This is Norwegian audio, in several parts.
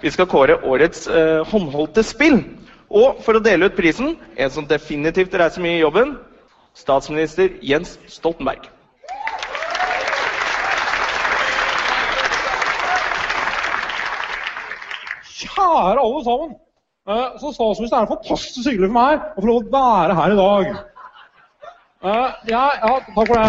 Vi skal kåre årets eh, håndholdte spill. Og for å dele ut prisen, en som definitivt reiser mye i jobben, statsminister Jens Stoltenberg. Kjære alle sammen. Eh, Som statsminister er det fantastisk hyggelig for meg å få lov å være her i dag. Eh, Ja, ja, takk for det.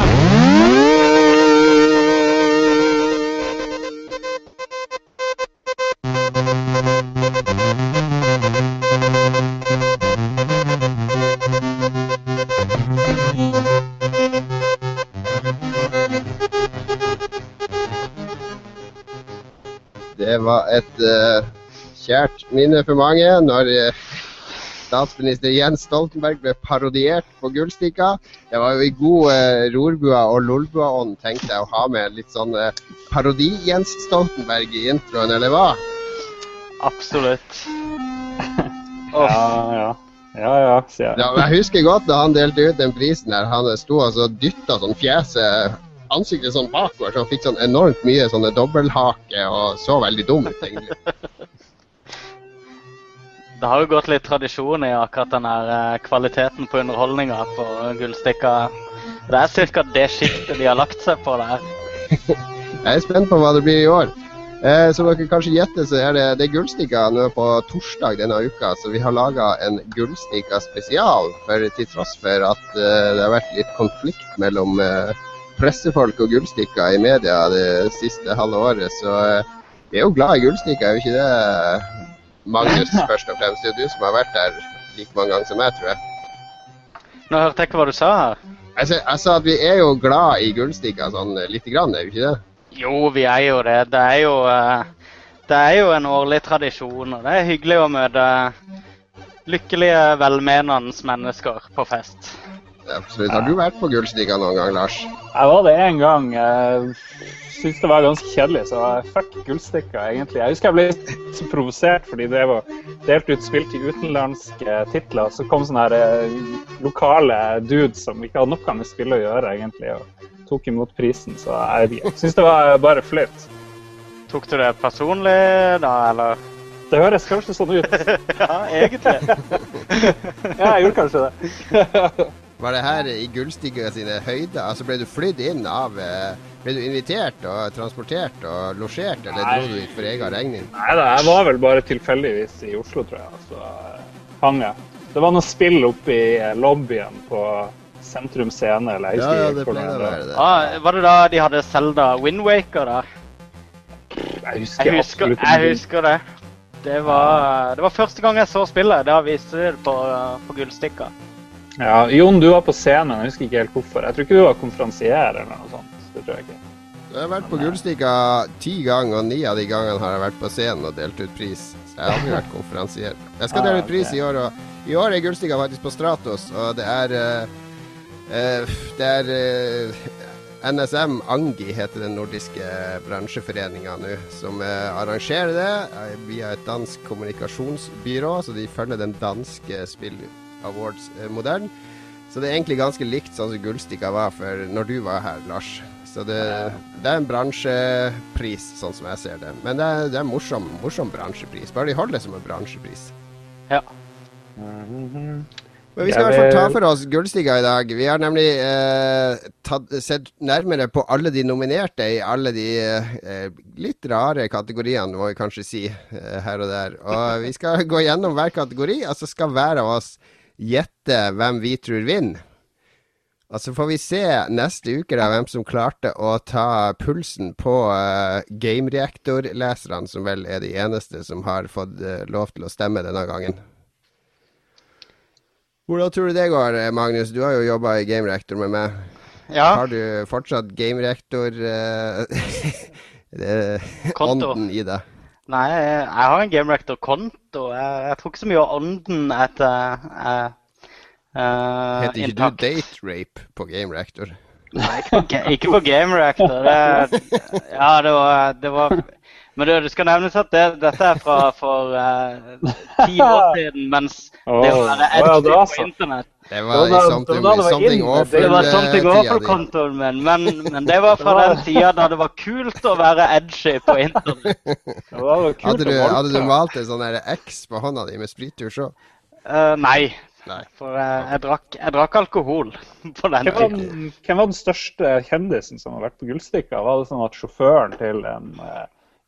Var et eh, kjært minne for mange når eh, statsminister Jens Stoltenberg ble parodiert på Gullstikka. Det var jo i god uh, rorbua og lolbua-ånd tenkte jeg å ha med litt sånn eh, parodi-Jens Stoltenberg i introen, eller hva? Absolutt. Ja, ja. Ja, ja, sier jeg. Ja, jeg husker godt da han delte ut den prisen her. Han sto og dytta sånn fjeset Ansiktet sånn bakover, så han fikk sånn enormt mye sånne dobbelthake og så veldig dum ut, egentlig. Det har jo gått litt tradisjon i akkurat den her eh, kvaliteten på underholdninga på Gullstikka. Det er ca. det sjiktet de har lagt seg på der. Jeg er spent på hva det blir i år. Eh, som dere kanskje gjetter, så er det, det Gullstikka nå på torsdag denne uka, så vi har laga en Gullstikka spesial. For til tross for at eh, det har vært litt konflikt mellom eh, pressefolk og gullstikker i media det siste halve året, så eh, vi er jo glad i gullstikker, er jo ikke det? Magnus, først og fremst. Det er jo du som har vært der like mange ganger som meg, tror jeg. Nå hørte jeg ikke hva du sa her. Jeg sa, jeg sa at vi er jo glad i gullstikker sånn eh, lite grann, er vi ikke det? Jo, vi er jo det. Det er jo, eh, det er jo en årlig tradisjon, og det er hyggelig å møte lykkelige, velmenende mennesker på fest. Absolutt. Har du vært på Gullstikka noen gang, Lars? Jeg var det én gang. Jeg syntes det var ganske kjedelig, så jeg fuck gullstikka, egentlig. Jeg husker jeg ble så provosert fordi det var delt ut spill til utenlandske titler. Så kom sånne her eh, lokale dudes som ikke hadde noe med spill å gjøre, egentlig, og tok imot prisen. Så jeg syns det var bare flaut. Tok du det personlig da, eller? Det høres kanskje sånn ut. ja, egentlig. Ja, jeg gjorde kanskje det. Var det her i Gullstiga sine høyder? Altså ble du flydd inn av eh, Ble du invitert og transportert og losjert, eller Nei. dro du dit for egen regning? Nei da, jeg var vel bare tilfeldigvis i Oslo, tror jeg. Så eh, hang jeg. Det var noe spill oppe i eh, lobbyen på Sentrum Scene, eller jeg Ja, det pleier å være det. Ah, var det da de hadde Zelda Windwaker der? Jeg husker, Jeg husker, absolutt jeg husker det. Det var, det var første gang jeg så spillet. Da viste de det på, på Gullstikka. Ja, Jon, du var på scenen. Jeg husker ikke helt hvorfor. Jeg tror ikke du var konferansier eller noe sånt. Det tror jeg ikke. Jeg har vært på Gullstikka ti ganger, og ni av de gangene har jeg vært på scenen og delt ut pris. Så jeg har aldri vært konferansier. Jeg skal Ah, dele ut pris i år, og i år er Gullstikka faktisk på Stratos, og det er uh, eh, Det er uh, NSM Angi heter den nordiske bransjeforeninga nå, som uh, arrangerer det eh, via et dansk kommunikasjonsbyrå, så de følger den danske Spill Awards-modellen. Så det er egentlig ganske likt sånn som Gullstikka var for når du var her, Lars. Så det, det er en bransjepris, sånn som jeg ser det. Men det er, det er en morsom, morsom bransjepris. Bare de holder det som en bransjepris. Ja. Men vi skal i hvert fall ta for oss Gullstiga i dag. Vi har nemlig eh, tatt, sett nærmere på alle de nominerte i alle de eh, litt rare kategoriene, må vi kanskje si, eh, her og der. Og vi skal gå gjennom hver kategori, og så skal hver av oss gjette hvem vi tror vinner. Og så får vi se neste uke da hvem som klarte å ta pulsen på uh, gamereaktorleserne, som vel er de eneste som har fått uh, lov til å stemme denne gangen. Hvordan tror du det går, eh, Magnus? Du har jo jobba i Game Reactor med meg. Ja. Har du fortsatt Game Reactor uh, i deg? Nei, jeg har en Game Rector-konto. Jeg, jeg tror ikke så mye av ånden etter uh, Heter ikke du Date Rape på Game Reactor? Nei, ikke på, ikke på Game Reactor. Det, ja, det var, det var Men det, det skal nevnes at det, dette er fra for eh, ti år siden, mens det var edgy oh, ja, på internett Det var i da- something, da det var something inn, det awful Det var sånn det går eh, for tida di. kontoen min, men, men det var fra den tida da det var kult å være edgy på internett. Hadde du, hadde du malt en sånn X på hånda di med sprittusj òg? Uh, nei, Nei. for uh, jeg, drakk, jeg drakk alkohol på den Hvem tiden. hvem var den største kjendisen som har vært på Gullstikka? Var det sånn at sjåføren til en eh,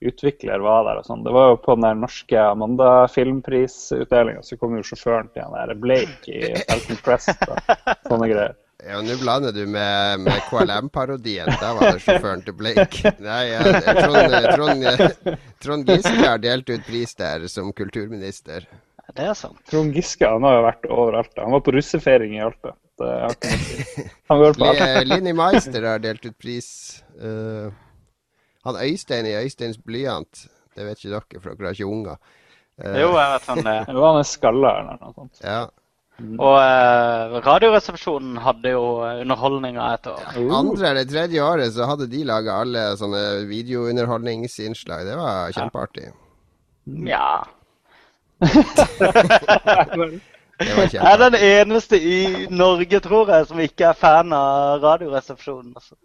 utvikler var der og sånn? Det var jo på den der norske Amanda-filmprisutdelinga, så kom jo sjåføren til han der Blake i Falcon Crest og sånne greier. Ja, Nå blander du med, med KLM-parodien. Da var det sjåføren til Blake. Nei, Trond, Trond, Trond Giske har delt ut pris der som kulturminister. Det er sant. Trond Giske han har jo vært overalt. Han var på russefeiring i Alta. Linni Meister har delt ut pris. Eh, han Øystein i Øysteins blyant, det vet ikke dere, for dere har ikke unger. Uh, Jo, jeg vet han det. Det var han er skalla eller noe sånt. ja. Og eh, Radioresepsjonen hadde jo underholdninga et år. Andre eller tredje året så hadde de laga alle sånne videounderholdningsinnslag. Det var kjempeartig. Ja. Det var Jeg er den eneste i Norge, tror jeg, som ikke er fan av Radioresepsjonen. Altså.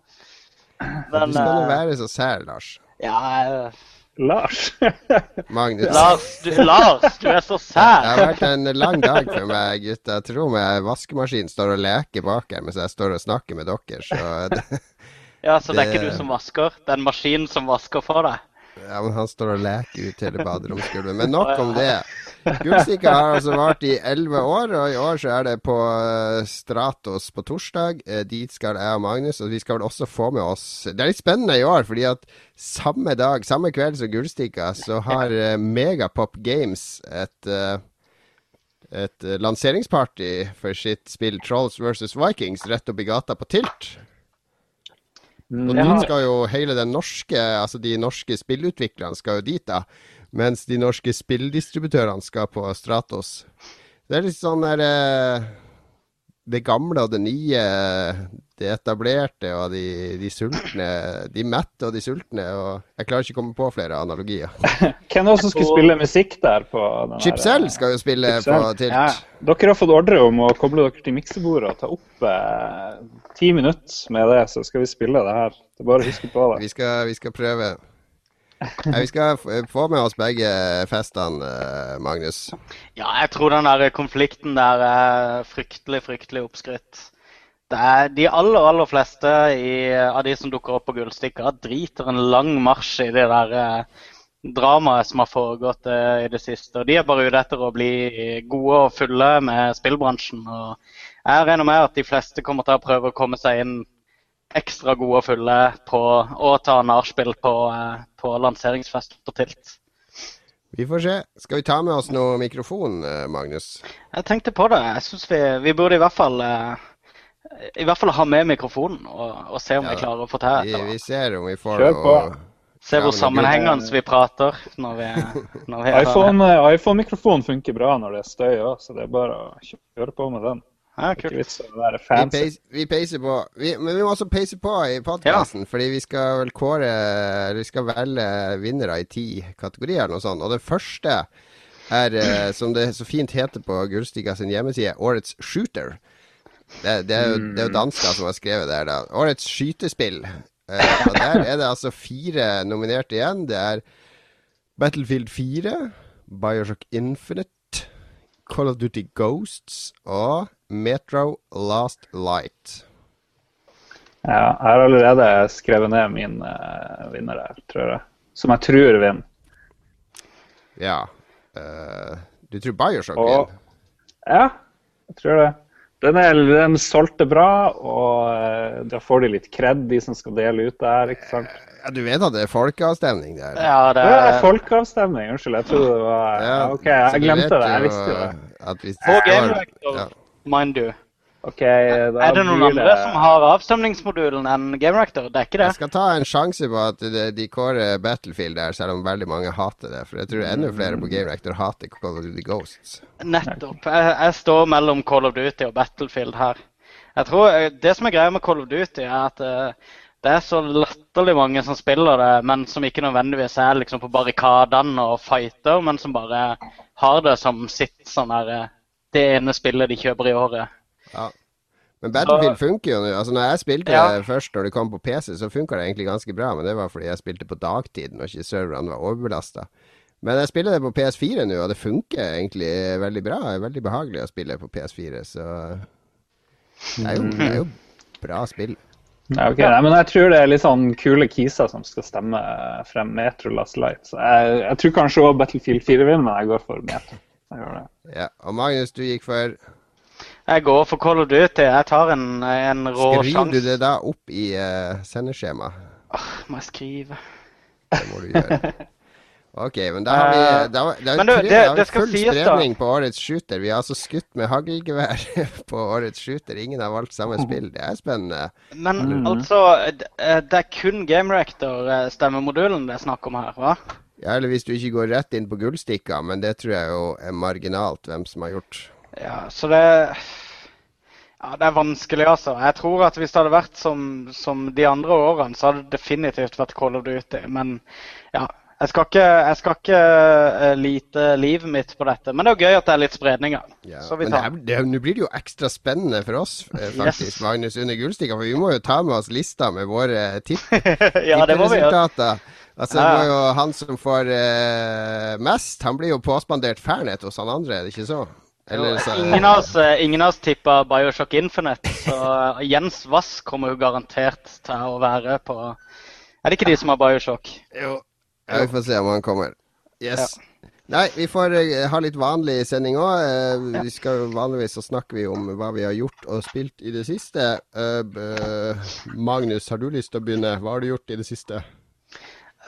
Du skal eh, være så sær, Lars. Ja, jeg- Lars. Magnus. Lars, du, Lars, du er så sær. Det har vært en lang dag for meg, gutta. Jeg tror meg vaskemaskinen står og leker bak her mens jeg står og snakker med dere. Så det, Ja, Så det er ikke du som vasker? Det er en maskin som vasker for deg? ja, men han står og leker ut hele baderomsgulvet. Men nok om det. Gullstikka har altså vart i elleve år, og i år så er det på eh, Stratos på torsdag. Eh, Dit skal jeg og Magnus, og vi skal vel også få med oss Det er litt spennende i år, fordi at samme dag, samme kveld som Gullstikka, så har eh, Megapop Games et et lanseringsparty for sitt spill Trolls vs. Vikings rett opp i gata på Tilt. Og dit skal jo hele den norske, altså de norske spillutviklerne skal jo dit, da. Mens de norske spilldistributørene skal på Stratos. Det er litt sånn der eh, Det gamle og det nye, det etablerte og de, de sultne. De mette og de sultne. Og jeg klarer ikke å komme på flere analogier. Hvem er det som skal spille musikk der på den Chipsell der, skal jo spille Chipsell? på Tilt. Ja. Dere har fått ordre om å koble dere til miksebordet og ta opp eh, ti minutter med det, så skal vi spille det her. Det er bare å huske på det. Vi skal, vi skal prøve. Vi skal få med oss begge festene, eh, Magnus. Ja, jeg tror den der konflikten der er fryktelig, fryktelig oppskrytt. De aller, aller fleste i, av de som dukker opp på Gullstikka, driter en lang marsj i det der eh, dramaet som har foregått eh, i det siste. Og De er bare ute etter å bli gode og fulle med spillbransjen. Og jeg regner med at de fleste kommer til å prøve å komme seg inn ekstra gode og fulle på, og ta nachspiel på, eh, på lanseringsfest på Tilt. Vi får se. Skal vi ta med oss noe mikrofon, eh, Magnus? Jeg tenkte på det. Jeg synes vi, vi burde i hvert fall eh, i hvert fall ha med mikrofonen og, og se om Ja, vi klarer å få til Vi, et vi ser om vi får Kjør på. noe Se hvor men sammenhengende vi prater når vi, når vi er iPhone, funker bra når det er støy òg, så det er bare å kjøre på med den. Ja, Ikke vits å være Vi, fancy. vi peiser på. Vi, men vi må også peise på i podkasten, fordi vi skal vel kåre Vi skal velge vinnere i ti kategorier eller noe sånt. Og det første er, eh, som det så fint heter på Gullstiga sin hjemmeside, Årets shooter. Det, det, er jo, det er jo dansker som har skrevet det her, da. Årets skytespill. Eh, og der er det altså fire nominerte igjen. Det er Battlefield 4, Bioshock Infinite, Call of Duty Ghosts og Metro Last Light. Ja, jeg har allerede skrevet ned min uh, vinner her, tror jeg. Som jeg tror vinner. Ja. Uh, du tror Bioshock Og- vinner? Ja, jeg tror det. Den, er, den solgte bra, og uh, da får de litt kred, de som skal dele ut det her. ikke sant? Ja, du vet at det er folkeavstemning der? Ja, det Det er er folkeavstemning, unnskyld. Jeg trodde det var Ja, OK, jeg glemte det. Jeg visste det. At hvis det står- ja. Mind you. Okay, da Er det noen andre andre som har avstemningsmodulen enn Game Reactor? Det er ikke det. Jeg skal ta en sjanse på at de, de kårer Battlefield der, selv om veldig mange hater det. For jeg tror enda flere på Game Rector hater Call of Duty Ghosts. Nettopp. Jeg, jeg står mellom Call of Duty og Battlefield her. Jeg tror eh, Det som er greia med Call of Duty, er at eh, det er så latterlig mange som spiller det, men som ikke nødvendigvis er liksom på barrikadene og fighter, men som bare har det som sitt sånn der eh, Det ene spillet de kjøper i året. Ja. Men Battlefield funker jo nå. Altså, når jeg spilte Ja. det først når det kom på PC, så funka det egentlig ganske bra. Men det var fordi jeg spilte på dagtid når ikke serverne var overbelasta. Men jeg spiller det på PS4 nå, og det funker egentlig veldig bra. Det er veldig behagelig å spille på PS4, så det er jo, det er jo bra spill. Ja, okay. Nei, men jeg tror det er litt sånn kule kiser som skal stemme frem Metro Last Light. Så jeg, jeg tror kanskje også Battlefield 4 vinner, men jeg går for Metro. Jeg gjør det. Ja. Og Magnus, du gikk for Jeg går for Call of Duty. Jeg tar en, en rå Skriver sjans. du det da opp i uh, sendeskjema? Må jeg skrive? Det må du gjøre. Ok, men da har vi Eh, da, da, men du, det- det skal full sies da. på årets shooter. Vi har altså skutt med haglgevær på årets shooter. Ingen har valgt samme spill. Det er spennende. Men Mm. altså, eh, det er kun Game Reactor-stemmemodulen det er snakk om her, hva? Ja, eller hvis du ikke går rett inn på gullstikka, men det tror jeg jo er marginalt hvem som har gjort. Ja, så det Ja, det er vanskelig, altså. Jeg tror at hvis det hadde vært som, som de andre årene, så hadde det definitivt vært Call of Duty. Men ja. Jeg skal ikke, jeg skal ikke eh, lite livet mitt på dette. Men det er jo gøy at det er litt spredninger. Ja, Så vi men tar nå blir det jo ekstra spennende for oss, eh, faktisk, Yes. Magnus, under gullstikka. For vi må jo ta med oss lista med våre tipp Ja, det må vi gjøre. Altså, Ja, det er var jo han som får eh, mest, han blir jo påspandert Fernet hos han andre, er det ikke så? Eller så Ingen av oss, eh, ingen av oss tippa Bioshock Infinite, så eh, Jens Wass kommer jo garantert til å være på Er det ikke de som har Bioshock? Jo. Ja, vi får se om han kommer. Yes. Nei, vi får eh, ha litt vanlig sending òg. vi skal Vanligvis så snakker vi om hva vi har gjort og spilt i det siste. Magnus, har du lyst til å begynne? Hva har du gjort i det siste?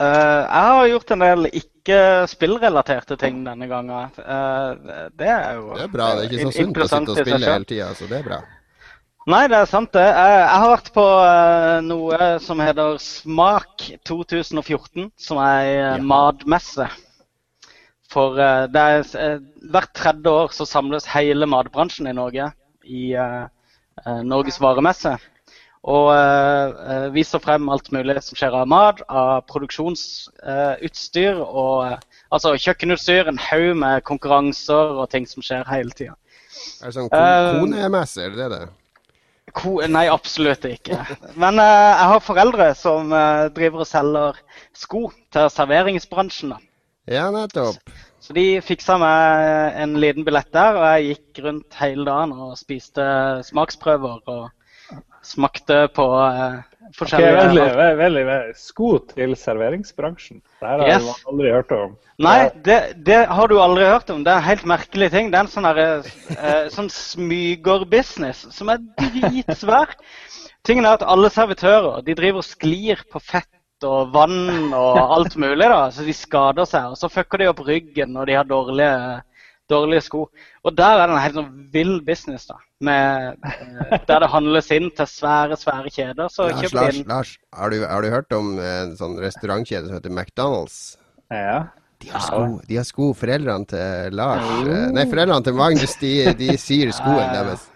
Eh, jeg har gjort en del ikke spillrelaterte ting denne gangen. Eh, det er jo Det er bra. Det er ikke så sunt å sitte og spille hele tida, så det er bra. Nei, det er sant det. Jeg, jeg har vært på eh, noe som heter Smak 2014, som er ei eh, Ja. matmesse. For eh, er eh, hvert tredje år så samles hele matbransjen i Norge i eh, eh, Norges varemesse. Og eh, eh, viser frem alt mulig som skjer av mat, av produksjonsutstyr og eh, altså kjøkkenutstyr, en haug med konkurranser og ting som skjer hele tida. Er det sånn Eh, konemesse, er det det? Ko nei, absolutt ikke. Men eh, jeg har foreldre som eh, driver og selger sko til serveringsbransjen. da. Ja, nettopp. Så de fiksa meg en liten billett der, og jeg gikk rundt hele dagen og spiste smaksprøver og smakte på eh, forskjellige veldig, veldig, veldig, veldig. Sko til serveringsbransjen. Det her har Yes. jeg aldri hørt om. Nei, det, det har du aldri hørt om. Det er en helt merkelig ting. Det er en sånn, eh, sånn smygerbusiness som er dritsvær. Tingen er at alle servitører de driver og sklir på fett og vann og alt mulig. da, Så de skader seg. Og så fucker de opp ryggen når de har dårlige, dårlige sko. Og der er det en helt sånn vill business, da. Med, eh, der det handles inn til svære, svære kjeder. Så Lars, kjøp inn Lars har, du, har du hørt om en sånn restaurantkjede som heter McDonald's? Ja. De har sko, de har sko foreldrene til Lars eh, Nei, foreldrene til Magnus, de, de syr skoen deres.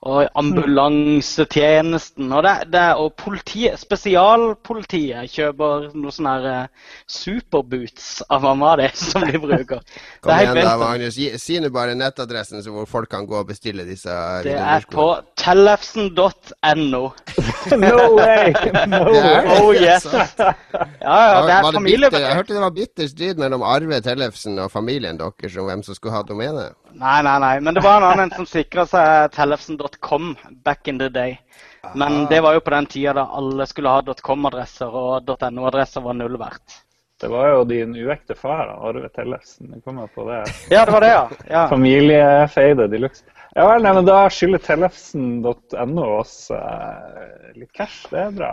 Og ambulansetjenesten. Og, det, det, og politiet, spesialpolitiet kjøper noe sånne her eh, superboots av mamma di som de bruker. Kom igjen da. Magnus. Gi- Si nå bare nettadressen så hvor folk kan gå og bestille disse Det er på tellefsen.no. No way! No Det er Oh yes! Ja, ja, det er familie... bitter, jeg hørte det var bitter strid mellom Arve Tellefsen og familien deres om hvem som skulle ha domenet. Nei, nei, nei. Men det var en annen som sikra seg tellefsen.com back in the day. Men det var jo på den tida da alle skulle ha .com-adresser, og .no-adresser var null verdt. Det var jo din uekte far, Arve Tellefsen. Jeg kommer på det. Ja, det var det, ja. ja. Familiefeide de luxe. Ja vel, nei, men da skylder Tellefsen.no oss eh, litt cash. Det er bra.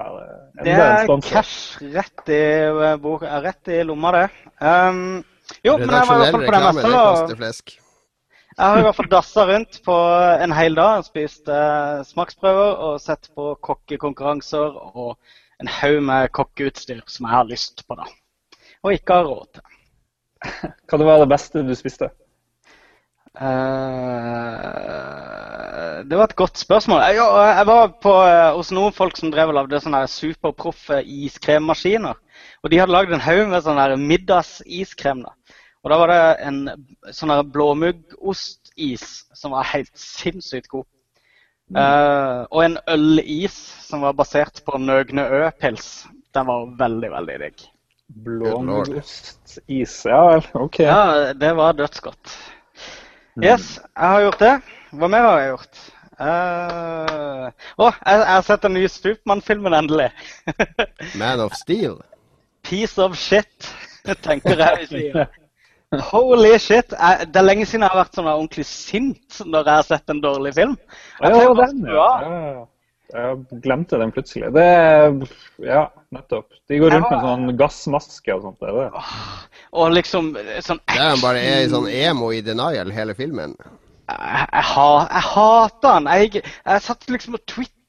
Det Enda det er cash rett i, eh, bok- rett i lomma, det. Um, jo, men jeg var i hvert fall på det flesk. Jeg har i hvert fall dassa rundt på en hel dag. Spist eh, smaksprøver og sett på kokkekonkurranser og en haug med kokkeutstyr som jeg har lyst på, da. Og ikke har råd til. Hva var det beste du spiste? Uh, det var et godt spørsmål. Jeg, jeg var på, eh, hos noen folk som drev og lagde sånne superproffe iskremmaskiner. Og de hadde lagd en haug med sånn her middagsiskrem. da. Og da var det en sånn der blåmuggostis som var helt sinnssykt god. Eh, og en ølis som var basert på Nøgne Ø-pils. Den var veldig, veldig digg. Blåmuggost-is. Ja vel, OK. Ja, det var dødsgodt. Yes, jeg har gjort det. Hva mer har jeg gjort? Eh, Å, jeg, jeg har sett den nye Stupmann-filmen, endelig. Man of Steel. Piece of shit, tenker jeg vi sier. Holy shit. Jeg, det er lenge siden jeg har vært sånn ordentlig sint når jeg har sett en dårlig film. Jeg ja, den, ja. Jeg glemte den plutselig. Det Ja, nettopp. De går rundt med sånn gassmaske og sånt. Det er det. Og liksom sånn action. Det er bare er sånn emo i denial hele filmen. Jeg, jeg, jeg hater han. Jeg, jeg satt liksom og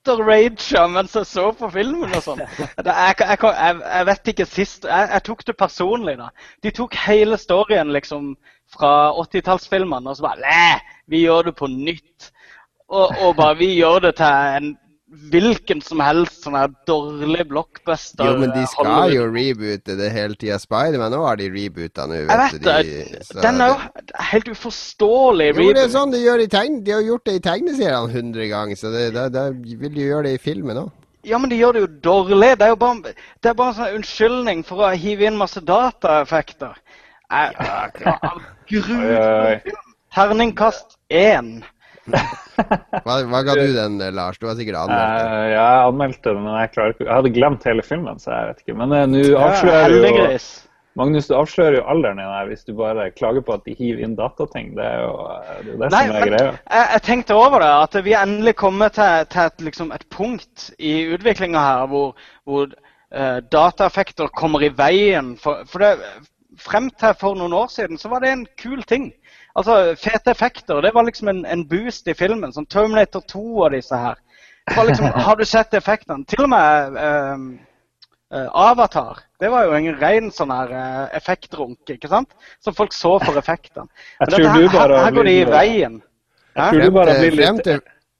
Twitter-raga mens jeg så på filmen og sånn. Jeg, jeg, jeg, jeg vet ikke sist jeg, jeg tok det personlig, da. De tok hele storyen liksom fra 80-tallsfilmene og så bare Læ, vi gjør det på nytt. Og, og bare vi gjør det til en hvilken som helst sånn her dårlig blockbuster. Jo, men de skal Hollywood. jo reboote det hele tida. Spiderman òg har de reboota nå. Jeg vet det. de- Den er jo helt uforståelig. Jo, det er sånn de gjør i tegn... De har gjort det i tegneseriene hundre ganger, så det, da, da vil de gjøre det i filmen òg. Ja, men de gjør det jo dårlig. Det er jo bare, det er bare en sånn unnskyldning for å hive inn masse dataeffekter. Jeg, jeg, Oi, oi. Gru... Terningkast én. Hva, hva ga du den, eh, Lars? Du har sikkert anmeldt den. Eh, ja, jeg anmeldte den, men jeg klarer Jeg hadde glemt hele filmen, så jeg vet ikke. Men uh, nå Ja, jo Magnus, du avslører jo alderen din her hvis du bare klager på at de hiver inn datating. Det er jo eh, det, er det Nei, som er greia. jeg, jeg tenkte over det. At vi er endelig kommet til, til et, liksom, et punkt i utviklinga her hvor, hvor uh, dataeffekter kommer i veien. For, for det, frem til for noen år siden så var det en kul ting. Altså, Fete effekter det var liksom en, en boost i filmen. Som Terminator 2 og disse her. Det var liksom, har du sett effektene? Til og med um, Avatar. Det var jo en ren sånn her eh, effektrunk, ikke sant? Som folk så for effektene. Men dette her, her, her går de i veien. Jeg tror du bare blir litt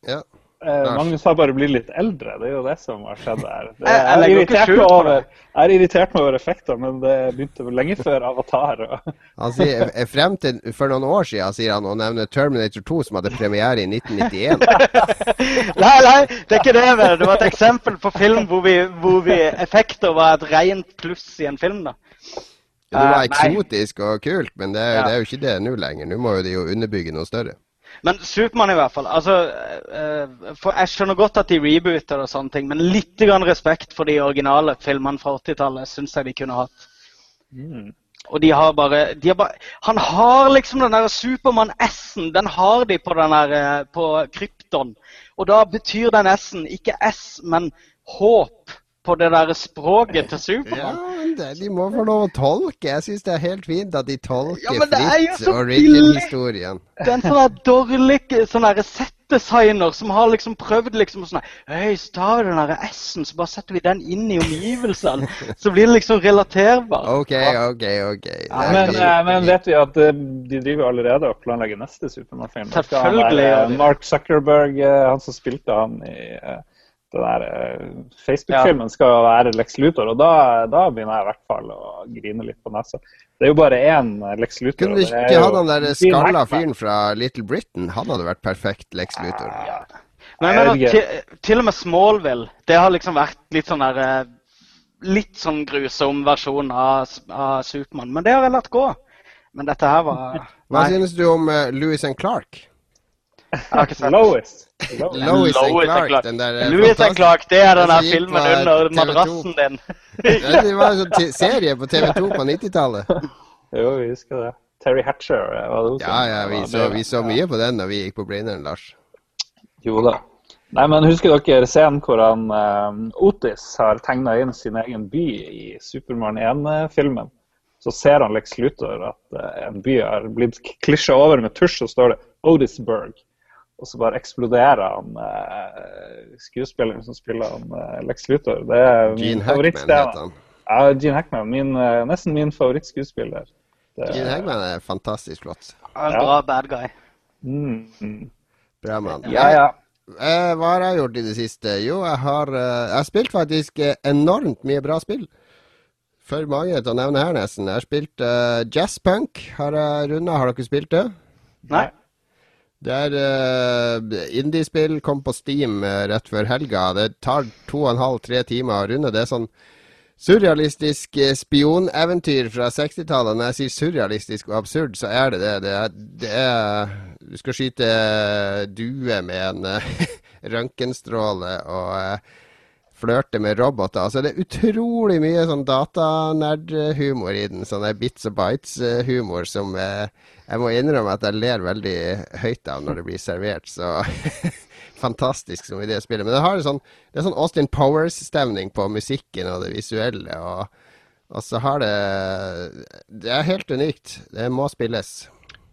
ja. Eh, Lars. Magnus har bare blitt litt eldre. Det er jo det som har skjedd her. Det, Jeg- jeg er irritert meg over, jeg er irritert meg over effekter, men det begynte vel lenge før Avatar. Og, Han sier frem til for noen år siden sier han, og nevner Terminator 2, som hadde premiere i 1991. Nei, nei, det er ikke det. vel. Det var et eksempel på film hvor, vi, hvor vi effekter var et rent pluss i en film. da. Det var Eh, eksotisk og kult, men det er, Ja. det er jo ikke det nå lenger. Nå må jo de jo underbygge noe større. Men Supermann i hvert fall. altså, eh, for Jeg skjønner godt at de rebooter og sånne ting, men litt grann respekt for de originale filmene fra 80-tallet syns jeg de kunne hatt. mm. Og de har bare, de har bare Han har liksom den der Supermann-S-en. Den har de på den der, eh, på krypton. Og da betyr den S-en ikke S, men håp på det der språket til Ja, Supermann. men det, De må få lov å tolke. Jeg syns det er helt fint at de tolker Ja, men fritt origin-historien. Det er en sånn dårlig sånn settdesigner som har liksom prøvd liksom sånn Hei, så tar vi den der S-en, så bare setter vi den inn i omgivelsene. Så blir det liksom relaterbar. OK, OK, OK. Er Men, eh, men vet vi at eh, de driver allerede og planlegger neste Supermann-film? Selvfølgelig eh. Mark Zuckerberg, han som spilte han i eh, den der Facebook-filmen, skal være Lex Luthor. Og da, da begynner jeg i hvert fall å grine litt på nesa. Det er jo bare én eh, Lex Luthor. Kunne du ikke hatt han der skalla fyren fra Little Britain? Han hadde vært perfekt Lex Luthor. Men jeg Jeg mener, til, til og med Smallville, det har liksom vært litt sånn der eh, Litt sånn grusom versjon av, av Supermann. Men det har jeg latt gå. Men dette her var Hva Nei, synes du om uh, Louis and Clark? Jeg Lowest. Louis and Clark, Clark. den der eh, Louis and Clark, det er den der filmen under TV2. madrassen din. Ja, Det var en sånn serie på TV2 på 90-tallet. Jo, vi husker det. Terry Hatcher eh, var det Ja, ja, vi var så, vi så mye på den da vi gikk på Blindern, Lars. Jo da. Nei, men Husker dere scenen hvor han, uh, Otis har tegna inn sin egen by i Supermann 1-filmen? Så ser han Lex Luthor at uh, en by har blitt klisja over med tusj, og står det Otisburg. Og så bare eksploderer han eh, skuespilleren som spiller han eh, Lex Luthor. Det er Gene Hackman heter han. Ja, Gene Hackman. Min, eh, nesten min favorittskuespiller. Det- Gene Hackman er fantastisk flott. En bra bad guy. Mm, mm. Bra mann. Ja, ja. Eh, hva har jeg gjort i det siste? Jo, jeg har, eh, jeg har spilt faktisk eh, enormt mye bra spill. For mange til å nevne her, nesten. Jeg har spilt uh, jazzpunk. Har jeg runda. Har dere spilt det? Nei. Det er uh, indiespill. Kom på Steam uh, rett før helga. Det tar to og en halv, tre timer å runde. Det er sånn surrealistisk spioneventyr fra 60-tallet. Når jeg sier surrealistisk og absurd, så er det det. Det er, det er Du skal skyte due med en røntgenstråle og flørte med roboter. Altså, det er utrolig mye sånn datanerdhumor i den. Sånn bits og bites-humor som eh, jeg må innrømme at jeg ler veldig høyt av når det blir servert. Så fantastisk som i det spillet. Men det, har sånn, det er sånn Austin Powers-stemning på musikken og det visuelle. Og, og så har det Det er helt unikt. Det må spilles.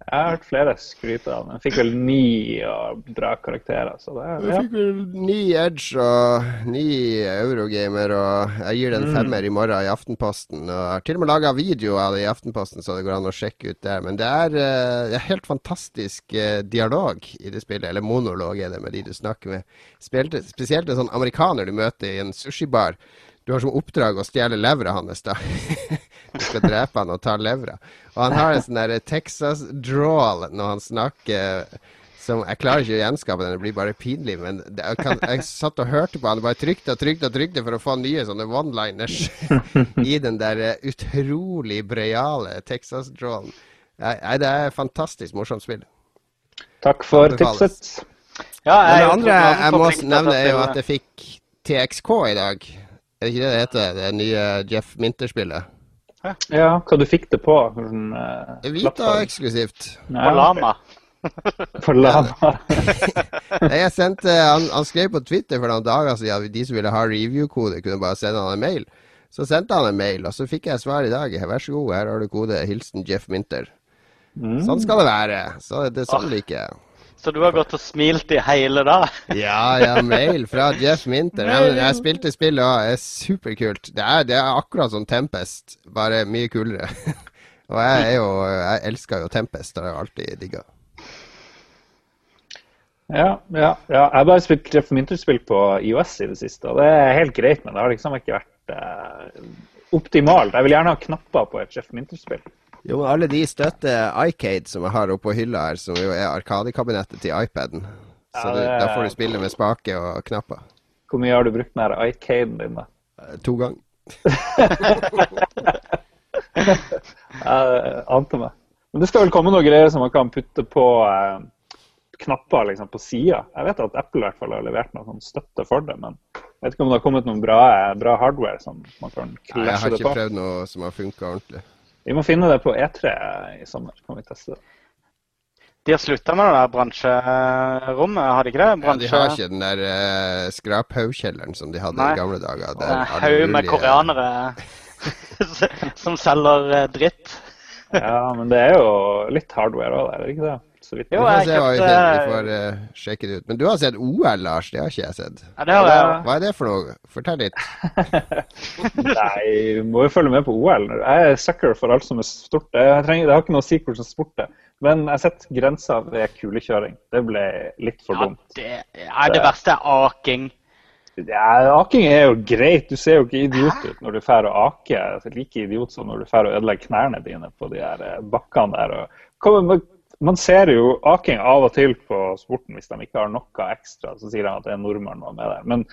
Jeg har hørt flere skryte av den. Fikk vel ni og bra karakterer. Så det, ja. Jeg fikk vel ni Edge og ni Eurogamer, og jeg gir den mm. femmer i morgen i Aftenposten. Og jeg har til og med laga video av det i Aftenposten, så det går an å sjekke ut der. Men det er, uh, det er helt fantastisk uh, dialog i det spillet. Eller monolog er det med de du snakker med. Spilte, spesielt en sånn amerikaner du møter i en sushibar. Du har som oppdrag å stjele levra hans, da. Du skal drepe han og ta levra. Og han har en sånn der Texas-drawl når han snakker som Jeg klarer ikke å gjenskape den, det blir bare pinlig. Men det, jeg, kan, jeg, satt og hørte på han og bare trykte og trykte og trykte for å få nye sånne one-liners i den der utrolig breiale Texas-drawlen. Nei, det er et fantastisk morsomt spill. Takk for tipset. Ja, det andre jeg må nevne, er jo at jeg fikk TXK i dag. Er det ikke det det heter? Det nye Jeff Minter-spillet? Ja, hva du fikk det på? Sånn, uh, Vita eksklusivt. På Lama. på Lama. jeg sendte, han, han, skrev på Twitter for noen dager siden at de som ville ha review-kode, kunne bare sende han en mail. Så sendte han en mail, og så fikk jeg svar i dag. Vær så god, her har du kode. Hilsen Jeff Minter. Mm. Sånn skal det være. Så det er sånn liker jeg. Så du har gått og smilt i hele dag? ja, ja, mail fra Jeff Minter. Jeg, jeg spilte spillet og det er superkult. Det er, det er akkurat som Tempest, bare mye kulere. og jeg er jo Jeg elsker jo Tempest, det har jeg alltid digga. Ja, ja, ja, jeg har bare spilt Jeff Minter-spill på IOS i det siste, og det er helt greit, men det har liksom ikke vært eh, optimalt. Jeg vil gjerne ha knapper på et Jeff Minter-spill. Jo, alle de støtter iCade, som jeg har oppå hylla her, som jo er arkadekabinettet til iPaden. Så ja, det... da får du spille med spake og knapper. Hvor mye har du brukt den iCaden din, da? Eh, to ganger. jeg ante meg. Men det skal vel komme noen greier som man kan putte på eh, knapper liksom, på sida. Jeg vet at Apple i hvert fall har levert noe sånn støtte for det, men jeg vet ikke om det har kommet noen bra, bra hardware som man kan klasje det på. Jeg har ikke prøvd noe som har funka ordentlig. Vi må finne det på E3 i sommer. kan vi teste det. De har slutta med det der bransjerommet, har de ikke det? Bransje... Ja, de har ikke den der uh, skraphaugkjelleren som de hadde Nei. i gamle dager. Haug med koreanere som selger uh, dritt. ja, men det er jo litt hardware òg der, er det ikke det? Så vidt. Jo, jeg vi, får se, vi får uh, sjekke det ut. Men du har sett OL, Lars? Det har ikke jeg sett. Ja, det har jeg. Hva er det for noe? Fortell litt. Nei, må jo følge med på OL. Jeg er sucker for alt som er stort. Jeg trenger, det har ikke noe å si hvordan sport det er. Men jeg setter grensa ved kulekjøring. Det ble litt for dumt. Ja, det, er det verste er aking. Ja, Aking er jo greit. Du ser jo ikke idiot ut når du drar og aker. Like idiot som når du drar og ødelegger knærne dine på de her eh, bakkene der. Og, kom, man ser jo aking av og til på sporten hvis de ikke har noe ekstra. Så sier de at det er nordmann med der. Men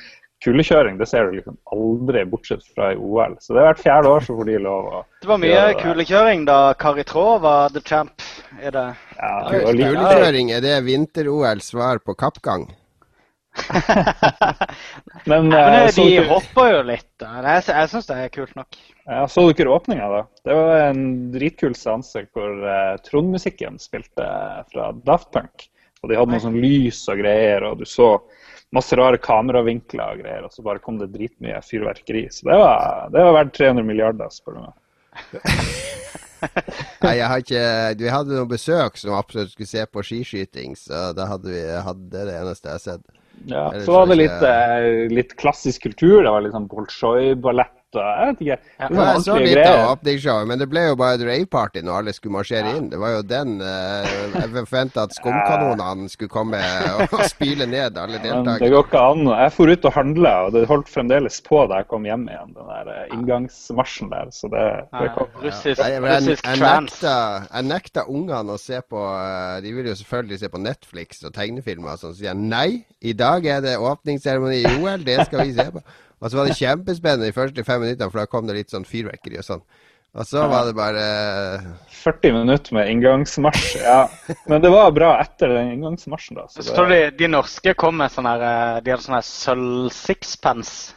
kulekjøring det ser du liksom aldri, bortsett fra i OL. Så det er hvert fjerde år så får de lov å Det var mye kulekjøring da Kari Traa var the champ. Er det ja, Kulekjøring, er det vinter-OL svar på kappgang? men, Nei, men eh, de ikke... hopper jo litt. Jeg, jeg syns det er kult nok. Ja, Så dere åpninga, da? Det var en dritkul seanse hvor uh, Trond-musikken spilte fra Daft Punk. Og de hadde noe sånn lys og greier, og du så masse rare kameravinkler og greier. Og så bare kom det dritmye fyrverkeri. Så det var, det var verdt 300 milliarder, spør du meg. Nei, jeg har ikke Vi hadde noen besøk som absolutt skulle se på skiskyting, så da hadde vi hadde det, det eneste jeg har sett. Ja, så var det litt, eh, litt, klassisk kultur. Det var litt sånn Bolsjoj-ballett jeg vet ikke. Ja. Det var jeg så litt av åpningsshowet, men det ble jo bare et raveparty når alle skulle marsjere inn. Det var jo den eh, Jeg forventa at skumkanonene skulle komme og, og spyle ned alle Men det går ikke an. Jeg for ut og handla, og det holdt fremdeles på da jeg kom hjem igjen. Den der eh, inngangsmarsjen der. Så det, det Ja, kom. Russisk, Nei, men jeg, jeg, nekta, jeg nekta ungene å se på eh, De vil jo selvfølgelig se på Netflix og tegnefilmer og sånn. Så sier jeg nei, i dag er det åpningsseremoni i OL, det skal vi se på. Og så var det kjempespennende de første fem minuttene, for da kom det litt sånn fyrverkeri og sånn. Og så var det bare eh, 40 minutter med inngangsmarsj. Ja. Men det var bra etter den inngangsmarsjen, da. Så det, de, de norske kom med sånn her eh, De hadde sånn her sølv-sixpence.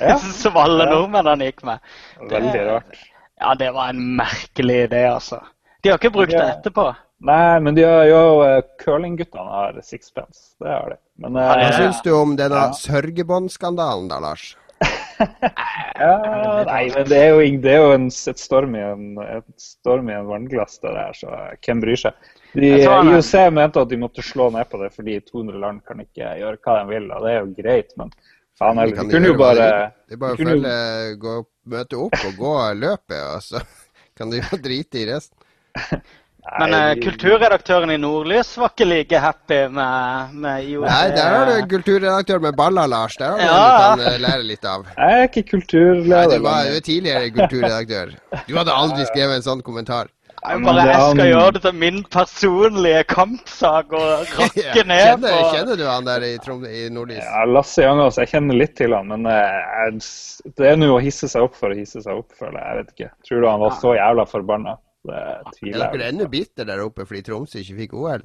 Ja. som alle Ja. nordmennene gikk med. veldig rart. Ja, det var en merkelig idé, altså. De har ikke brukt det etterpå. Nei, men de har jo eh, curlingguttene har sixpence. Det har de. Men eh, Hva Ja. syns du om denne Ja. sørgebåndskandalen da, Lars? ja, Nei, men det er jo, det er jo en, et, storm i en, et storm i en vannglass, det der, så hvem bryr seg? De, IOC mente at de måtte slå ned på det fordi 200 land kan ikke gjøre hva de vil, og det er jo greit, men faen De heller, kan de kunne jo bare de er bare kunne følge, gå, møte opp og gå løpet, og så kan de jo drite i resten. Men Nei, eh, kulturredaktøren i Nordlys var ikke like happy med, med IOC. Nei, der har du kulturredaktør med baller, Lars. Der har Ja. du kan eh, lære litt av. Jeg er ikke Nei, kulturleder. du var jo tidligere kulturredaktør. Du hadde aldri skrevet en sånn kommentar. Jeg bare jeg skal gjøre det til min personlige kampsak og rakke ned på kjenner du han der i, Trom i Nordlys? Ja, Lasse Jangås, jeg kjenner litt til han, men eh, jeg- det er nå å hisse seg opp for å hisse seg opp, føler jeg. Jeg vet ikke. Tror du han var så jævla forbanna? Det Er tviler dere jeg ennå på. bitter der oppe fordi Tromsø ikke fikk OL?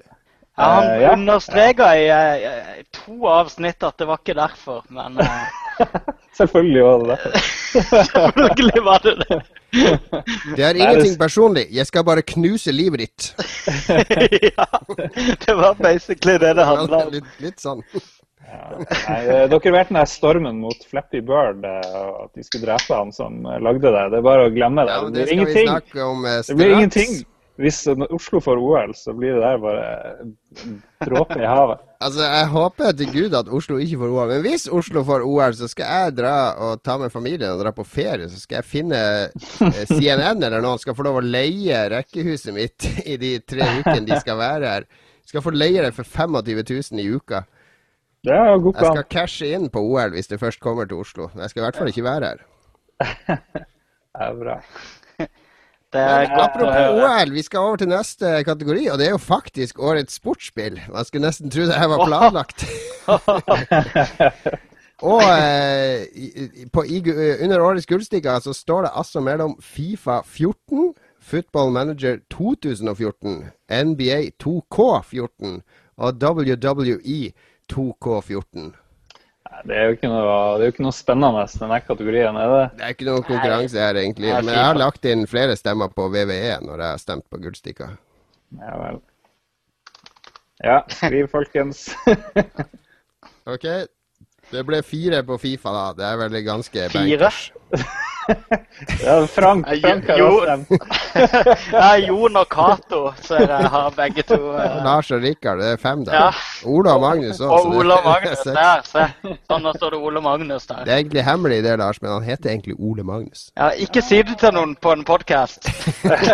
Ja, han uh, ja. understreka i eh, to avsnitt at det var ikke derfor, men uh... Selvfølgelig var det det. selvfølgelig var det det. Det er ingenting personlig. Jeg skal bare knuse livet ditt. ja, det var basically det det handla om. Litt, litt sånn. Ja. Nei, eh, dere vet den der stormen mot Flappy Bird, eh, at de skulle drepe han som eh, lagde det. Det er bare å glemme det. Ja, det det blir ingenting. om eh, Det blir ingenting. Hvis Oslo får OL, så blir det der bare en dråpe i havet. Altså, Jeg håper til gud at Oslo ikke får OL. Men hvis Oslo får OL, så skal jeg dra og ta med familien og dra på ferie. Så skal jeg finne CNN eller noen skal få lov å leie rekkehuset mitt i de tre ukene de skal være her. Skal få leie det for 25 000 i uka. Det er god Jeg skal cashe inn på OL hvis du først kommer til Oslo. Jeg skal i hvert fall ikke være her. Det er bra. Det er Men godt å apropos høre. OL, vi skal over til neste kategori, og det er jo faktisk årets sportsspill. Man skulle nesten tro det her var planlagt. og eh, i- på, i, under årets gullstikker så står det altså mellom Fifa 14, Football Manager 2014, NBA 2K14 og WWE 2K14. Det er noe, det er jo ikke noe spennende denne kategorien, er det? Det er ikke noe konkurranse her, egentlig. Men jeg har lagt inn flere stemmer på VVE når jeg har stemt på gullstikka. Ja vel. Ja, skriv, folkens. Ok, det ble fire på Fifa, da. Det er vel ganske Fire? Ja, Frank, Frank har Jo. stemt. Ja, Jon og Cato har begge to. eh, Lars og Rikard, det er fem, der. Ja. Ola og Magnus òg. Og Ole og Magnus der, se. Sånn, da står det Ole Magnus der. Det er egentlig hemmelig, det, Lars, men han heter egentlig Ole Magnus. Ja, ikke si det til noen på en podkast.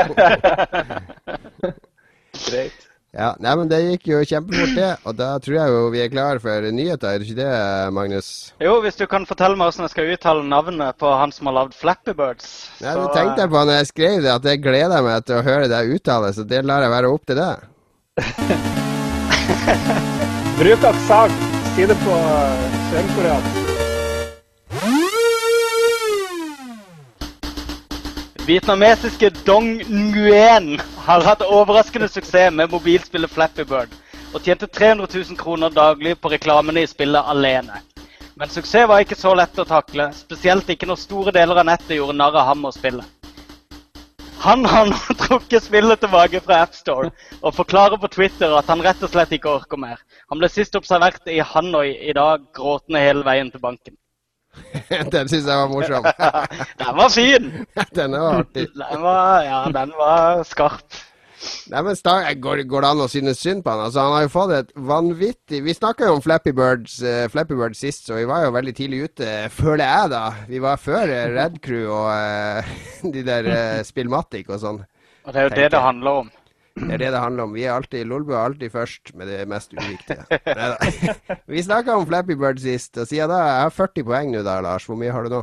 Greit. Ja, nei, men Det gikk jo kjempefort, det. Og da tror jeg jo vi er klare for nyheter, er det ikke det, Magnus? Jo, hvis du kan fortelle meg hvordan jeg skal uttale navnet på han som har lagd Flappy Birds. Ja, det tenkte jeg på når jeg skrev det, at jeg gleder meg til å høre deg uttale, så det lar jeg være opp til deg. Bruk aksent. Si det på sørkoreansk. Vietnamesiske Dong Nguyen har hatt overraskende suksess med mobilspillet Flappy Bird, og tjente 300 000 kroner daglig på reklamene i spillet alene. Men suksess var ikke så lett å takle, spesielt ikke når store deler av nettet gjorde narr av ham og spillet. Han har nå trukket spillet tilbake fra AppStore og forklarer på Twitter at han rett og slett ikke orker mer. Han ble sist observert i Hanoi i dag, gråtende hele veien til banken. Den syns jeg var morsom. Den var fin! Den var artig. Den var, ja, den var skarp. Nei, men går, går det an å synes synd på han? Altså, han har jo fått et vanvittig Vi snakka jo om Flappy Birds, uh, Flappy Birds sist, så vi var jo veldig tidlig ute, føler jeg, da. Vi var før eh, Red Crew og uh, de der uh, Spillmatic og sånn. Og det er jo det det handler om. Det er det det handler om. Vi er alltid, Lolbua alltid først med det mest uviktige. Vi snakka om Flappy Bird sist, og siden da Jeg har 40 poeng nå da, Lars. Hvor mye har du nå?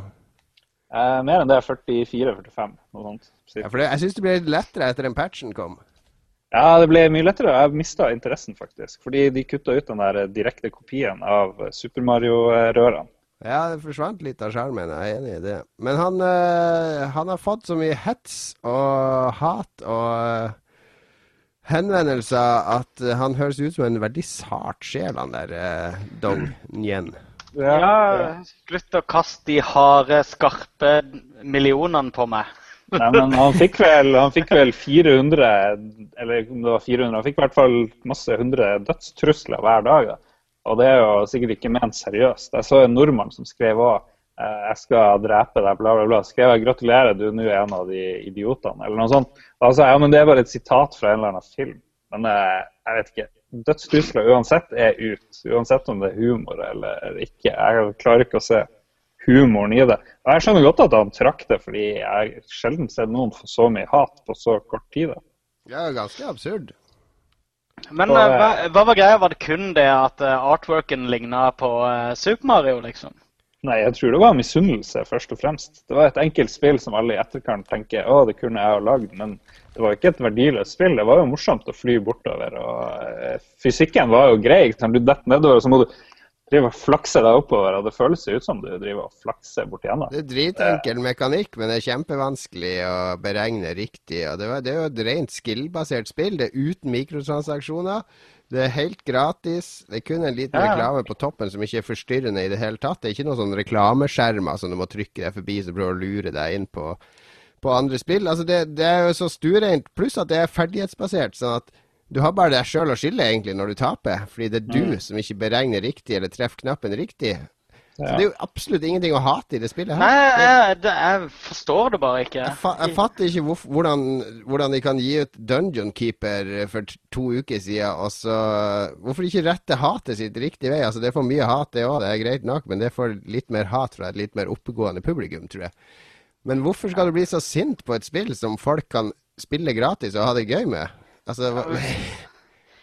Eh, mer enn det. 44-45, noe sånt. Ja, for det, jeg syns det ble litt lettere etter den patchen kom. Ja, det ble mye lettere. Jeg mista interessen, faktisk. Fordi de kutta ut den der direkte kopien av Super Mario-rørene. Ja, det forsvant litt av skjermen. Jeg er enig i det. Men han, øh, han har fått så mye hets og hat og øh, henvendelser at øh, han høres ut som en veldig sart sjel, han der eh, Dong Nyen. Ja, slutt å kaste de harde, skarpe millionene på meg. Nei, men han fikk, vel, han fikk vel 400, eller om det var 400, han fikk i hvert fall masse hundre dødstrusler hver dag. Da. Og det er jo sikkert ikke ment seriøst. Jeg så en nordmann som skrev òg jeg skal drepe deg, bla, bla, bla. Skrev jeg 'gratulerer, du er nå en av de idiotene', eller noe sånt. Da sa jeg ja, men det er bare et sitat fra en eller annen film. Men eh, jeg vet ikke. Dødstrusler uansett er ut. Uansett om det er humor eller ikke. Jeg klarer ikke å se humoren i det. Og jeg skjønner godt at han trakk det, fordi jeg har sjelden sett noen få så mye hat på så kort tid. Da. Ja, ganske absurd. Men så, eh, hva, hva var greia? Var det kun det at eh, artworken ligna på eh, Super Mario, liksom? Nei, jeg tror det var misunnelse, først og fremst. Det var et enkelt spill som alle i etterkant tenker å, det kunne jeg ha lagd, men det var ikke et verdiløst spill. Det var jo morsomt å fly bortover. og eh, Fysikken var jo grei. Du detter nedover, så må du drive og flakse deg oppover. og Det føles ut som du driver og flakser bort igjennom. Det er dritenkel mekanikk, men det er kjempevanskelig å beregne riktig. Og det, var, det er jo et rent skill-basert spill. Det er uten mikrotransaksjoner. Det er helt gratis. Det er kun en liten Ja. reklame på toppen som ikke er forstyrrende i det hele tatt. Det er ikke noen sånn reklameskjermer som du må trykke deg forbi som prøver å lure deg inn på, på andre spill. Altså det, det er jo så stuereint, pluss at det er ferdighetsbasert. sånn at du har bare deg sjøl å skylde egentlig når du taper, fordi det er du som ikke beregner riktig eller treffer knappen riktig. Så det er jo absolutt ingenting å hate i det spillet her. Nei, jeg, det, jeg forstår det bare ikke. jeg, fa jeg fatter ikke hvor, hvordan, hvordan de kan gi ut Dungeon Keeper for to uker siden, og så Hvorfor ikke rette hatet sitt riktig vei? Altså, det er for mye hat, det òg, det er greit nok, men det får litt mer hat fra et litt mer oppegående publikum, tror jeg. Men hvorfor skal du bli så sint på et spill som folk kan spille gratis og ha det gøy med? Altså, hva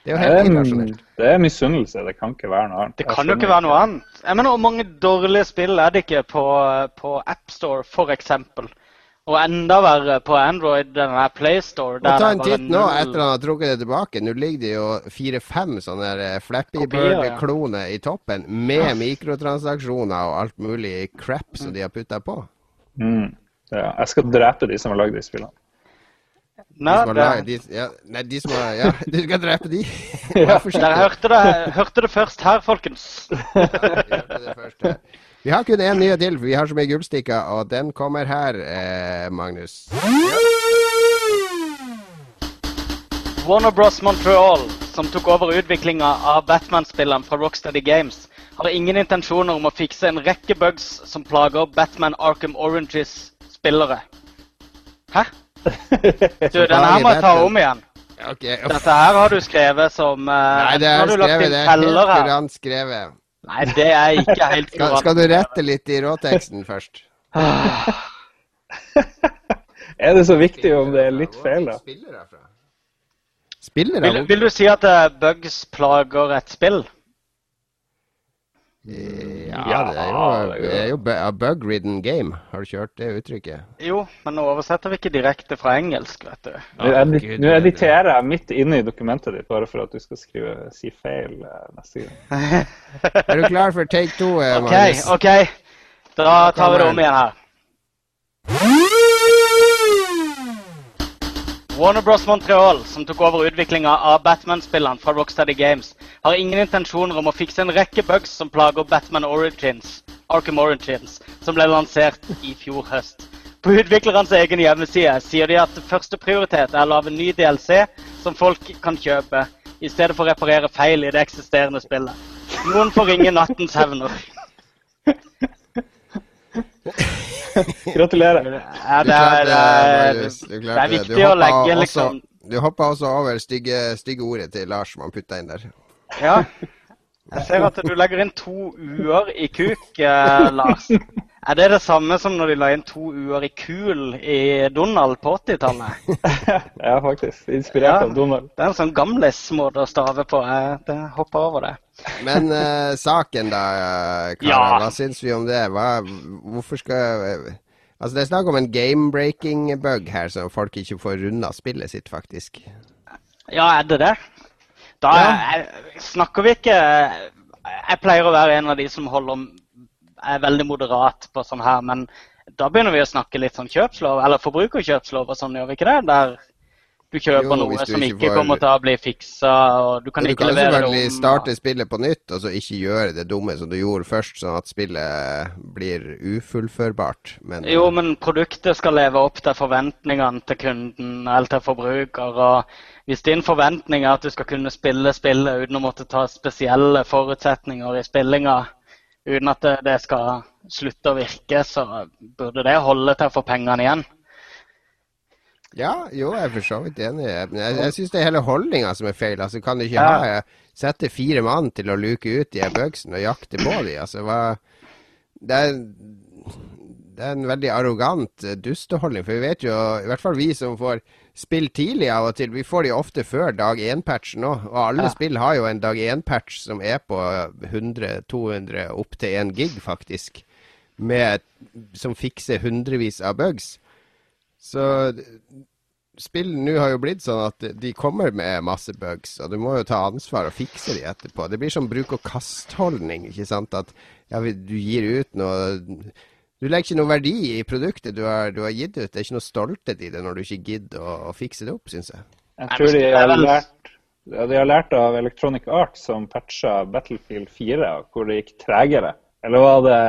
Det er jo helt Det er, irrasjonelt. det er misunnelse. Det kan ikke være noe annet. Det kan jo ikke være noe annet. Jeg mener, Hvor mange dårlige spill er det ikke på, på AppStore, f.eks.? Og enda verre på Android, den der PlayStore. Der ta en titt nå null- etter han har trukket det tilbake. Nå ligger det jo fire-fem sånne eh, Flappy Bird-kloner i toppen, med mikrotransaksjoner og alt mulig crap som de har putta på. Mm. Ja, jeg skal drepe de som har lagd de spillene. De Nei, som har laget- de, ja, nei, de som har Ja, du skal drepe de. ja, dere hørte det, hørte det først her, folkens. Ja, vi hørte det først her. Vi har kun én nyhet til, for vi har så mye gullstikker, og den kommer her, eh, Magnus. Warner Bros. Montreal, som tok over utviklinga av Batman-spillene fra Rocksteady Games, har ingen intensjoner om å fikse en rekke bugs som plager Batman Arkham Oranges spillere. Hæ? Du, den her må jeg ta om igjen. Okay. Dette her har du skrevet som uh, Nei, det er har du lagt skrevet. Det er helt kurant skrevet. Nei, det er ikke helt Skal, kurant. skal du rette litt i råteksten først? Er det så viktig om det er litt feil, da? Spiller Vil, vil du si at uh, bugs plager et spill? Ja, det er jo, det er jo a bug-ridden game. Har du kjørt det uttrykket? Jo, men nå oversetter vi ikke direkte fra engelsk, vet du. Nå oh, editerer jeg midt inne i dokumentet ditt bare for at du skal skrive, si feil eh, neste gang. Er du klar for take two, eh, OK, OK. Da tar vi det om igjen her. Warner Bros. Montreal, som tok over utviklinga av Batman-spillene fra Rocksteady Games, har ingen intensjoner om å fikse en rekke bugs som plager Batman Origins, Arkham Origins, som ble lansert i fjor høst. På utviklerens egen hjemmeside sier de at første prioritet er å lage ny DLC som folk kan kjøpe, i stedet for å reparere feil i det eksisterende spillet. Noen får ringe nattens hevner. Gratulerer. Ja, det er, det, det er, Marius. Det er viktig Du å hoppa legge også liksom Du hoppa også over stygge, stygge ordet til Lars som han putta inn der. Ja. Jeg ser at du legger inn to u-er i kuk, eh, Lars. Er det det samme som når de la inn to u-er i kul i Donald på 80-tallet? ja, faktisk. Inspirert Ja. av Donald. Det er en sånn gamlis-måte å stave på. Jeg det hopper over det. Men uh, saken, da, eh, Kara. Ja. Hva syns vi om det? Hva, hvorfor skal eh, Altså, det er snakk om en game-breaking-bug her, så folk ikke får runda spillet sitt, faktisk. Ja, er det det? Da er, snakker vi ikke Jeg pleier å være en av de som holder er veldig moderat på sånn her, men da begynner vi å snakke litt sånn kjøpslov, eller forbrukerkjøpslov og sånn, gjør vi ikke det? Der du kjøper Jo, noe du som ikke får- kommer til å bli fiksa, og du kan du ikke kan levere det selvfølgelig om starte spillet på nytt, og så ikke gjøre det dumme som du gjorde først, sånn at spillet blir ufullførbart. Men Jo, men produktet skal leve opp til forventningene til kunden eller til forbruker. og Hvis din forventning er at du skal kunne spille spillet uten å måtte ta spesielle forutsetninger i spillinga, uten at det, det skal slutte å virke, så burde det holde til å få pengene igjen. Ja, jo, jeg er for så vidt enig. Jeg, jeg syns det er hele holdninga som er feil. Altså, Kan du ikke Ja. ha, sette fire mann til å luke ut de bøksene og jakte på de? Altså, hva det er, det er en veldig arrogant eh, dusteholdning. For vi vet jo, i hvert fall vi som får spill tidlig av og til, vi får de ofte før dag én-patchen òg. Og alle Ja. spill har jo en dag én-patch som er på 100-200, opp til 1 gig, faktisk. Med, som fikser hundrevis av bugs. Så spill nå har jo blitt sånn at de kommer med masse bugs, og du må jo ta ansvar og fikse de etterpå. Det blir sånn bruk-og-kast-holdning, ikke sant. At ja, du gir ut noe Du legger ikke noe verdi i produktet du har, du har gitt ut. Det er ikke noe stolthet i det når du ikke gidder å, å fikse det opp, syns jeg. Jeg tror de har lært, ja, de har lært av Electronic Arts som patcha Battlefield 4, hvor det gikk tregere. Eller var det,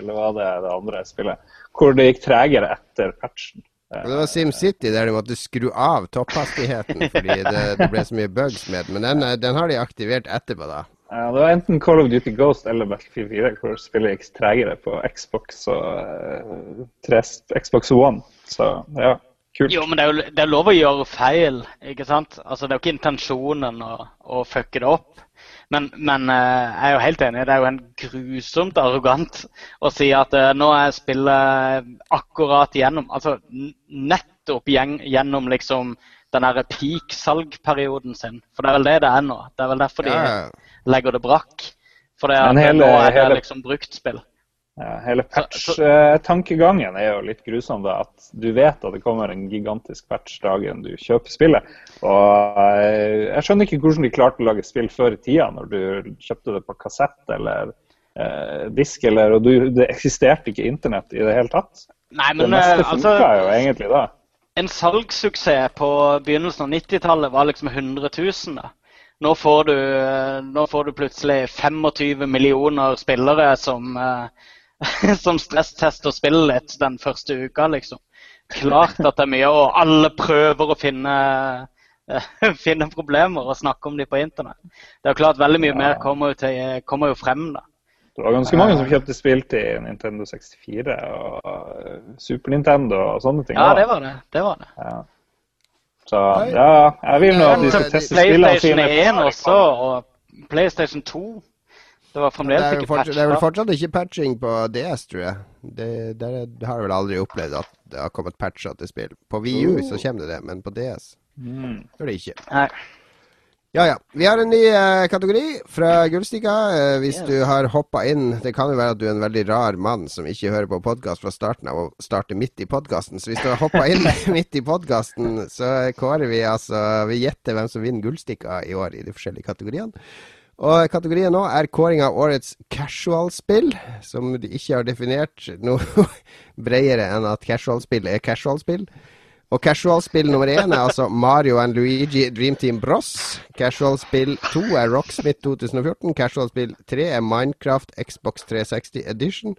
eller var det det andre spillet? Hvor det gikk tregere etter patchen. Det var SimCity der de måtte skru av topphastigheten fordi det, det ble så mye bugs med den. Men den, den har de aktivert etterpå, da. Ja, det var enten Call of Duty Ghost eller Battlefield 4 hvor spillet gikk tregere på Xbox og eh, tre- Xbox One. Så ja, kult. Jo, men det er jo det er lov å gjøre feil, ikke sant? Altså, Det er jo ikke intensjonen å, å fucke det opp. Men, men eh, jeg er jo helt enig, det er jo en grusomt arrogant å si at eh, nå er spillet akkurat gjennom Altså nettopp gjennom liksom den derre peak-salgperioden sin. For det er vel det det er nå. Det er vel derfor de Ja, legger det brakk. For det er, at hele- nå er det hele- liksom bruktspill. Hele patch-tankegangen er jo litt grusom. da, At du vet at det kommer en gigantisk patch dagen du kjøper spillet. Og eh, Jeg skjønner ikke hvordan de klarte å lage spill før i tida, når du kjøpte det på kassett eller eh, disk, eller, og du, det eksisterte ikke internett i det hele tatt. Nei, Det men meste eh, funka altså jo egentlig da. En salgssuksess på begynnelsen av 90-tallet var liksom 100 000. Da. Nå, får du, nå får du plutselig 25 millioner spillere som, eh, som stresstester spillet litt den første uka, liksom. Klart at det er mye, og alle prøver å finne, eh, finne problemer og snakke om dem på internett. Det er jo klart veldig mye mer kommer jo, til, kommer jo frem, da. Det var ganske mange som kjøpte spill til Nintendo 64 og eh, Super Nintendo og sånne ting. Ja, da. det var det. det, var det. Ja. Så ja, jeg vil nå at de skal teste spillene PlayStation 1 også, og PlayStation 2. Det var fremdeles ikke fortsatt, patch det er vel fortsatt ikke patching på DS, tror jeg. Det, det har jeg vel aldri opplevd at det har kommet patcher til spill. På VU så kommer det det, men på DS Mm. gjør det ikke. Nei. Ja ja. Vi har en ny eh, kategori fra Gullstika. Eh, hvis yeah. du har hoppa inn Det kan jo være at du er en veldig rar mann som ikke hører på podkast fra starten av og starter midt i podkasten. Så hvis du har hoppa inn midt i podkasten, så kårer vi altså Vi gjetter hvem som vinner Gullstikka i år i de forskjellige kategoriene. Og kategorien nå er kåring av årets casual-spill, som de ikke har definert noe bredere enn at casual-spill er casual-spill. Og casual-spill nummer én er altså Mario and Luigi Dream Team Bros. Casual-spill to er Rocksmith 2014. Casual-spill tre er Minecraft Xbox 360 Edition.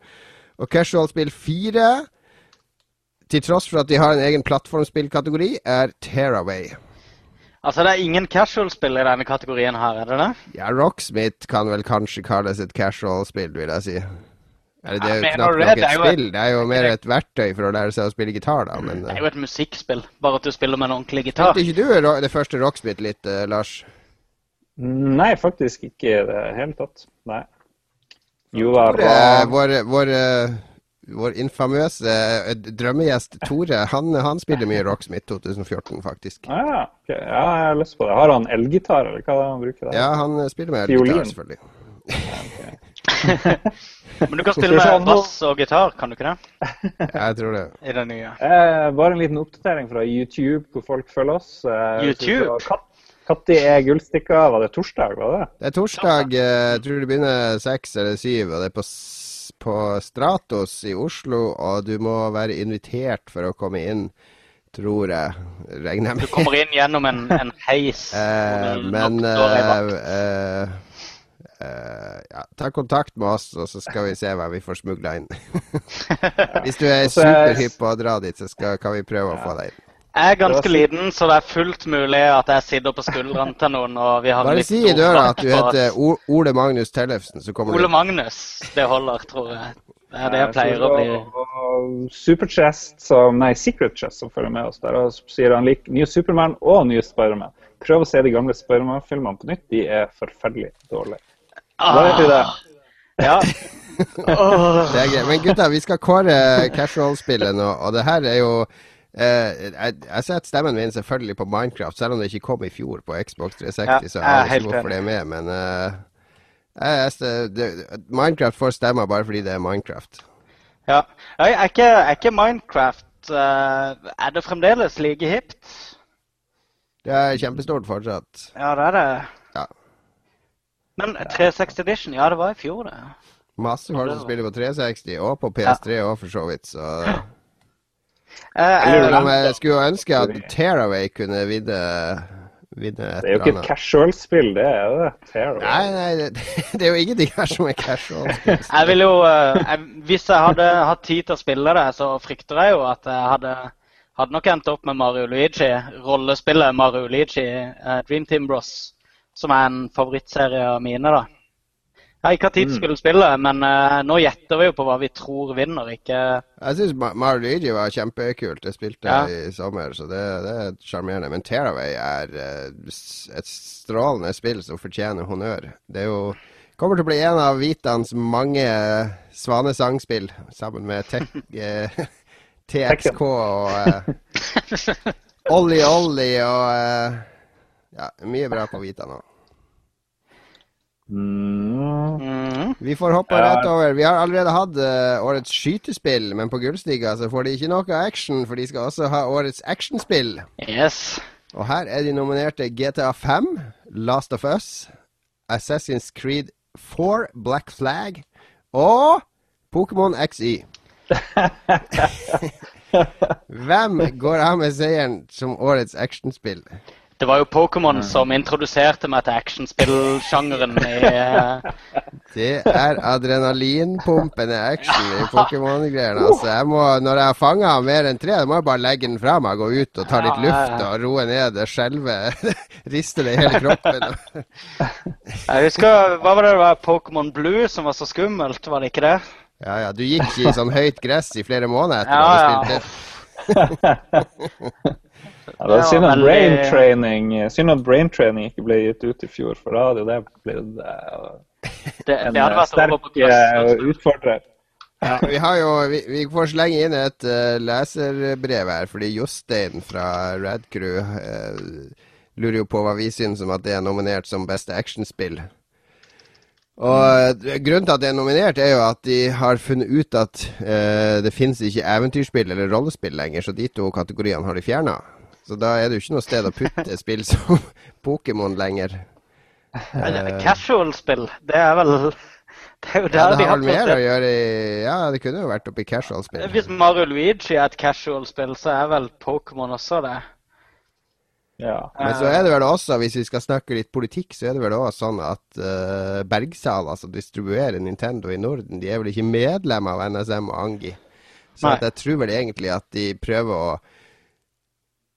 Og casual-spill fire, til tross for at de har en egen plattformspillkategori, er Tearaway. Altså, det er ingen casual-spill i denne kategorien her, er det det? Ja, Rocksmith kan vel kanskje kalles et casual-spill, vil jeg si. Eller det er jo ja, knapt nok et det spill, et- Det er jo mer et verktøy for å lære seg å spille gitar, da. Men Det er uh, jo et musikkspill, bare at du spiller med en ordentlig gitar. spilte ikke du det første Rocksmith litt, uh, Lars? Nei, faktisk ikke i det hele tatt. Nei. Jo var... Tore, ra- vår, vår, eh, vår infamøse eh, drømmegjest Tore, han, han spiller mye Rocksmith 2014, faktisk. Ah, okay. Ja, jeg har lyst på det. Har han elgitar, eller hva er det han bruker? der? Ja, han eh, spiller med Fiolin. gitar, selvfølgelig. Men du kan spille med bass og gitar, kan du ikke det? Ja, jeg tror det. I det nye. Eh, bare en liten oppdatering fra YouTube, hvor folk følger oss. Eh, YouTube? Når er gullstikka? Var det torsdag, var det? Det er torsdag, eh, jeg tror det begynner seks eller syv, og det er på, på Stratos i Oslo, og du må være invitert for å komme inn, tror jeg. Regner jeg Du kommer inn gjennom en, en heis. Eh, men eh, eh, eh, ja, ta kontakt med oss, og så skal vi se hva vi får smugla inn. Hvis du er- superhypp på å dra dit, så skal, kan vi prøve å få deg inn. Jeg er ganske liten, så det er fullt mulig at jeg sitter på skuldrene til noen. og vi har Bare si i døra at du heter Ole Magnus Tellefsen, så kommer Ole du. Magnus. Det holder, tror jeg. Det er det jeg pleier å bli. Superchest, som, nei, Secret Chest, som følger med oss der, og sier han liker nye Supermann og nye Spiderman. Prøv å se de gamle Spiderman-filmene på nytt. De er forferdelig dårlige. Da vet vi det. Ah, Ja. Det er greit. Men gutta, vi skal kåre casual-spillet nå, og det her er jo jeg, jeg setter stemmen min selvfølgelig på Minecraft, selv om det ikke kom i fjor på Xbox 360. Ja, så jeg er helt ikke hvorfor det er med, men eh, Minecraft får stemmer bare fordi det er Minecraft. Ja. Er ikke, er ikke Minecraft eh, Er det fremdeles like hipt? Det er kjempestort fortsatt. Ja, det er det. Ja. Men 360 Edition, ja, det var i fjor, det. Masse folk som spiller på 360, og på PS3 òg, for så vidt. Så Eh, lurer jeg, om jeg skulle ønske at Tearaway kunne vinne, vinne et Det er jo ikke et casual-spill, det er det. Tearaway. Nei, nei, det, det er jo ingenting her som er casual. jeg vil jo eh, jeg, Hvis jeg hadde hatt tid til å spille det, så frykter jeg jo at jeg hadde hadde nok endt opp med Mario Luigi, rollespillet Mario Luigi, eh, Dream Team Bros, som er en favorittserie av mine. da. Jeg har ikke hatt tid til å spille men uh, nå gjetter vi jo på hva vi tror vinner, ikke Jeg syns Mario Luigi var kjempekult. Jeg spilte Ja. i sommer, så det, det er sjarmerende. Men Tearaway er uh, et strålende spill som fortjener honnør. Det er jo Kommer til å bli en av Vitans mange svanesangspill, sammen med Tek, eh, TXK og Ollie Ollie og Ja, mye bra på Vita nå. Mm. mm. Vi får hoppe Ja. rett over. Vi har allerede hatt uh, årets skytespill, men på Gullstiga så får de ikke noe action, for de skal også ha årets actionspill. Yes. Og her er de nominerte GTA 5, Last of Us, Assassin's Creed 4, Black Flag og Pokémon XY. Hvem går av med seieren som årets actionspill? Det var jo Pokémon som introduserte meg til actionspillsjangeren i eh, Det er adrenalinpumpende action i Pokémon-greiene. Altså, jeg må, når jeg har fanga mer enn tre, må jeg bare legge den fra meg, gå ut og ta litt luft og roe ned det skjelve. Riste det i hele kroppen. Jeg husker Hva var det det var Pokémon Blue som var så skummelt, var det ikke det? Ja, ja, du gikk i sånn høyt gress i flere måneder etter Ja, at du spilte. Ja, det er Ja, synd at brain training Synd at brain training ikke ble gitt ut i fjor, for da hadde jo det blitt eh, en det hadde eh, vært sterk eh, utfordrer. Ja, vi, har jo, vi, vi får slenge inn et uh, leserbrev her, fordi Jostein fra Radcrew uh, lurer jo på hva vi syns om at det er nominert som beste actionspill. Og Grunnen til at det er nominert, er jo at de har funnet ut at uh, det finnes ikke eventyrspill eller rollespill lenger, så de to kategoriene har de fjerna. Så da er det jo ikke noe sted å putte spill som Pokémon lenger. Eh, Casual-spill, det er vel Det er jo Ja, der det de har mer å gjøre i Ja, det kunne jo vært oppi casual-spill. Hvis Mario Luigi er et casual-spill, så er vel Pokémon også det. Ja. Men så er det vel også, hvis vi skal snakke litt politikk, så er det vel også sånn at uh, Bergsal, altså distribuerer Nintendo i Norden, de er vel ikke medlem av NSM og Angi. Så at jeg tror vel egentlig at de prøver å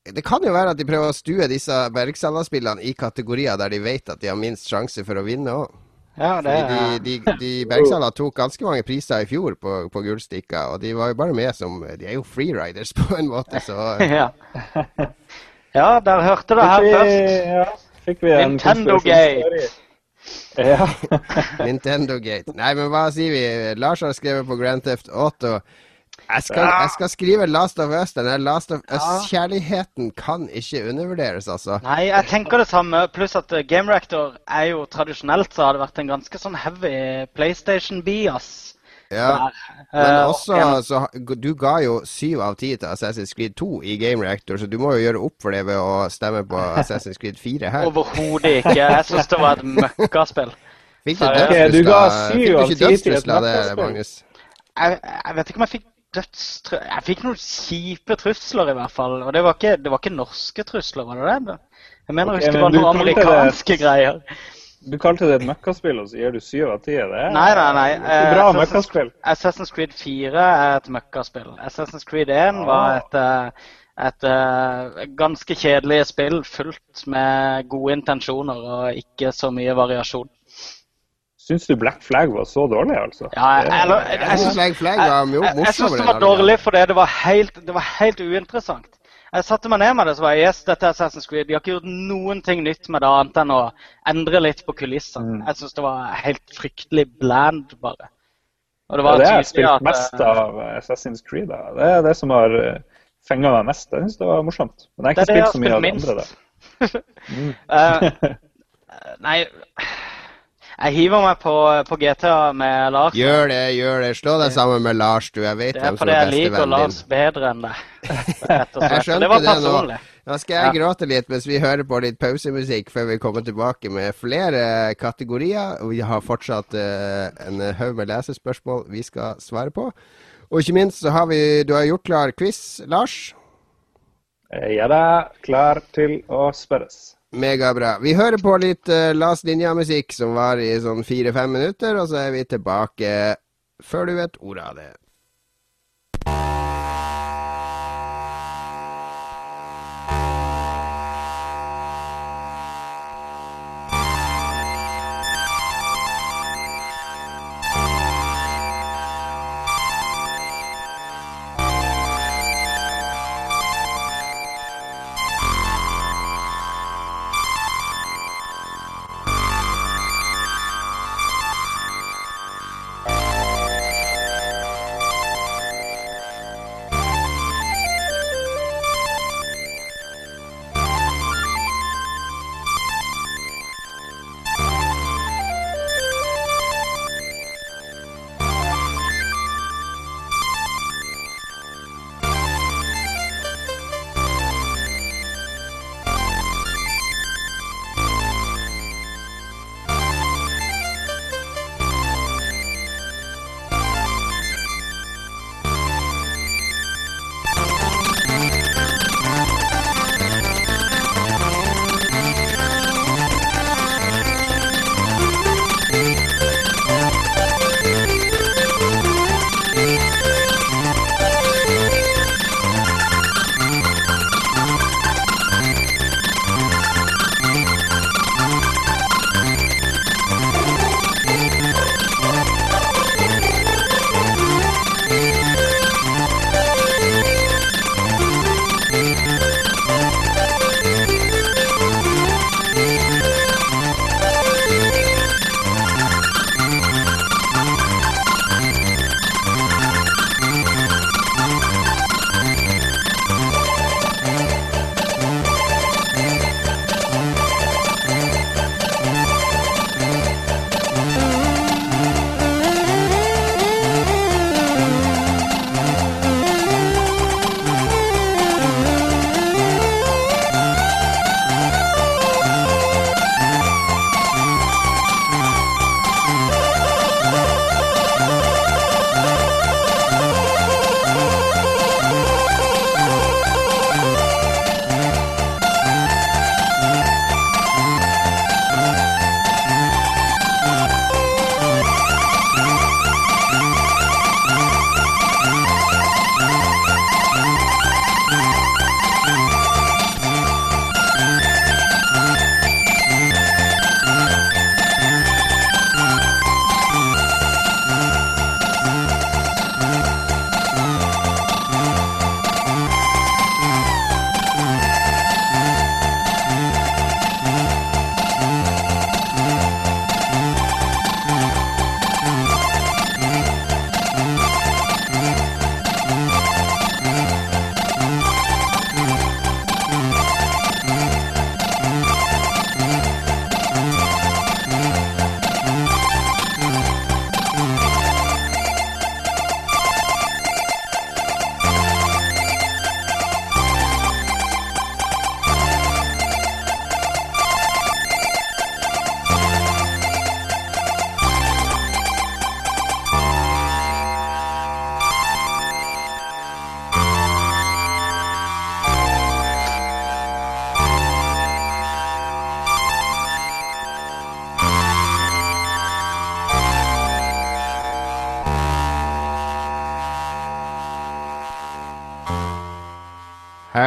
Det kan jo være at de prøver å stue disse Bergsala-spillene i kategorier der de vet at de har minst sjanse for å vinne òg. Ja, det Fordi de, de, de Bergsala tok ganske mange priser i fjor på, på Gullstikka, og de var jo bare med som De er jo freeriders på en måte, så ja. ja, der hørte det her først. Ja, fikk vi en Nintendo Gate. Ja. Nintendo Gate. Nei, men hva sier vi? Lars har skrevet på Grand Theft Auto. Jeg skal, jeg skal skrive Last of Us. Denne Last of Us-kjærligheten kan ikke undervurderes, altså. Nei, jeg tenker det samme. Pluss at eh, Game Reactor er jo tradisjonelt så har det vært en ganske sånn heavy PlayStation-bias. Ja. Men Eh, også, så Du ga jo syv av ti til Assassin's Creed 2 i Game Reactor, så du må jo gjøre opp for det ved å stemme på Assassin's Creed 4 her. Overhodet ikke. Jeg syns det var et møkkaspill. Fikk du Ok, dødstrusler? Fikk du ikke ti til et dødstrusler av det. Magnus? Jeg, jeg vet ikke om jeg fikk dødstrø... Jeg fikk noen kjipe trusler, i hvert fall. Og det var ikke, det var ikke norske trusler, var det det? Jeg mener okay, jeg det var noen amerikanske det- greier. Du kalte det et møkkaspill, og så gir du syv av ti? Det er Nei, nei, nei. er bra Assassin's, møkkaspill. Assassin's Creed 4 er et møkkaspill. Assassin's Creed 1 var et, eh, et eh, ganske kjedelig spill fullt med gode intensjoner og ikke så mye variasjon. Syns du Black Flag var så dårlig, altså? Ja, eller, Jeg jeg, syns- Flag var jeg, jeg synes det var dårlig fordi det var helt, det var helt uinteressant. Jeg satte meg ned med det så var jeg, yes, dette er Assassin's Creed. De har ikke gjort noen ting nytt med det annet enn å endre litt på kulissene. Mm. Jeg syns det var helt fryktelig bland, bare. Og det Ja, det har jeg spilt at mest eh, av Assassin's Creed. Da. Det er det som har fenga meg mest. Jeg syns det var morsomt. Men jeg har Det ikke spilt så mye av det andre. da. Mm. Eh, Nei Jeg hiver meg på, på GTA med Lars. Gjør det, gjør det. Slå deg sammen med Lars, du. Jeg vet Det som er som fordi er jeg liker Lars bedre enn deg. Jeg skjønte Det var det nå. Da skal jeg gråte litt mens vi hører på litt pausemusikk før vi kommer tilbake med flere kategorier. Vi har fortsatt uh, en haug med lesespørsmål vi skal svare på. Og ikke minst så har vi Du har gjort klar quiz, Lars. Jeg er da klar til å spørres. Megabra. Vi hører på litt uh, Las Ninja-musikk som var i sånn fire-fem minutter, og så er vi tilbake før du vet ordet av det.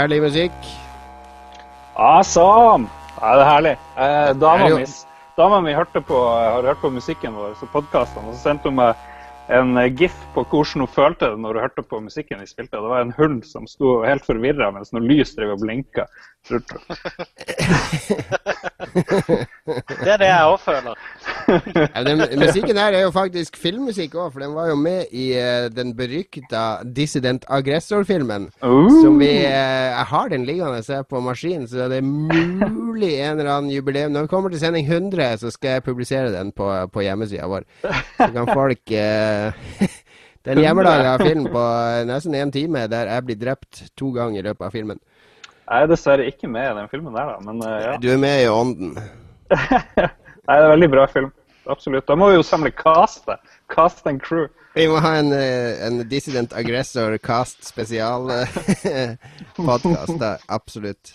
Herlig musikk. Awesome! Ja, det er herlig. Eh, dama, mi, dama mi hørte på, har hørt på musikken vår og podkastene, og så sendte hun meg en eh, gif på hvordan hun følte det når hun hørte på musikken vi spilte. Det var en hund som sto helt forvirra mens noe lys drev og blinka. Det er det jeg òg føler. Ja, den, musikken her er jo faktisk filmmusikk òg, for den var jo med i uh, den berykta Dissident Aggressor-filmen. Som vi uh, Jeg har den liggende her på maskinen, så det er mulig en eller annen jubileum Når vi kommer til sending 100, så skal jeg publisere den på, på hjemmesida vår. Så kan folk Den Det er en hjemmelaga film på nesten én time der jeg blir drept to ganger i løpet av filmen. Jeg er dessverre ikke med i den filmen der, da, men eh, ja. Du er med i ånden. Nei, det er en veldig bra film. Absolutt. Da må vi jo samle castet. Cast and crew. Vi må ha en, eh, en Dissident Aggressor cast spesial-podkast. da. Absolutt.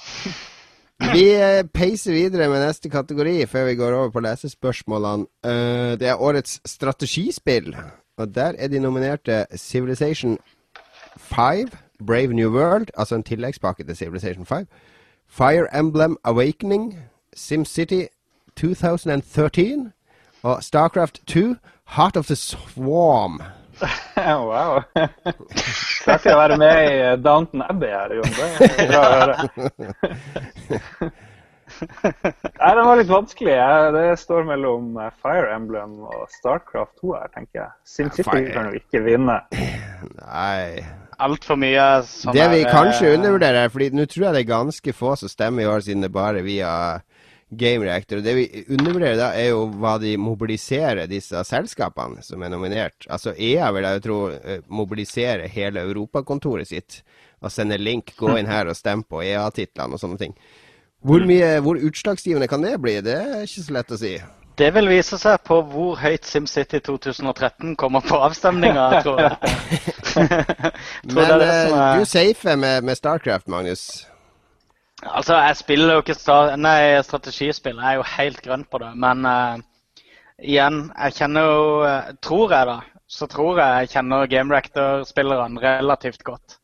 Vi eh, peiser videre med neste kategori før vi går over på lesespørsmålene. Eh, Det er årets strategispill. Og der er de nominerte Civilization 5, Brave New World, altså en tilleggspakke til Civilization 5. Fire Emblem Awakening, SimCity 2013 og Starcraft 2, Heart of the Swarm. wow. Takk for å være med i eh, Downton Abbey her, Jon. Det er bra å høre. Nei, den var litt vanskelig. Det står mellom eh, Fire Emblem og Starcraft 2 her, tenker jeg. SimCity kan jo ikke vinne. Nei Altfor mye sånn Det vi kanskje eh, undervurderer, fordi nå tror jeg det er ganske få som stemmer i år, siden det bare via Game Reactor. Det vi undervurderer da, er jo hva de mobiliserer, disse selskapene som er nominert. Altså EA vil jeg jo tro eh, mobiliserer hele europakontoret sitt og sender link, gå inn her og stem på EA-titlene og sånne ting. Hvor, mye, hvor utslagsgivende kan det bli? Det er ikke så lett å si. Det vil vise seg på hvor høyt SimCity 2013 kommer på avstemninga, tror jeg. tror Men det er eh, er- du safer med, med Starcraft, Magnus. Altså, jeg spiller jo ikke star nei, strategispill. Jeg er jo helt grønn på det. Men uh, igjen, jeg kjenner jo eh, Tror jeg, da, så tror jeg jeg kjenner Game Rector-spillerne relativt godt.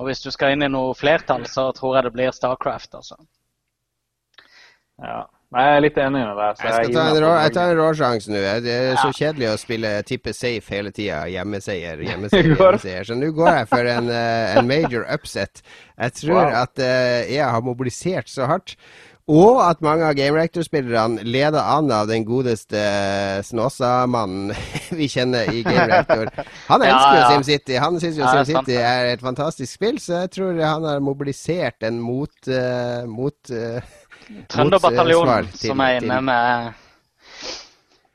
Og hvis du skal inn i noe flertall, så tror jeg det blir Starcraft, altså. Ja. Nei, jeg er litt enig med deg. så Jeg skal gir ta en, rå, jeg tar en råsjanse nå. Det er så kjedelig å spille tippe safe hele tida. Hjemmeseier, hjemmeseier, hjemmeseier. Så nå går jeg for en, eh, en major upset. Jeg tror Wow. at EA jeg har mobilisert så hardt. Og at mange av Game Reactor-spillerne leder an av den godeste Snåsa-mannen vi kjenner i Game Reactor. Han elsker jo ja. SimCity. Han syns jo Ja, SimCity er et fantastisk spill, så jeg tror han har mobilisert en mot, uh, mot eh, Trønderbataljonen som er inne med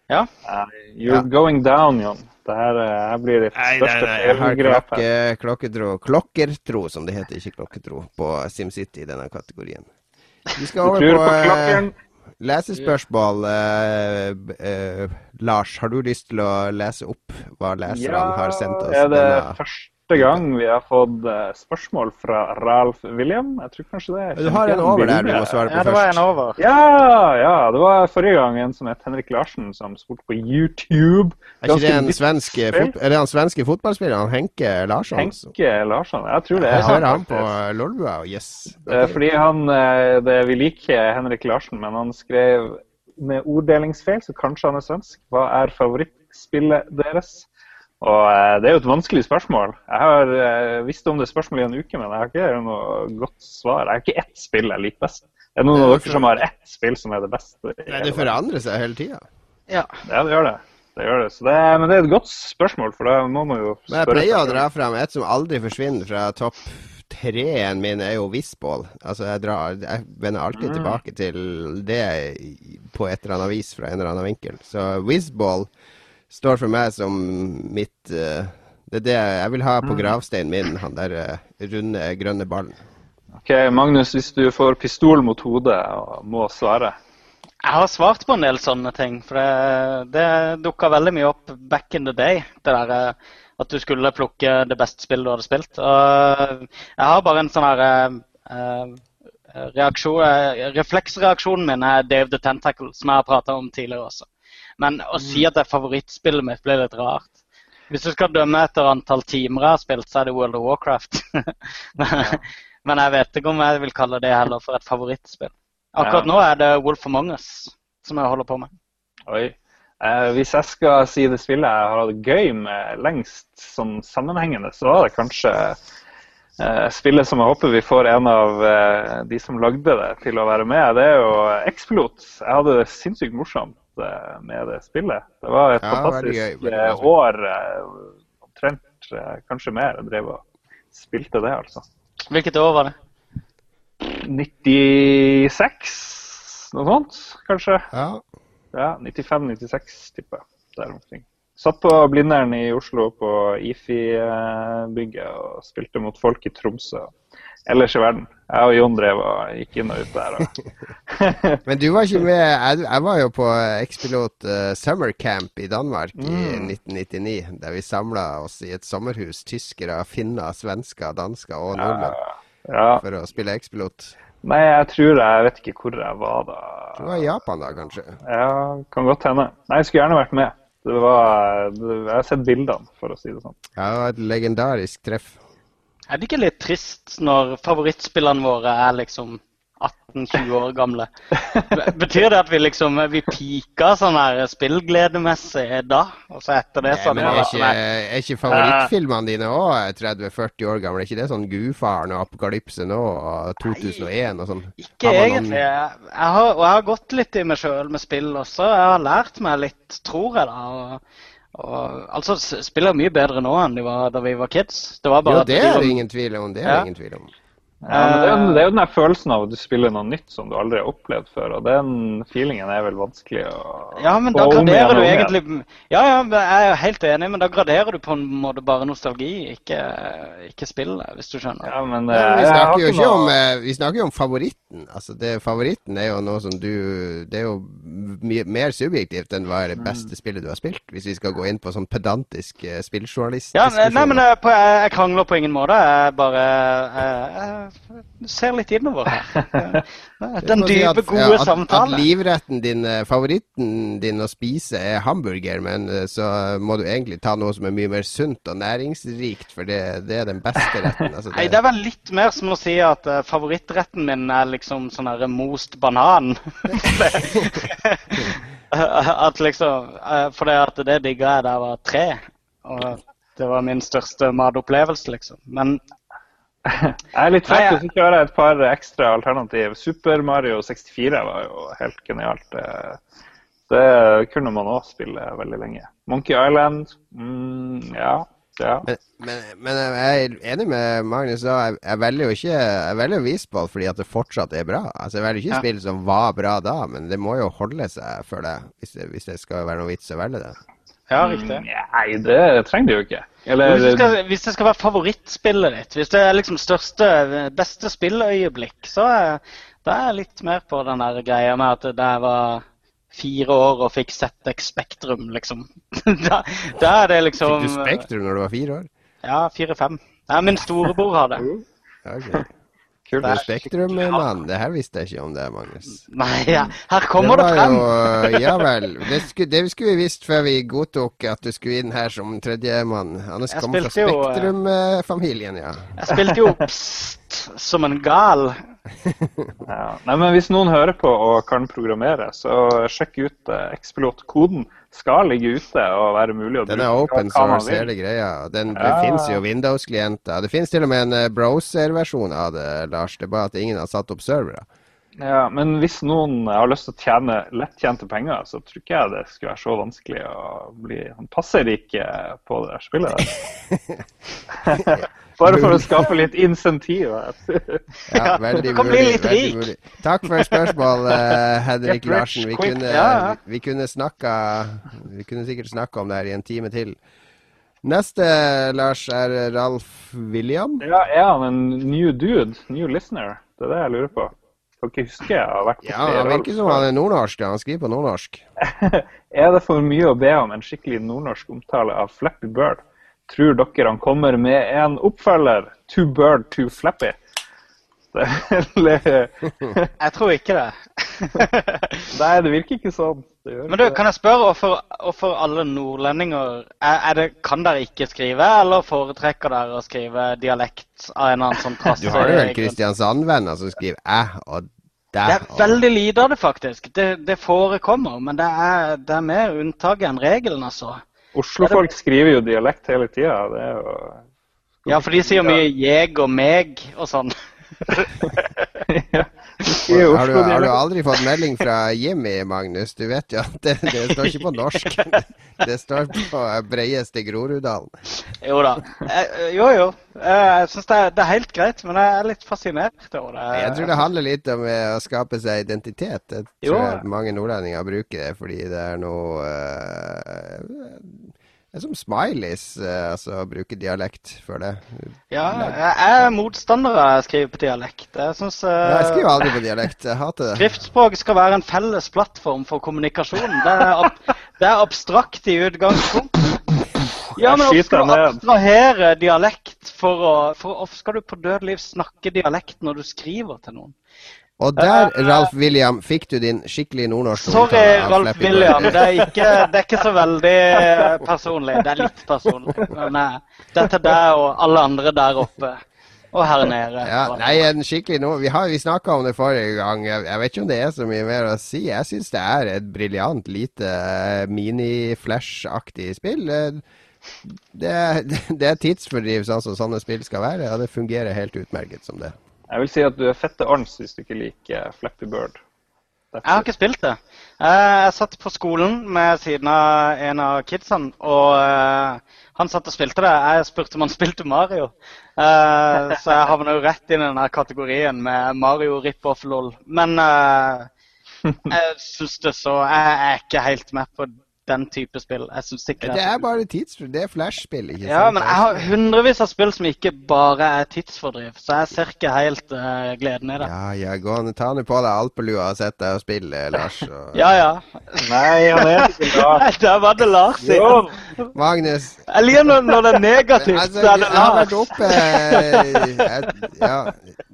Ja. Nei, You're Ja. going down, Jon. Det her, eh, her blir ditt nei, største feilgrep. klokke, klokketro Klokkertro, som det heter, ikke klokketro, på SimCity i denne kategorien. Vi skal over på på eh, lesespørsmål. Uh, eh, Lars, har du lyst til å lese opp hva leserne har sendt oss? er det denne- første gang vi har fått eh, spørsmål fra Ralf William? Jeg tror kanskje det er Du har en over der du må svare på ja, det var en først. over. Ja, ja, det var forrige gang en som het Henrik Larsen, som spurte på YouTube. Er ikke det en svenske, svensk fot er det han svenske fotballspilleren Henke Larsson? Henke Larsson. Jeg tror det er Jeg hører han på. Lolbua, yes. Eh, Fordi han eh, det, Vi liker Henrik Larsen, men han skrev med orddelingsfeil, så kanskje han er svensk. Hva er favorittspillet deres? Og eh, Det er jo et vanskelig spørsmål. Jeg har eh, visst om det spørsmålet i en uke, men jeg har ikke noe godt svar. Jeg har ikke ett spill jeg liker best. Er det noen av dere som har ett spill som er det beste? Nei, det forandrer seg hele tida. Ja. Ja, det gjør det. det, gjør det. Så det men det er et godt spørsmål, for da må man jo spørre. Men jeg pleier å dra fram et som aldri forsvinner fra topp treen min, er jo Visball. Altså, jeg, drar, jeg vender alltid Mm. tilbake til det på et eller annet vis fra en eller annen vinkel. Så Whistball står for meg som mitt uh, Det er det jeg vil ha Mm. på gravsteinen min, han der uh, runde, grønne ballen. Ok, Magnus, hvis du får pistol mot hodet og må svare Jeg har svart på en del sånne ting. For det, det dukka veldig mye opp back in the day. Det der eh, at du skulle plukke det beste spillet du hadde spilt. Og jeg har bare en sånn her uh, reaksjon, Refleksreaksjonen min er Dave the Tentacle, som jeg har prata om tidligere også. Men å si at det er favorittspillet mitt, blir litt rart. Hvis du skal dømme etter antall timer jeg har spilt, så er det World of Warcraft. Men jeg vet ikke om jeg vil kalle det heller for et favorittspill. Akkurat nå er det Wolf Among Us som jeg holder på med. Oi. Eh, hvis jeg skal si det spillet jeg har hatt gøy med lengst som sammenhengende, så var det kanskje eh, spillet som jeg håper vi får en av eh, de som lagde det, til å være med. Det er jo X-Pilot. Jeg hadde det sinnssykt morsomt med det spillet. Det var et Ja, veldig fantastisk gøy, veldig eh, gøy. år. eh, Omtrent, eh, kanskje mer. Jeg drev og spilte det, altså. Hvilket år var det? 96, noe sånt, kanskje. Ja. Ja, 95-96, tipper jeg. Der omkring. Satt på Blindern i Oslo på IFI-bygget og spilte mot folk i Tromsø. Ellers i verden. Jeg og Jon drev og gikk inn og ut der. Og... Men du var ikke med Jeg, jeg var jo på X-Pilot uh, Summer Camp i Danmark i Mm. 1999. Der vi samla oss i et sommerhus, tyskere, finner, svensker, dansker og nordmenn, ja. for å spille X-Pilot. Nei, jeg tror jeg vet ikke hvor jeg var da. Du var i Japan da, kanskje? Ja, kan godt hende. Nei, jeg skulle gjerne vært med. Det var, det, jeg har sett bildene, for å si det sånn. Ja, det var et legendarisk treff. Er det ikke litt trist når favorittspillerne våre er liksom 18-20 år gamle? Betyr det at vi liksom vi pika sånn her spillgledemessig da? Og så etter det så Nei, men er ikke, er ikke favorittfilmene dine òg 30-40 år gamle? Er ikke det sånn Gudfaren og Apokalypse nå og 2001 og sånn? Ikke noen- egentlig. Jeg, jeg har, og jeg har gått litt i meg sjøl med spill også. Jeg har lært meg litt, tror jeg, da. Og, og, altså, spiller spill er mye bedre nå enn de var da vi var kids. Det var bare jo, det de er det ingen tvil om. Det er Ja. ingen tvil om. Ja, men det er, jo, det er jo den der følelsen av at du spiller noe nytt som du aldri har opplevd før. Og den feelingen er vel vanskelig å Ja, men da graderer du egentlig Ja, ja, jeg er helt enig, men da graderer du på en måte bare nostalgi, ikke, ikke spillet, hvis du skjønner. Ja, men, Men eh, vi snakker jo ikke om, eh, vi snakker jo om favoritten. Altså det, favoritten er jo noe som du Det er jo mye mer subjektivt enn hva er det Mm. beste spillet du har spilt, hvis vi skal gå inn på sånn pedantisk eh, spilljournalist. Ja, nei, men jeg, jeg krangler på ingen måte. Jeg bare jeg, jeg ser litt innover her. Den dype, gode at, At livretten din, eh, favoritten din å spise er hamburger, men eh, så må du egentlig ta noe som er mye mer sunt og næringsrikt, for det, det er den beste retten. Altså, Nei, det er vel litt mer som å si at uh, favorittretten min er liksom sånn her most banan. at liksom uh, For det at det digga jeg da jeg var tre. Og det var min største matopplevelse, liksom. Men Jeg er litt jeg- og så kjører jeg et par ekstra alternativ. Super Mario 64 var jo helt genialt. Det, det kunne man òg spille veldig lenge. Monkey Island, mm, ja. ja. Men, men, men jeg er enig med Magnus. da. Jeg, jeg velger jo ikke Jeg velger Visball fordi at det fortsatt er bra. Altså Jeg velger ikke Ja. spill som var bra da, men det må jo holde seg for det, hvis det, hvis det skal være noe vits å velge det. Ja, riktig. Nei, det trenger de jo ikke. Eller Hvis det, skal, hvis det skal være favorittspillet ditt, hvis det er liksom største, beste spilløyeblikk, så er, da er jeg litt mer på den der greia med at da jeg var fire år og fikk ZX Spektrum, liksom. da, da er det liksom Fikk du Spektrum når du var fire år? Ja, fire-fem. Ja, min storebror hadde. det. Kult. Det er Spektrum-mann. Det her visste jeg ikke om det, Magnus. Nei, ja. her kommer det, det frem. Jo, ja vel. Det skulle, det skulle vi visst før vi godtok at du skulle inn her som tredjemann. Anders kommer fra eh, Spektrum-familien, ja. Jeg spilte jo pst som en gal. Ja. Nei, men Hvis noen hører på og kan programmere, så sjekk ut eh, Xpilot-koden. Skal ligge ute og være mulig å Den er open så source, vil. hele greia. Den, det Ja. finnes jo Windows-klienter. Det finnes til og med en eh, browser-versjon av det, Lars. Det er bare at ingen har satt opp servere. Ja, Men hvis noen har lyst til å tjene lettjente penger, så tror ikke jeg det skulle være så vanskelig å bli Han passer ikke på det der spillet. Der. Bare for å skape litt insentiv. Ja, veldig du kan bli litt rik. mulig. Takk for spørsmål, eh, Henrik Larsen. Vi kunne, vi, vi, kunne snakka, vi kunne sikkert snakka om det her i en time til. Neste, Lars, er Ralf William. ja, er han en new dude? New listener? Det er det jeg lurer på. Kan ikke huske jeg har vært på Ja, Han virker som han er nordnorsk. Han skriver på nordnorsk. Er det for mye å be om en skikkelig nordnorsk omtale av Flappy Bird? Tror dere han kommer med en oppfølger? Too Bird, too Flappy? Jeg tror ikke det. Nei, det virker ikke sånn. Men du, kan jeg spørre hvorfor, hvorfor alle nordlendinger er, er det, Kan dere ikke skrive, eller foretrekker dere å skrive dialekt av en eller annen sånn trasse? Du har jo en? Kristiansand-venner som skriver æ og dæ. Det er veldig lite av det, faktisk. Det, det forekommer, men det er, det er mer unntaket enn regelen, altså. Oslofolk skriver jo dialekt hele tida. Jo Ja, for de sier mye 'jeg' og 'meg' og sånn. Ja. Har du, har du aldri fått melding fra Jimmy, Magnus? Du vet jo at det, det står ikke på norsk. Det står på breieste Groruddalen. Jo da. Eh, jo, jo. Eh, jeg syns det, det er helt greit, men jeg er litt fascinert over det. Jeg tror det handler litt om eh, å skape seg identitet. Jeg tror jo. mange nordlendinger bruker det fordi det er noe eh, Det er som smileys, eh, altså å bruke dialekt for det. Ja, jeg er motstander av å skrive på dialekt. Jeg syns Jeg skriver aldri på dialekt. Jeg hater det. Skriftspråk skal være en felles plattform for kommunikasjon. Det er, ab det er abstrakt i utgangspunktet. Ja, men hvorfor skal du abstrahere dialekt for å Hvorfor skal du på død liv snakke dialekt når du skriver til noen? Og der, Ralf William, fikk du din skikkelig nordnorske Sorry, Ralf William. Det er, ikke, det er ikke så veldig eh, personlig. Det er litt personlig. Men eh, det er til deg og alle andre der oppe. Og her nede. Ja, nei, en skikkelig nord... Vi, har- vi snakka om det forrige gang. Jeg, vet ikke om det er så mye mer å si. Jeg syns det er et briljant lite eh, mini-flash-aktig spill. Det, det er tidsfordriv sånn som sånne spill skal være, og det fungerer helt utmerket som det. Jeg vil si at du er fette arns hvis du ikke liker Flappy Bird. That's Jeg har ikke spilt det. Eh, Jeg satt på skolen med siden av en av kidsene, og eh, han satt og spilte det. Jeg spurte om han spilte Mario. Eh, Så jeg havna jo rett inn i denne kategorien med Mario rip-off lol. Men jeg syns det så Jeg er ikke helt med på den type spill. Jeg synes ikke Det er bare tidsfordriv. Det er flashspill, ikke sant? Ja, men jeg har hundrevis av spill som ikke bare er tidsfordriv, så jeg ser ikke helt uh, gleden i det. Ja, ja, gå an, ta nå på deg alpelua og sett deg og spille, Lars. Og... Ja, ja. Nei, han er ikke bra. Der var det Lars Jo, igjen. Magnus, Jeg liker når, når det er negativt, Altså, så er det Lars. jeg har vært Lars. oppe eh, jeg, Ja.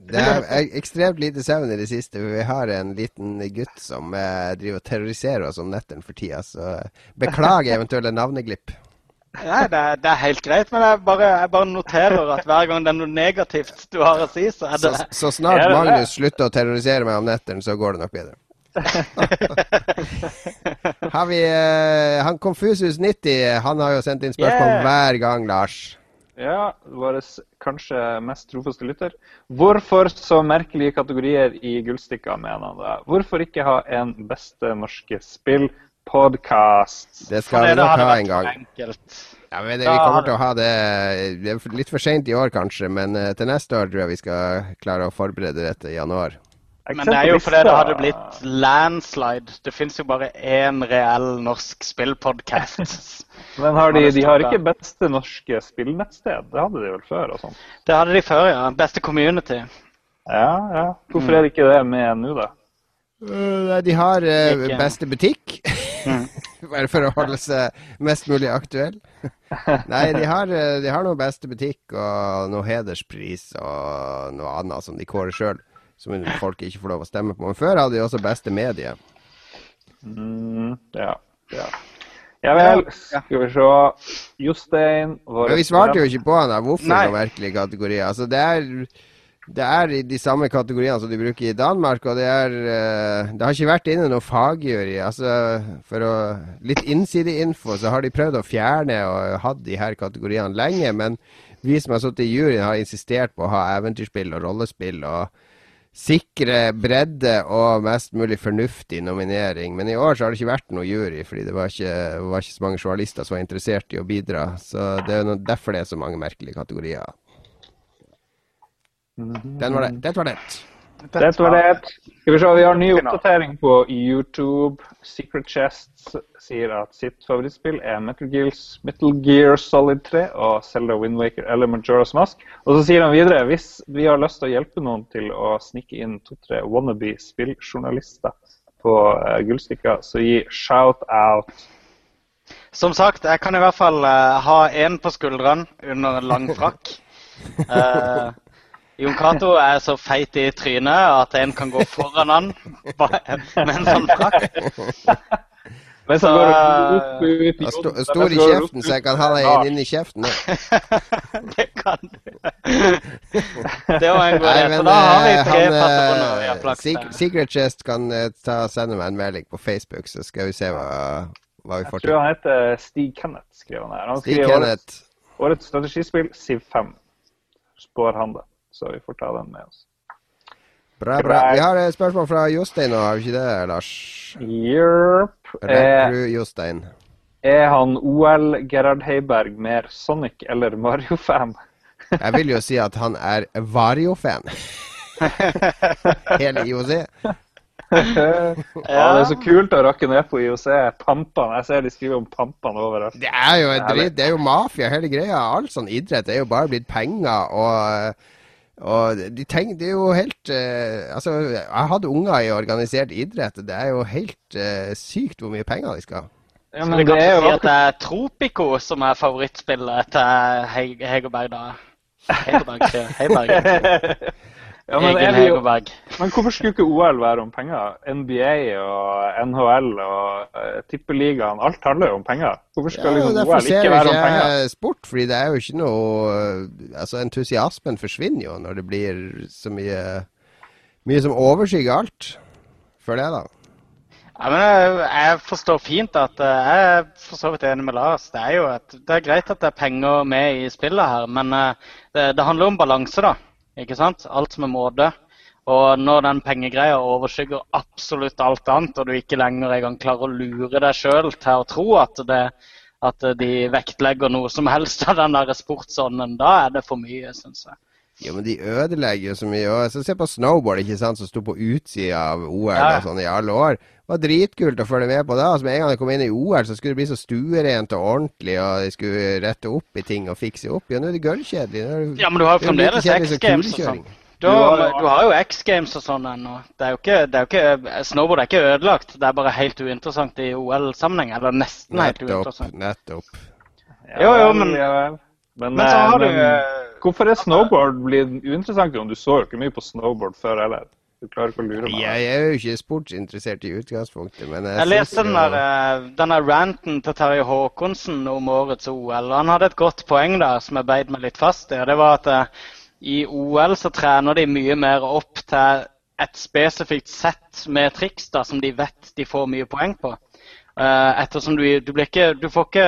Det er ekstremt lite søvn i det siste. Vi har en liten gutt som eh, driver og terroriserer oss om nettene for tida. Så beklager eventuelle navneglipp. Nei, det er, det er helt greit, men jeg bare, jeg bare noterer at hver gang det er noe negativt du har å si, så er Så, det så snart det Magnus det? Slutter å terrorisere meg om nettene, så går det nok bedre. Har vi uh, Han Confusus90, han har jo sendt inn spørsmål Yeah. hver gang, Lars. Ja, vår kanskje mest trofaste lytter. Hvorfor så merkelige kategorier i Gullstikka, mener han det? Hvorfor ikke ha en beste norske spill-podkast? Det skal vi nok ha en gang. enkelt. Ja, men det, vi kommer til å ha det Det er litt for seint i år, kanskje, men eh, til neste år tror jeg vi skal klare å forberede dette i januar. Men det er jo fordi det hadde blitt landslide. Det fins jo bare én reell norsk spillpodkast. Men har de, de har ikke beste norske spillnettsted? Det hadde de vel før? og sånn. Det hadde de før, ja. Beste community. Ja, ja. Hvorfor er det ikke det med nå, da? Øh, nei, de har eh, beste butikk. Mm. Bare for å holde seg mest mulig aktuell. Nei, de har, eh, de har noe beste butikk og noe hederspris og noe annet som de kårer sjøl. Som folk ikke får lov å stemme på. Men før hadde de også beste medie. Mm, ja, ja. Ja vel, skal vi se. Jostein vi svarte jo ikke på han da. Hvorfor Nei. noen merkelige kategorier? Altså, det er, det er i de samme kategoriene som de bruker i Danmark, og det er eh, Det har ikke vært inne noe fagjury. Altså, for å Litt innsideinfo, så har de prøvd å fjerne og hatt de her kategoriene lenge, men vi som har sittet i juryen, har insistert på å ha eventyrspill og rollespill. og Sikre bredde og mest mulig fornuftig nominering. Men i år så har det ikke vært noe jury, fordi det var ikke, var ikke så mange journalister som var interessert i å bidra. Så det er derfor det er så mange merkelige kategorier. Den var det. Det var det. Det var det. Skal vi se, vi har ny oppdatering på YouTube. Secret Chests sier at sitt favorittspill er Metal, Gears, Metal Gear Solid 3 og Zelda Windwaker eller Majora's Mask. Og så sier han videre hvis vi har lyst til å hjelpe noen til å snike inn to-tre wannabe spilljournalister på uh, Gullstikka, så gi shout-out. Som sagt, jeg kan i hvert fall uh, ha én på skuldrene under en lang frakk. Eh, Jon Cato er så feit i trynet at en kan gå foran han med en sånn frakk. Men Så, i Han sto, jobben, stor i kjeften, så jeg kan ha deg Ja. inn i kjeften. Det kan du. Det var en god idé. Så da har vi eh, tre han patroner vi har eh, flaks Sec- med. Secret Chest kan eh, ta, sende meg en melding på Facebook, så skal vi se hva, hva vi Jeg tror han heter Stig Kenneth, skriver han her. Han Stig skriver årets, Kenneth. årets strategispill, Siv 5. Spår han det. Så vi får ta den med oss. Bra, bra. Vi har et spørsmål fra Jostein nå, har vi ikke det, Lars? Er, Jostein. er han OL Gerhard Heiberg mer Sonic eller Mario-fan? Jeg vil jo si at han er Vario-fan. Hele IOC. Ja, det er så kult å rakke ned på IOC. Pampene. Jeg ser de skriver om pampene overalt. Det er jo en dritt. Det er jo mafia, hele greia. All sånn idrett er jo bare blitt penger og og de tenker, det er jo helt eh, Altså, jeg hadde unger i organisert idrett. Det er jo helt eh, sykt hvor mye penger de skal ha. Ja, men det er ikke si jo at det er Tropico som er favorittspillet til Heg Hegerberg, da. Hegerberg, sier. Heiberg. ja, men, egen er jo, men hvorfor skulle ikke OL være om penger? NBA og NHL og uh, Tippeligaen, alt handler jo om penger. Hvorfor skal Ja, liksom OL ikke være om ikke penger? jeg sport, fordi det er jo ikke noe Altså, entusiasmen forsvinner jo når det blir så mye Mye som overskygger alt, føler jeg, da. Ja, men jeg, jeg forstår fint at eh, Jeg er for så vidt enig med Lars. Det er jo et, det er greit at det er penger med i spillet her, men eh, det, det handler om balanse, da. Ikke sant? Alt er måte. Og når den pengegreia overskygger absolutt alt annet, og du ikke lenger engang klarer å lure deg sjøl til å tro at, det, at de vektlegger noe som helst av den der sportsånden, da er det for mye, syns jeg. Jo, men de ødelegger jo så mye. Og så Se på snowboard, ikke sant, som sto på utsida av OL Ja. og sånn i alle år. Det var dritkult å følge med på da. Altså, med en gang de kom inn i OL, så skulle det bli så stuerent og ordentlig, og de skulle rette opp i ting og fikse opp. Ja, nå er det det- Ja, men du har jo det fremdeles X Games og sånn. Du har, du har jo X Games og sånn ennå. Det er jo ikke, det er jo ikke, snowboard er ikke ødelagt, det er bare helt uinteressant i OL-sammenheng. Eller nesten helt Nettopp. uinteressant. Nettopp. Jo, jo, men- Ja, men, Men så eh, har du men eh, Hvorfor er snowboard blitt uinteressant? om Du så jo ikke mye på snowboard før heller. Du klarer ikke å lure meg. Jeg er jo ikke sportsinteressert i utgangspunktet, men jeg, Jeg leste den der, eh, den ranten til Terje Håkonsen om årets OL. Han hadde et godt poeng der som jeg beit meg litt fast i. og Det var at eh, i OL så trener de mye mer opp til et spesifikt sett med triks da, som de vet de får mye poeng på. Eh, ettersom du, du blir ikke Du får ikke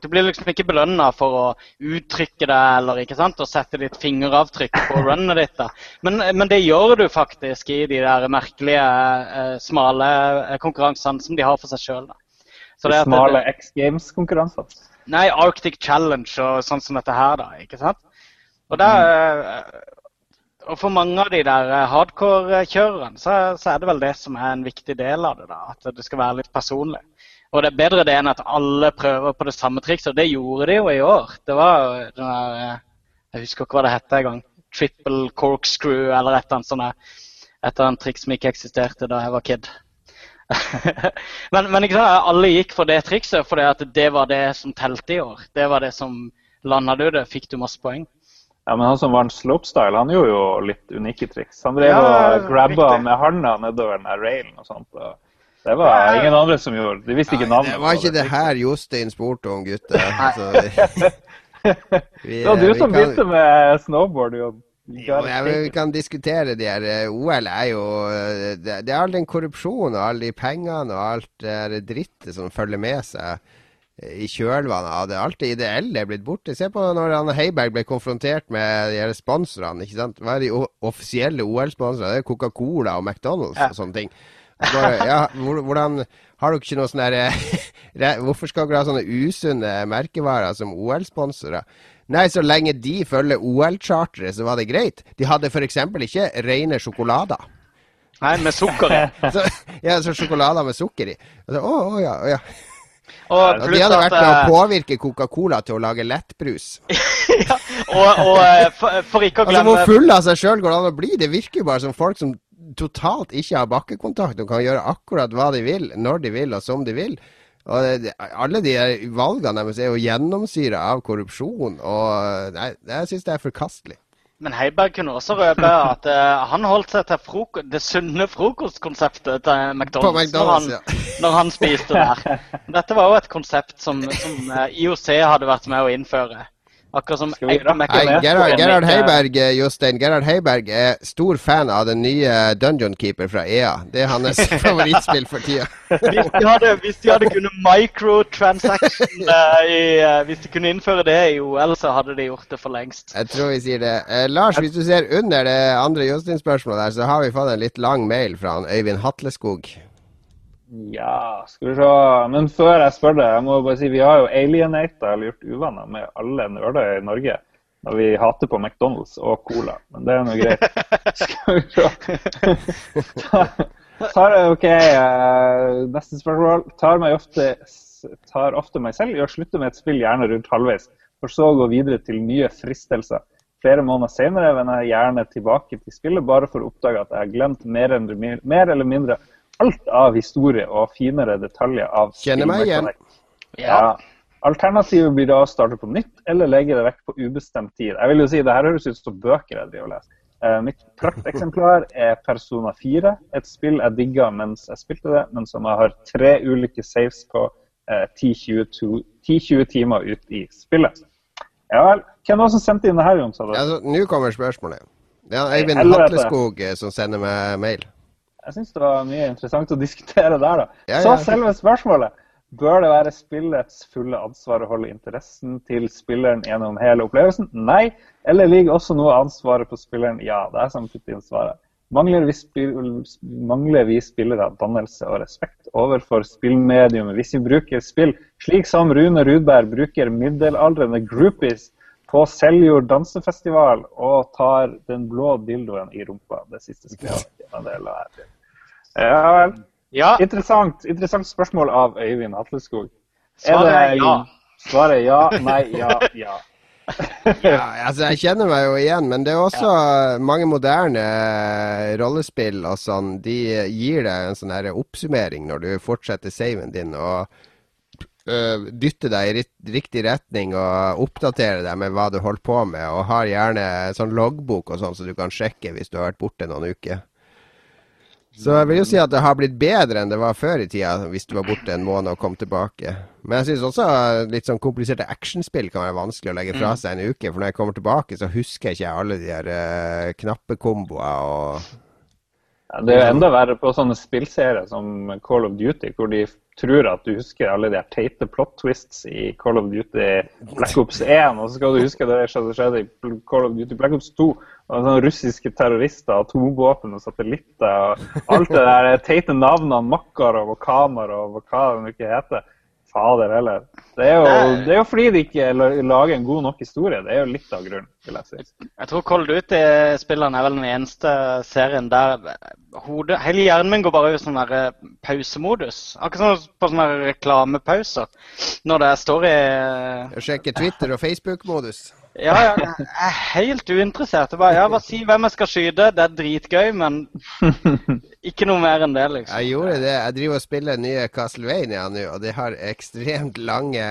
Du blir liksom ikke belønna for å uttrykke deg eller ikke sant, og sette ditt fingeravtrykk på runnet ditt. da. Men, men det gjør du faktisk i de der merkelige, eh, smale eh, konkurransene som de har for seg sjøl. De smale X Games-konkurransene. Nei, Arctic Challenge og sånn som dette her, da. ikke sant? Og, der, eh, og for mange av de der eh, hardcore-kjørerne, så, så er det vel det som er en viktig del av det. da, At det skal være litt personlig. Og det er bedre det enn at alle prøver på det samme trikset. Og det gjorde de jo i år. Det var jo den der eh, Jeg husker ikke hva det het engang. Triple corkscrew eller et eller annet sånt. Triks som ikke eksisterte da jeg var kid. men, men alle gikk for det trikset at det var det som telte i år. Det var det som Landa du det, fikk du masse poeng. Ja, men han som vant slopestyle, han gjorde jo litt unike triks. Han drev Ja, og grabba riktig. med handa nedover den der railen og sånt. Og det var ingen andre som gjorde. De visste ikke navnet. det var ikke det her Jostein spurte om, gutter. Så, Det var du som kan- begynte med snowboard, Jon. Jo, ja, men vi kan diskutere de her eh, OL er jo eh, Det, det er all den korrupsjonen og alle de pengene og alt det der drittet som følger med seg i kjølvannet av det. Alt det ideelle er blitt borte. Se på når han Heiberg ble konfrontert med de sponsorene. ikke sant? Hva er de offisielle OL-sponsorene? Det er Coca-Cola og McDonald's Ja. og sånne ting. Bare, ja, hvordan Har dere ikke noe sånn der eh, Hvorfor skal dere ha sånne usunne merkevarer som OL-sponsorer? Nei, så lenge de følger OL-charteret, så var det greit. De hadde f.eks. ikke rene sjokolader. Nei, med sukker i. Så, ja, så sjokolader med sukker i. Å, å, ja, å, ja. Og Og de hadde vært med å eh, påvirke Coca-Cola til å lage lettbrus. ja, og, og eh, for, for ikke å glemme Altså, Hvor full av seg sjøl går det an å bli? Det virker jo bare som folk som totalt ikke har bakkekontakt og kan gjøre akkurat hva de vil, når de vil og som de vil. Og det, Alle de valgene deres er jo gjennomsyra av korrupsjon. og nei, Jeg syns det er forkastelig. Men Heiberg kunne også røpe at uh, han holdt seg til det sunne frokostkonseptet til McDonald's, når, han, når han spiste der. Dette var jo et konsept som, som uh, IOC hadde vært med å innføre. Akkurat som? Gerhard, Gerhard Heiberg, eh, Jostein, Gerhard Heiberg er stor fan av den nye Dungeon Keeper fra EA. Det er hans favorittspill for tida. Hvis de hadde, hvis de hadde kunnet microtransaction uh, i, uh, Hvis de kunne innføre det i OL, så hadde de gjort det for lengst. Jeg tror vi sier det. Uh, Lars, hvis du ser under det andre Jostein-spørsmålet der, så har vi fått en litt lang mail fra han Øyvind Hatleskog. Ja, skal vi se. Men før jeg spør deg, jeg må bare si vi har jo alienata eller gjort uvenner med alle nerder i Norge. Da vi hater på McDonald's og Cola. Men det er nå greit. Skal vi se. Tar, ok, eh, neste spørsmål. Tar, meg ofte, tar ofte meg selv i å slutte med et spill gjerne rundt halvveis, for så å gå videre til nye fristelser. Flere måneder senere vender jeg gjerne tilbake til spillet bare for å oppdage at jeg har glemt mer mer eller mindre alt av historie og finere detaljer av Kjenner meg igjen. Ja. Alternativet blir da å starte på nytt eller legge det vekk på ubestemt tid. Jeg vil jo si, Det her høres ut som bøker jeg driver og leser. Uh, mitt prakteksemplar er Persona 4, et spill jeg digga mens jeg spilte det, men som jeg har tre ulike saves på uh, 10-20 10-20 timer ut i spillet. Ja vel. Hvem var det som sendte inn det her, Jon? Nå Nå kommer spørsmålet. Det er Eivind Hatleskog eh, som sender meg mail. Jeg syns det var mye interessant å diskutere der, da. Ja, Så selve spørsmålet. Bør det være spillets fulle ansvar å holde interessen til spilleren gjennom hele opplevelsen? Nei. Eller ligger også noe av ansvaret på spilleren? Ja. Det er som putt inn svaret. Mangler vi, mangler vi spillere dannelse og respekt overfor spillmediumet hvis vi bruker spill slik som Rune Rudberg bruker middelaldrende groupies på Seljord dansefestival og tar den blå dildoen i rumpa? Det siste skrevet. Ja, det la her. til. Ja vel. Ja, Interessant, interessant spørsmål av Øyvind Hatleskog. svaret er ja. Svaret er ja, nei, ja, ja. Ja, altså Jeg kjenner meg jo igjen, men det er også mange moderne eh, rollespill og sånn. De gir deg en sånn oppsummering når du fortsetter saven din og øh, dytte deg i riktig retning og oppdatere deg med hva du holder på med, og har gjerne sånn loggbok og sånn så du kan sjekke hvis du har vært borte noen uker. Så jeg vil jo si at det har blitt bedre enn det var før i tida, hvis du var borte en måned og kom tilbake. Men jeg syns også litt sånn kompliserte actionspill kan være vanskelig å legge fra seg en uke. For når jeg kommer tilbake, så husker jeg ikke alle de der uh, knappekomboer og Ja, Det er jo enda verre på sånne spillserier som Call of Duty, hvor de tror at du husker alle de teite plot twists i Call of Duty Black Ops 1, og så skal du huske det som skjedde i Call of Duty Black Ops 2. Og sånne russiske terrorister, atomvåpen og satellitter og alt det der teite navnene Makarov og Kamarov og hva det ikke heter. Fader heller. Det er, jo, det er jo fordi de ikke lager en god nok historie. Det er jo litt av grunnen, vil jeg si. Jeg tror Cold Duty-spilleren er vel den eneste serien der hodet, hele hjernen min går bare i sånn der eh, pausemodus. Akkurat som på sånne reklamepauser. Når det står i å sjekke Twitter og Facebook-modus. Ja, ja, jeg er helt uinteressert. Jeg bare, ja, bare si hvem jeg skal skyte. Det er dritgøy, men ikke noe mer enn det, liksom. Jeg gjorde det. Jeg driver og spiller nye Castlevania nå, og det har ekstremt lange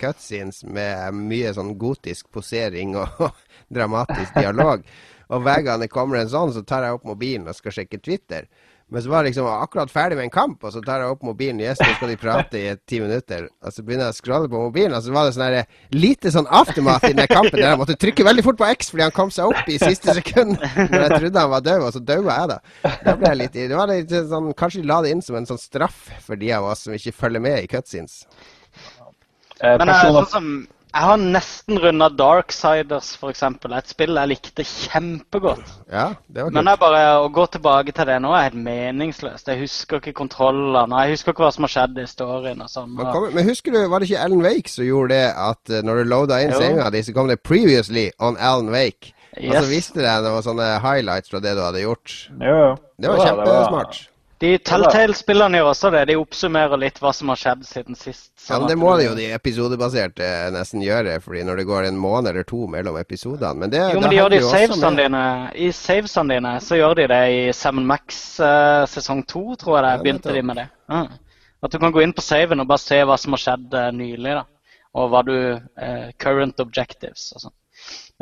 cutscenes med mye sånn gotisk posering og dramatisk dialog. Og hver gang det kommer en sånn, så tar jeg opp mobilen og skal sjekke Twitter. Men så var jeg liksom akkurat ferdig med en kamp, og så tar jeg opp mobilen. Yes, nå skal de prate i ti minutter. Og så begynner jeg å scrolle på mobilen, og så var det sånn her, lite sånn aftermath i den kampen der jeg måtte trykke veldig fort på X fordi han kom seg opp i siste sekund. Når jeg trodde han var død, og så daua jeg, da. Da ble jeg litt, det var litt sånn, Kanskje de la det inn som en sånn straff for de av oss som ikke følger med i cutscenes. Eh, Men sånn som, jeg har nesten runda Darksiders, f.eks. Et spill jeg likte kjempegodt. Ja, det var Men kult. Men jeg bare å gå tilbake til det nå er helt meningsløst. Jeg husker ikke kontrollene, jeg husker ikke hva som har skjedd i storyen og sånn. Men, kom, men husker du, var det ikke Alan Wake som gjorde det at eh, når du loada inn senga di, så kom det 'Previously on Alan Wake'? Og så Yes. viste det noen sånne highlights fra det du hadde gjort. Jo, jo. Det var kjempesmart. De Telltale-spillerne gjør også det. De oppsummerer litt hva som har skjedd siden sist. Ja, sånn men Det må de jo de episodebaserte eh, nesten gjøre, fordi når det går en måned eller to mellom episodene. Men det, Jo, men de gjør det i savesene dine. I savesene dine så gjør de det i Seven Max uh, sesong to, tror jeg det. Ja, Begynte de med det. Uh. At du kan gå inn på saven og bare se hva som har skjedd uh, nylig. da. Og hva du Current objectives og sånn.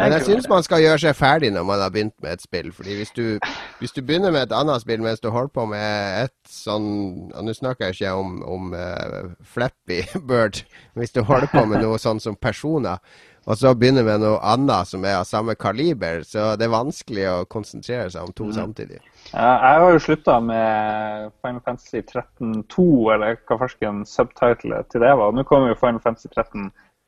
Men jeg syns man skal gjøre seg ferdig når man har begynt med et spill. fordi hvis du, hvis du begynner med et annet spill mens du holder på med et sånn og Nå snakker jeg ikke om, om uh, Flappy Bird. Hvis du holder på med noe sånn som personer, og så begynner med noe annet som er av samme kaliber, så det er vanskelig å konsentrere seg om to mm. samtidig. Jeg har jo slutta med Final Fantasy 13 2, eller hva farsken subtitlet til det var. Nå kommer jo Final Fantasy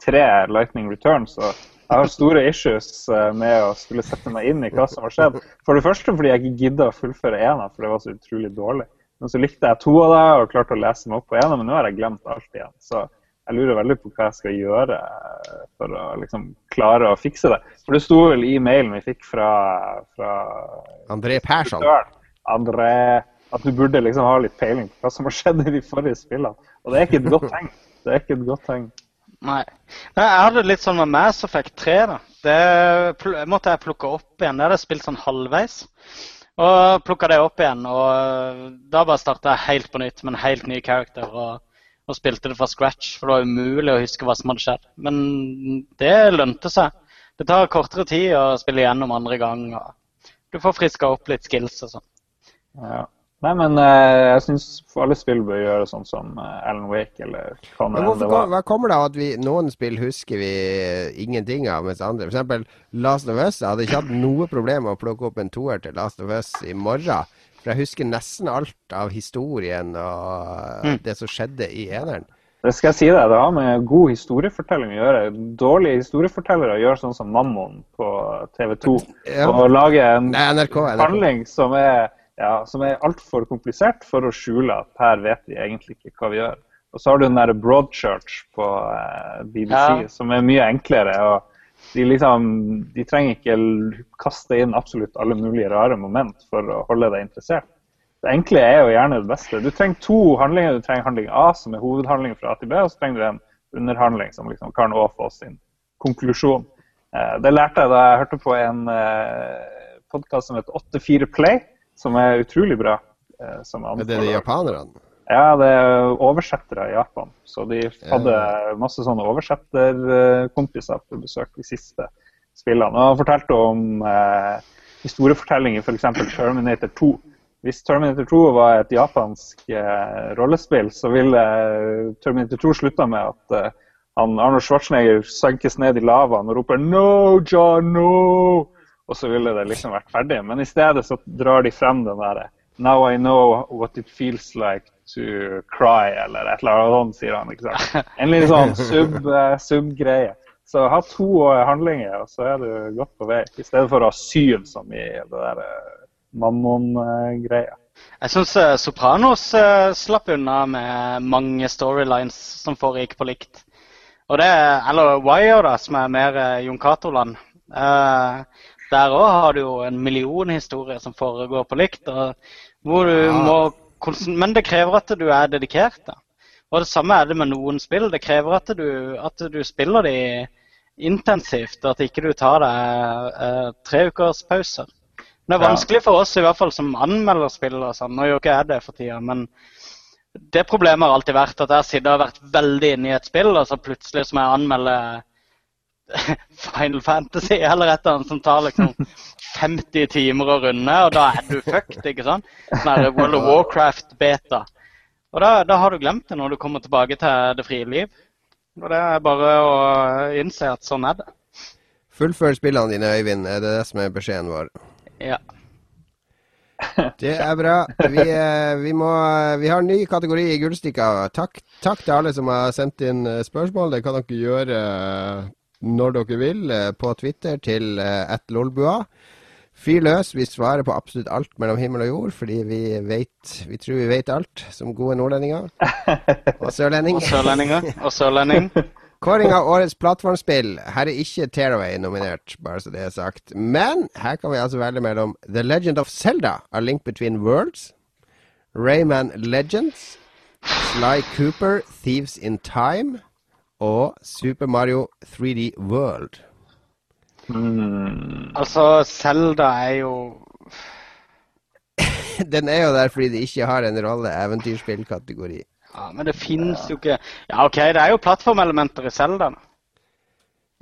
13.3 Lightning Returns. og jeg har store issues eh, med å skulle sette meg inn i hva som har skjedd. For det første fordi jeg ikke gidda å fullføre ena, for det var så utrolig dårlig. Men så likte jeg to av det og klarte å lese meg opp på ena, men nå har jeg glemt alt igjen. Så jeg lurer veldig på hva jeg skal gjøre eh, for å liksom klare å fikse det. For det sto vel i mailen vi fikk fra, fra André Persson. André, at du burde liksom ha litt peiling på hva som har skjedd i de forrige spillene. Og det er ikke et godt tegn. Det er ikke et godt tegn. Nei. Nei. Jeg hadde litt sånn med Mass Effect 3. da. Det måtte jeg plukke opp igjen. Det hadde jeg spilt sånn halvveis. Og plukka det opp igjen. Og da bare starta jeg helt på nytt med en helt ny karakter. Og, og, spilte det fra scratch, for det var umulig å huske hva som hadde skjedd. Men det lønte seg. Det tar kortere tid å spille igjennom andre gang. og Du får friska opp litt skills og sånn. Ja. Nei, men uh, jeg syns alle spill bør gjøre sånn som uh, Alan Wake eller hva det var. Hva kommer det av at vi, noen spill husker vi ingenting av, mens andre F.eks. Last of Us. Jeg hadde ikke hatt noe problem med å plukke opp en toer til Last of Us i morgen. For jeg husker nesten alt av historien og mm. det som skjedde i eneren. Det skal jeg si deg, det har med god historiefortelling å gjøre. Dårlige historiefortellere gjør sånn som Mammon på TV 2. Ja. Og lager en Nei, NRK, NRK. handling som er ja, som er altfor komplisert for å skjule at her vet vi egentlig ikke hva vi gjør. Og så har du den der Broadchurch på eh, BBC, ja. som er mye enklere. og de, liksom, de trenger ikke kaste inn absolutt alle mulige rare moment for å holde deg interessert. Det enkle er jo gjerne det beste. Du trenger to handlinger. Du trenger handling A, som er hovedhandlingen fra A til B, og så trenger du en underhandling som liksom kan få sin konklusjon. Eh, det lærte jeg da jeg hørte på en eh, podkast som heter 84 Play som er utrolig bra. Eh, er det de japanerne? Ja, det er oversettere i Japan. Så de hadde masse sånne oversetterkompiser på besøk de siste spillene. Og fortalte om eh, historiefortellinger, f.eks. Terminator 2. Hvis Terminator 2 var et japansk eh, rollespill, så ville eh, Terminator 2 slutta med at eh, han, Arnold Schwarzenegger sankes ned i lavaen og roper 'No, John, no!' Og så ville det liksom vært ferdig. Men i stedet så drar de frem den derre Now I know what it feels like to cry, eller et eller annet sånt, sier han. ikke sant? En litt sånn sub-greie. Sub så ha to handlinger, og så er du godt på vei. I stedet for å ha syv, som i det der eh, mammon-greia. Jeg syns Sopranos slapp unna med mange storylines som foregikk på likt. Og det, Eller Wire, da, som er mer Jon Cato-land. Uh, der òg har du jo en million historier som foregår på likt. må, men det krever at du er dedikert. Da. Og det samme er det med noen spill. Det krever at du, at du spiller de intensivt, og at ikke du tar deg eh, tre ukers pauser. Det er vanskelig for oss, i hvert fall som anmelder spill. og sånn. Nå gjør ikke jeg det for tida, men det problemet har alltid vært at jeg har vært veldig inne i et spill, og så plutselig så må jeg anmelde Final Fantasy eller et eller annet som tar liksom 50 timer å runde, og da er du fucked, ikke sant? Sånn World of Warcraft-beta. Og da, da, har du glemt det når du kommer tilbake til det frie liv. Og det er bare å innse at sånn er det. Fullfør spillene dine, Øyvind. Er det det som er beskjeden vår? Ja. Det er bra. Vi, eh, vi, må, vi har en ny kategori i Gullstikka. Takk, takk, til alle som har sendt inn eh, spørsmål. Det kan dere gjøre når dere vil eh, på Twitter til at eh, lolbua. Fyr løs. Vi svarer på absolutt alt mellom himmel og jord, fordi vi vet, vi tror vi vet alt, som gode nordlendinger. Og sørlending. og sørlendinger. Og sørlending. Kåring av årets plattformspill. Her er ikke Tearaway nominert, bare så det er sagt. Men her kan vi altså velge mellom The Legend of Zelda, A Link Between Worlds, Rayman Legends, Sly Cooper, Thieves in Time, og Super Mario 3D World. Mm. Altså, Zelda er jo Den er jo der fordi de ikke har en rolle eventyrspillkategori. Ja, Men det fins jo ikke Ja, OK, det er jo plattformelementer i Zelda.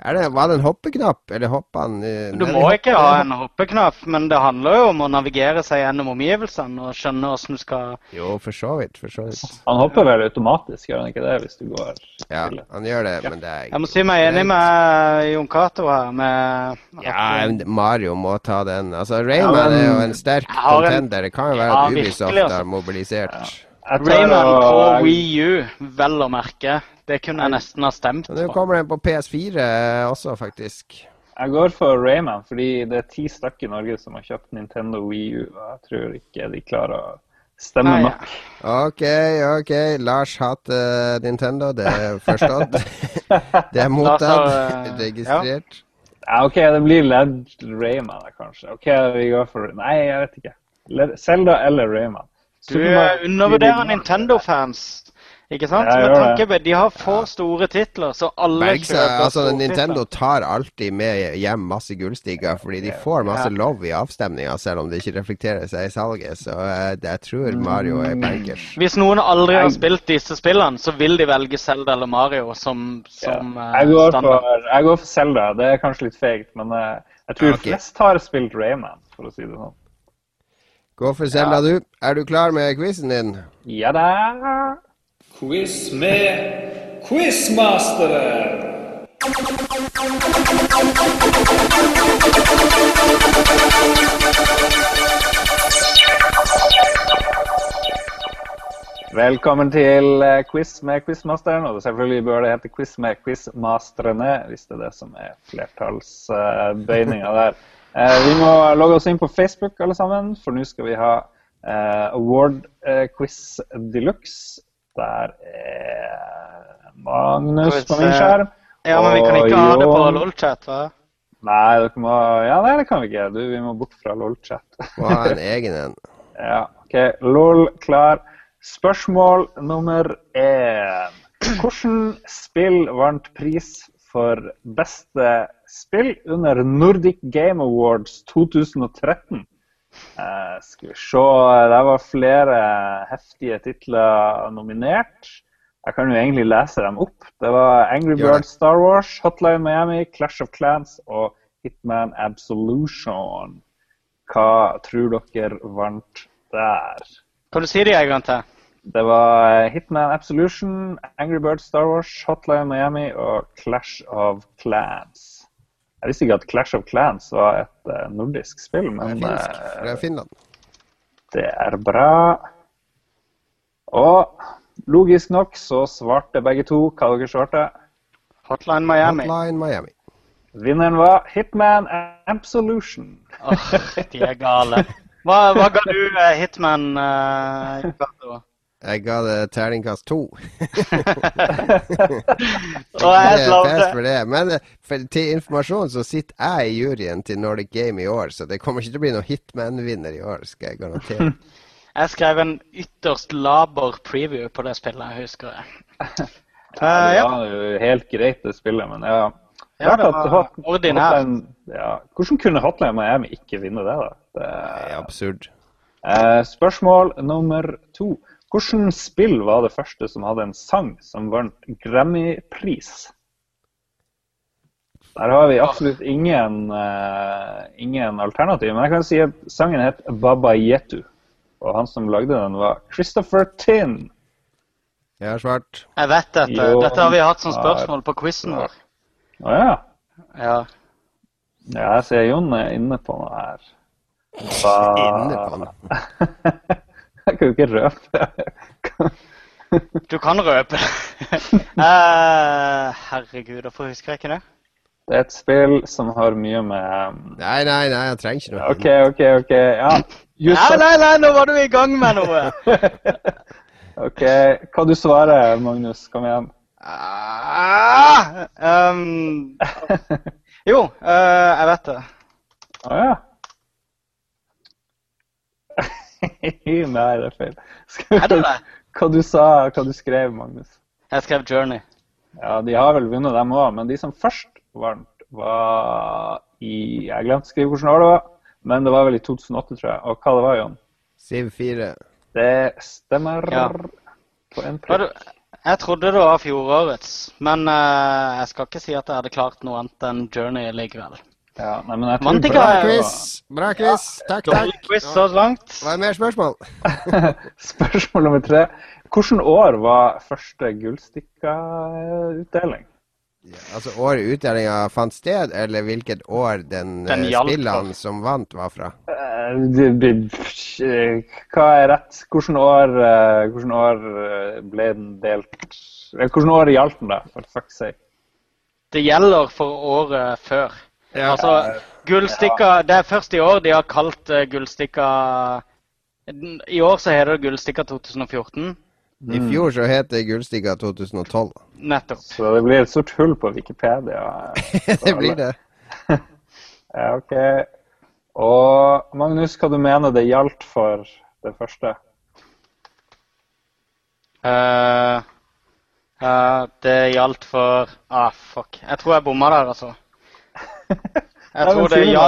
Er det, var det en hoppeknapp, eller hoppa han eh, Du må ikke ha en hoppeknapp, men det handler jo om å navigere seg gjennom omgivelsene og skjønne hvordan du skal Jo, for så vidt. For så vidt. Han hopper vel automatisk, gjør han ikke det, hvis du går Ja, han gjør det, men det er Jeg må si meg enig med Jon Cato her. med Ja, Mario må ta den. Altså, Rayman Ja, men- er jo en sterk contender. Det kan jo være at Ubisoft altså. har mobilisert. Jeg Rayman på Wii U, vel å merke. Det kunne jeg nesten ha stemt på. nå kommer den på PS4 også, faktisk. Jeg går for Rayman, fordi det er ti stykker i Norge som har kjøpt Nintendo Wii U. og Jeg tror ikke de klarer å stemme Nei, nok. OK, OK. Lars hater Nintendo. Det er forstått. det er mottatt. Eh, Registrert. Ja, OK, det blir Led Rayman, kanskje. OK, vi går for Nei, jeg vet ikke. Zelda eller Rayman. Du eh, undervurderer Nintendo-fans. Ikke sant? Jeg Men gjør tanke på De har for store titler, så alle Bergsa, kjøper altså, store Nintendo titler. tar alltid med hjem masse gullstiger, fordi de får masse love i avstemninga, selv om det ikke reflekterer seg i salget. Så eh, det- jeg tror Mario er bankers. Hvis noen aldri har spilt disse spillene, så vil de velge Zelda eller Mario som, som Ja. eh, Jeg går, standard. for, jeg går for Zelda. Det er kanskje litt feigt, men eh, jeg tror okay. flest har spilt Rayman, for å si det sånn. Gå for Selda, du. Er du klar med quizen din? Ja da! Quiz med Quizmasteren. Velkommen til eh, quiz med quizmasteren. Og selvfølgelig bør det hete quiz med quizmasterne, hvis det er det som er flertallsbøyninga der. Eh, Vi må logge oss inn på Facebook alle sammen, for nå skal vi ha eh, award eh, quiz de luxe. Der er Magnus på min eh, skjerm. Ja, men vi kan ikke ha det på LOL-chat, LOLchat, hva? Nei, dere må Ja, nei, det kan vi ikke. Du, vi må bort fra LOL-chat. Må ha en egen en. Ja, OK. LOL klar. Spørsmål nummer én. Hvilket spill vant pris for beste spill under Nordic Game Awards 2013? Eh, skal vi se Det var flere heftige titler nominert. Jeg kan jo egentlig lese dem opp. Det var Angry Birds Star Wars, Hotline Miami, Clash of Clans og Hitman Absolution. Hva tror dere vant der? Kan du si det en gang til? Det var Hitman Absolution, Angry Birds Star Wars, Hotline Miami og Clash of Clans. Jeg visste ikke at Clash of Clans var et eh, nordisk spill, Det er men finsk. eh, Fra Finland. det er bra. Og logisk nok så svarte begge to hva dere svarte. Hotline Miami. Hotline Miami. Vinneren var Hitman Absolution. Åh, de er gale. Hva, hva ga du eh, Hitman? eh, Cato? Jeg ga det terningkast to. For det. Men eh, for, til informasjon så sitter jeg i juryen til Nordic Game i år, så det kommer ikke til å bli noen Hitman-vinner i år, skal jeg garantere. Jeg skrev en ytterst laber preview på det spillet, jeg husker jeg. Ja, Eh, det var jo helt greit, det spillet, men ja. Ja, det var ordinært. Ja. Hvordan kunne Hotline Miami ikke vinne det, da? Det Det er absurd. Uh, spørsmål nummer to. Hvilket spill var det første som hadde en sang som vant Grammy-pris? Der har vi absolutt ingen, uh, ingen alternativ, men jeg kan si at sangen het Baba Yetu. Og han som lagde den, var Christopher Tin. Jeg har svart. Jeg vet dette. Jo. Dette har vi hatt som spørsmål på quizen vår. Å ja. Ja. ja. Jeg ser Jon er inne på noe her. Ba- Inne på den. jeg kan jo ikke røpe. Du kan røpe. uh, herregud, hvorfor husker jeg ikke det? Det er et spill som har mye med Nei, nei, nei, jeg trenger ikke noe. OK, OK, OK. Ja. Nei, nei, nei, nå var du i gang med noe! OK. Hva du svarer, Magnus? Kom igjen. Ah, um, jo, uh, jeg vet det. Å ja. Nei, det er feil. Skal Er det det? Hva du sa, hva du skrev, Magnus? Jeg skrev Journey. Ja, de har vel vunnet, dem òg, men de som først vant, var i Jeg glemte å skrive hvilket år det var, men det var vel i 2008, tror jeg. Og hva det var, Jon? Siv 4. Det stemmer Ja. på en prikk. Jeg trodde det var fjorårets, men eh, jeg skal ikke si at jeg hadde klart noe annet enn Journey likevel. Ja, nei, men jeg tror Mantica Bra quiz! Bra quiz. Takk, takk. quiz så langt. Hva er mer spørsmål? Spørsmål nummer tre. Hvilket år var første gullstikka-utdeling? Altså året utdelinga fant sted, eller hvilket år den, Den eh, spillene som vant, var fra? Eh, Hva er rett? Hvilket år, hvordan år eh, ble den delt eh, Hvilket år gjaldt den, da? For fuck's sake. Det gjelder for året før. Altså, Gullstikka Det er først i år de har kalt uh, Gullstikka I år så heter det Gullstikka 2014. I fjor så het det Gullstikka 2012. Nettopp. Så det blir et stort hull på Wikipedia. det blir det. Ja, OK. Og Magnus, hva du mener det gjaldt for det første? Uh, uh, det gjaldt for Ah, fuck. Jeg tror jeg bomma der, altså. Jeg tror det, ja,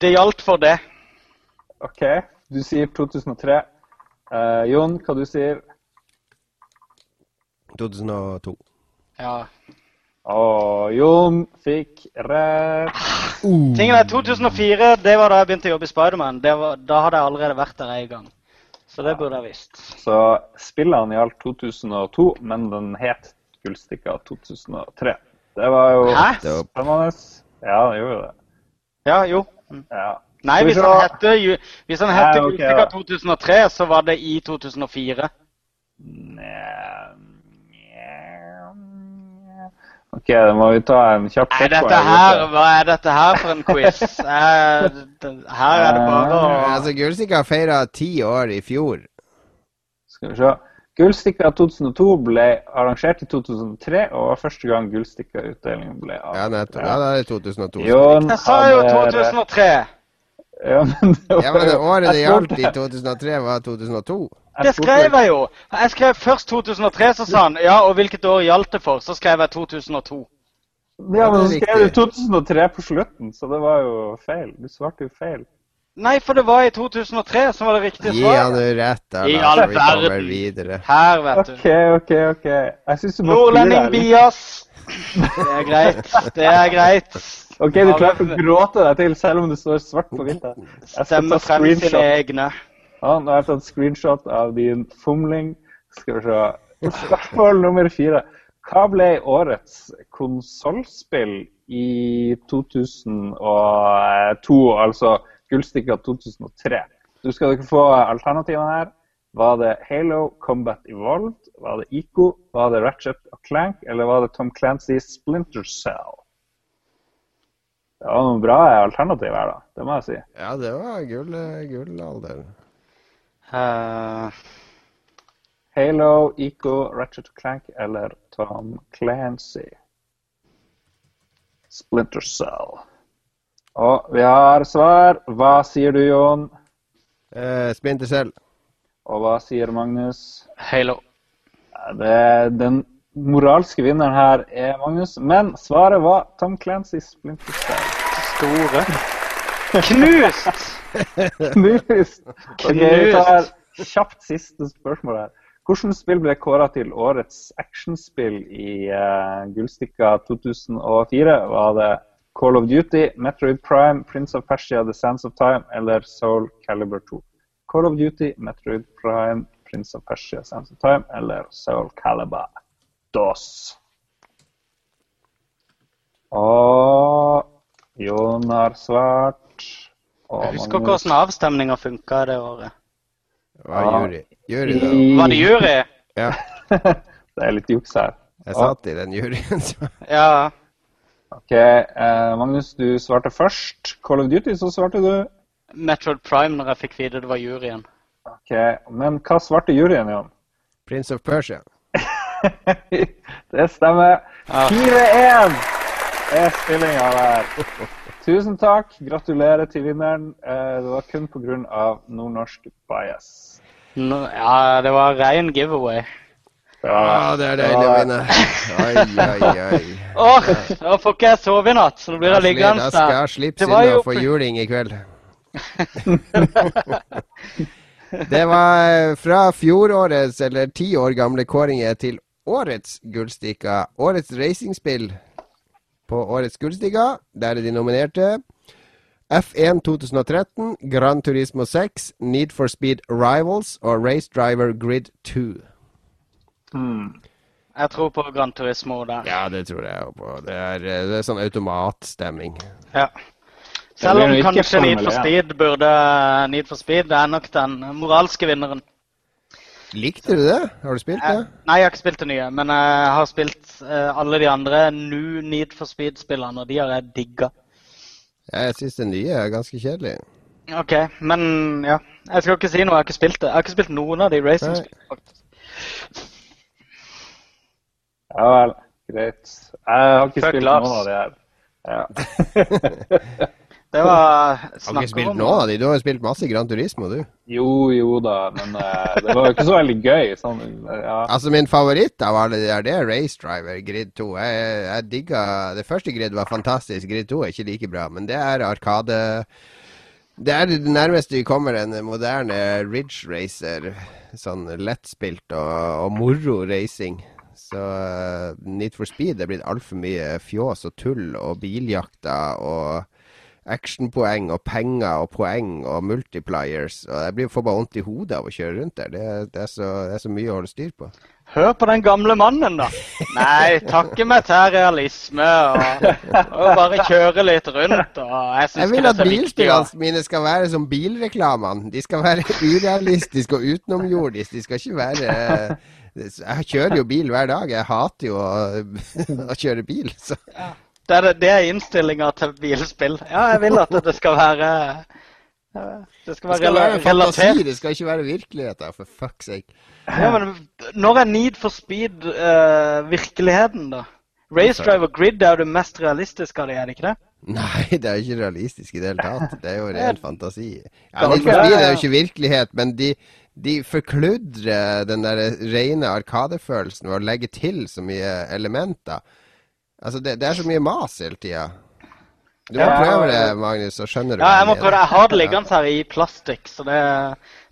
det gjaldt for det. OK, du sier 2003. Uh, Jon, hva du sier 2002. Ja. Og Jon fikk rett. Tingen er 2004, det var da jeg begynte å jobbe i Spiderman. Det Da hadde jeg allerede vært der en gang. Så det burde jeg visst. Så spillene gjaldt 2002, men den het Gullstikka 2003. Det var jo spennende. Ja, det gjorde det. Ja, jo. Ja. Nei, hvis han hette, hvis han hette Ja, ok, Gullstikka 2003, så var det i 2004. Nja, nja. OK, da må vi ta en kjapp sjekk dette her, hva er dette her for en quiz? Eh, Her er det bare å Altså, Gullstiga feira ti år i fjor. Skal vi se. Gullstikka 2002 ble arrangert i 2003, og var første gang Gullstikka-utdelingen ble Ja, nettopp. Ja, det er det 2002. Jon Jeg sa jo 2003! Ja, men det var Ja, men det året det gjaldt i 2003, var 2002. Det skrev jeg jo! Jeg skrev først 2003, så sa han ja, og hvilket år gjaldt det for? Så skrev jeg 2002. Ja, men så skrev du 2003 på slutten, så det var jo feil. Du svarte jo feil. Nei, for det var i 2003 som var det riktige Gi han jo rett, da, I all vi kommer verden. videre. Her, vet du. OK, OK, OK. Jeg syns du må Nordlending fyre bias. Det er greit. Det er greit. OK, du klarte å gråte deg til selv om det står svart på hvitt. her. Jeg skal Stemme ta frem sine egne. Ja, nå har jeg tatt screenshot av din fomling. Skal vi se. Spørsmål nummer fire. Hva ble årets konsollspill i 2002, altså Gullstikka 2003? Du skal ikke få alternativene her. Var det Halo Combat Evolved? Var det Ico? Var det Ratchet og Clank? Eller var det Tom Clancy's Splinter Cell? Det var noen bra alternativ her, da. Det må jeg si. Ja, det var gull, gull alder. Uh... Halo, Ico, Ratchet Clank eller Tom Clancy. Splinter Cell. Og vi har svar. Hva sier du, Jon? Eh, Splinter Cell. Og hva sier Magnus? Halo. Det, den moralske vinneren her er Magnus, men svaret var Tom Clancy Splinter Cell. Store. Knust! Knust! Ok, vi tar kjapt siste spørsmål her. Hvilket spill ble kåra til årets actionspill i uh, Gullstikka 2004? Var det Call of Duty, Metroid Prime, Prince of Persia, The Sands of Time eller Soul Calibur 2? Call of Duty, Metroid Prime, Prince of Persia, Sands of Time eller Soul Calibur DOS? Og Jon har svart. Og Jeg husker ikke hvordan avstemninga funka det året. Det var jury. Jury, da. Var det jury? Ja, det er litt juks her. jeg satt i den juryen. Så. Ja. Ok, eh, Magnus, du svarte først. Call of Duty, så svarte du. Metroid Prime når jeg fikk vite det var juryen. Ok, Men hva svarte juryen, Jan? Prince of Persia. det stemmer. 4-1 er stillinga der. Tusen takk. Gratulerer til vinneren. Eh, det var kun pga. nordnorsk bias. No, ja, det var rein giveaway. Ja, det er deilig å vinne. Oi, oi, oi. Åh, da får ikke jeg sove i natt, så nå blir jeg Da liggende skal jeg slippe Det var inn og få juling i kveld. Det var eh, fra fjorårets, eller ti år gamle kåringer til årets gullstikker. Årets racingspill på årets gullstikker. Der er de nominerte. F1 2013, Gran Turismo 6, Need for Speed Rivals og Race Driver Grid 2. Hmm. Jeg tror på Gran Turismo der. Ja, det tror jeg på. Det er, eh, det er sånn automatstemning. Ja. Selv om kanskje Need for Speed burde Need for Speed det er nok den moralske vinneren. Likte du det? Har du spilt det? Nei, jeg har ikke spilt det nye, men jeg har spilt eh, alle de andre new Need for Speed-spillene, og de har jeg digga. Ja, jeg syns det nye er ganske kjedelig. OK, men ja. Jeg skal ikke si noe, jeg har ikke spilt det. Jeg har ikke spilt noen av de racing-spillene, faktisk. Ja vel, greit. Jeg har ikke spilt Lars. noen av de her. Ja. Det var Har snakk ikke spilt om noen av de. Du har jo spilt masse Gran Turismo, du. Jo, jo da, men uh, det var jo ikke så veldig gøy. Sånn, ja. Altså, min favoritt av alle de der, det er Race Driver Grid 2. Jeg, jeg digga Det første Grid var fantastisk. Grid 2 er ikke like bra, men det er Arkade Det er det nærmeste vi kommer en moderne Ridge Racer. Sånn lettspilt og, og moro racing. Så uh, Need for Speed er blitt altfor mye fjås og tull og biljakter og actionpoeng og penger og poeng og multipliers. Og jeg blir får bare vondt i hodet av å kjøre rundt der. Det, det, er så, det er så mye å holde styr på. Hør på den gamle mannen, da. Nei, takke meg til realisme og, og bare kjøre litt rundt. Jeg Jeg vil at bilspillene mine skal være som bilreklamene. De skal være urealistiske og utenomjordiske. De skal ikke være Jeg kjører jo bil hver dag. Jeg hater jo å, å kjøre bil. Så. Det er, det er innstillinga til bilspill. Ja, jeg vil at det skal være eh, Det skal Det være, skal være rela- fantasi, relatert. det skal ikke være virkelighet. da, For fuck's sake. Ja, men når er Need for Speed uh, virkeligheten, da? Race Driver Grid er jo det mest realistiske av det, er det ikke det? Nei, det er ikke realistisk i det hele tatt. Det er jo ren fantasi. Ja, Need for Speed er jo ikke virkelighet, men de, de forkludrer den der rene arkadefølelsen ved å legge til så mye elementer. Altså, det, det er så mye mas hele tida. Du må Ja. prøve det, Magnus, så skjønner du Ja, jeg må prøve det. Jeg har det liggende her i plastikk, så det,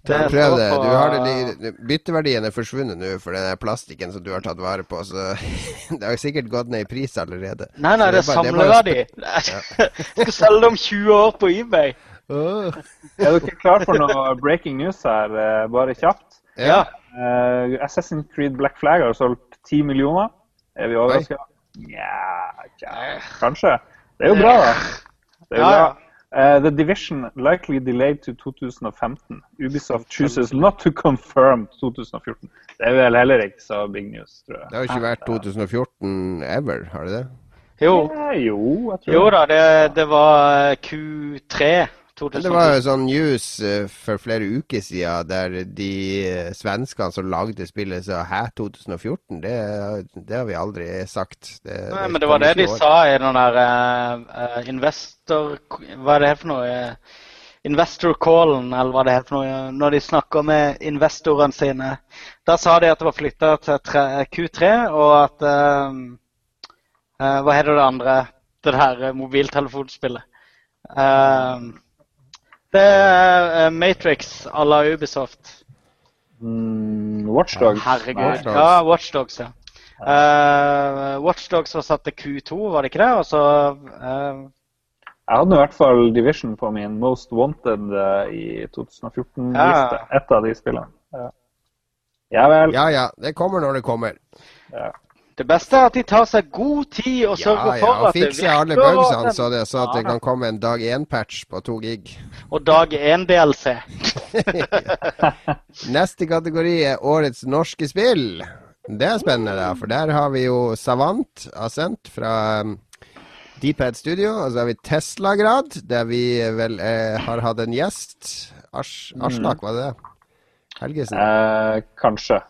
det Ja, prøv det. på- Du har det bytteverdien er forsvunnet nå for den plastikken som du har tatt vare på, så det har sikkert gått ned i pris allerede. Nei, nei, Så det er er samleverdi. Jeg skal selge det om 20 år på eBay. Oh. Er dere klar for noe breaking news her, eh, bare kjapt? Ja. Uh, Assassin's Creed Black Flag har solgt 10 millioner. Er vi overraska? Nja, kanskje. Det er jo bra, da. Det er jo bra. Uh, The Division likely delayed to 2015. Ubisoft chooses not to confirm 2014. Det er vel heller ikke så big news, tror jeg. Det har jo ikke vært 2014 ever, har det det? Jo, Ja, jo, jeg tror jo da, det, det var Q3 Men 2000. det var jo sånn news eh, for flere uker siden der de eh, svenskene som lagde spillet sa hæ, 2014? Det, det har vi aldri sagt. Det, Nei, men det var det de år. sa i den der uh, investor... Hva er det for noe? eh, Investor callen, eller hva det heter for noe, når de snakker med investorene sine. Da sa de at det var flytta til tre, Q3, og at uh, uh, Hva heter det andre? Det der mobiltelefonspillet. Eh, det er eh, Matrix à la Ubisoft. Mm, Watchdogs. Herregud. Watch Dogs. Ja, Watchdogs, ja. Uh, Watchdogs var satt til Q2, var det ikke det? Og så uh, Jeg hadde i hvert fall Division på min Most Wanted eh, i 2014-liste. Ja. Et av de spillene. Ja. ja vel. Ja ja, det kommer når det kommer. Det beste er at de tar seg god tid og sørger ja, for at det virker fikser alle virker. og bugsene så det, så at det kan komme en dag én-patch på to gig. Og dag én DLC. Neste kategori er årets norske spill. Det er spennende, da, for der har vi jo Savant Ascent fra um, Deephead Studio. Og så har vi Teslagrad, der vi vel eh, har hatt en gjest. Ars, Aslak, var det det? Helgesen? Eh, kanskje.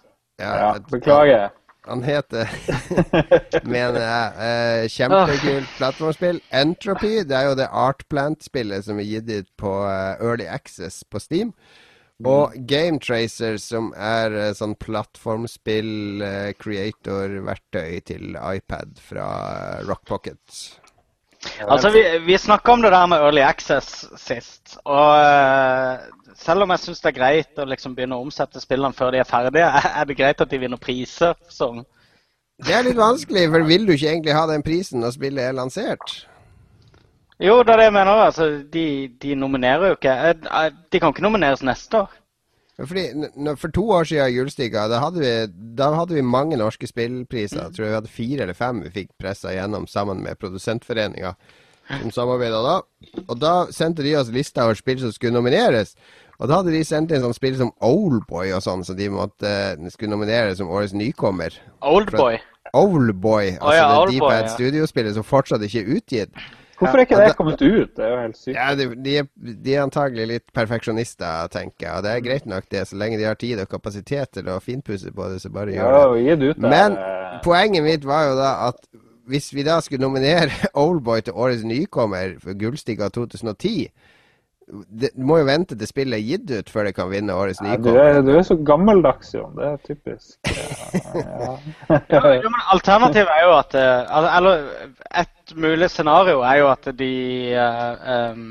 Ja, ja, beklager. Han heter Mener jeg. Eh, kjempekult plattformspill. Entropy, det er jo det Artplant-spillet som er gitt ut på eh, Early Access på Steam. Og Game Tracer, som er eh, sånn plattformspill, eh, creator-verktøy til iPad fra eh, Rock Pocket. Altså, vi, vi snakka om det der med Early Access sist. Og eh, selv om jeg syns det er greit å liksom begynne å omsette spillene før de er ferdige, er det greit at de vinner priser som Det er litt vanskelig, for vil du ikke egentlig ha den prisen når spillet er lansert? Jo, det er det jeg mener. altså, De, de nominerer jo ikke. Eh, eh, De kan ikke nomineres neste år. Fordi, for to år siden i Julestika, da da hadde vi mange norske spillpriser. Jeg tror vi hadde fire eller fem vi fikk pressa gjennom sammen med Produsentforeninga, som samarbeida da. Og da sendte de oss lista over spill som skulle nomineres. Og da hadde de sendt inn sånn spill som Oldboy og sånn, så de måtte, eh, skulle nominere som årets nykommer. Oldboy. Oldboy, altså ja, det Oldboy, Deepad ja. Studio-spillet som fortsatt ikke er utgitt. Hvorfor er ikke det kommet ut? Det er jo helt sykt. Ja, de, de, er, de er antagelig litt perfeksjonister, tenker jeg. Og det er greit nok det, så lenge de har tid og kapasitet til å finpusse på det, så bare gjør det. og det ut Men eh, poenget mitt var jo da at hvis vi da skulle nominere Oldboy til årets nykommer for Gullstiga 2010 det, Du må jo vente til spillet er gitt ut før det kan vinne årets ja, du, nykommer. er, du er så gammeldags, Jon. Det er typisk. Ja, Ja, ja. men Alternativet er jo at eh, Eller et mulig scenario er jo at de eh,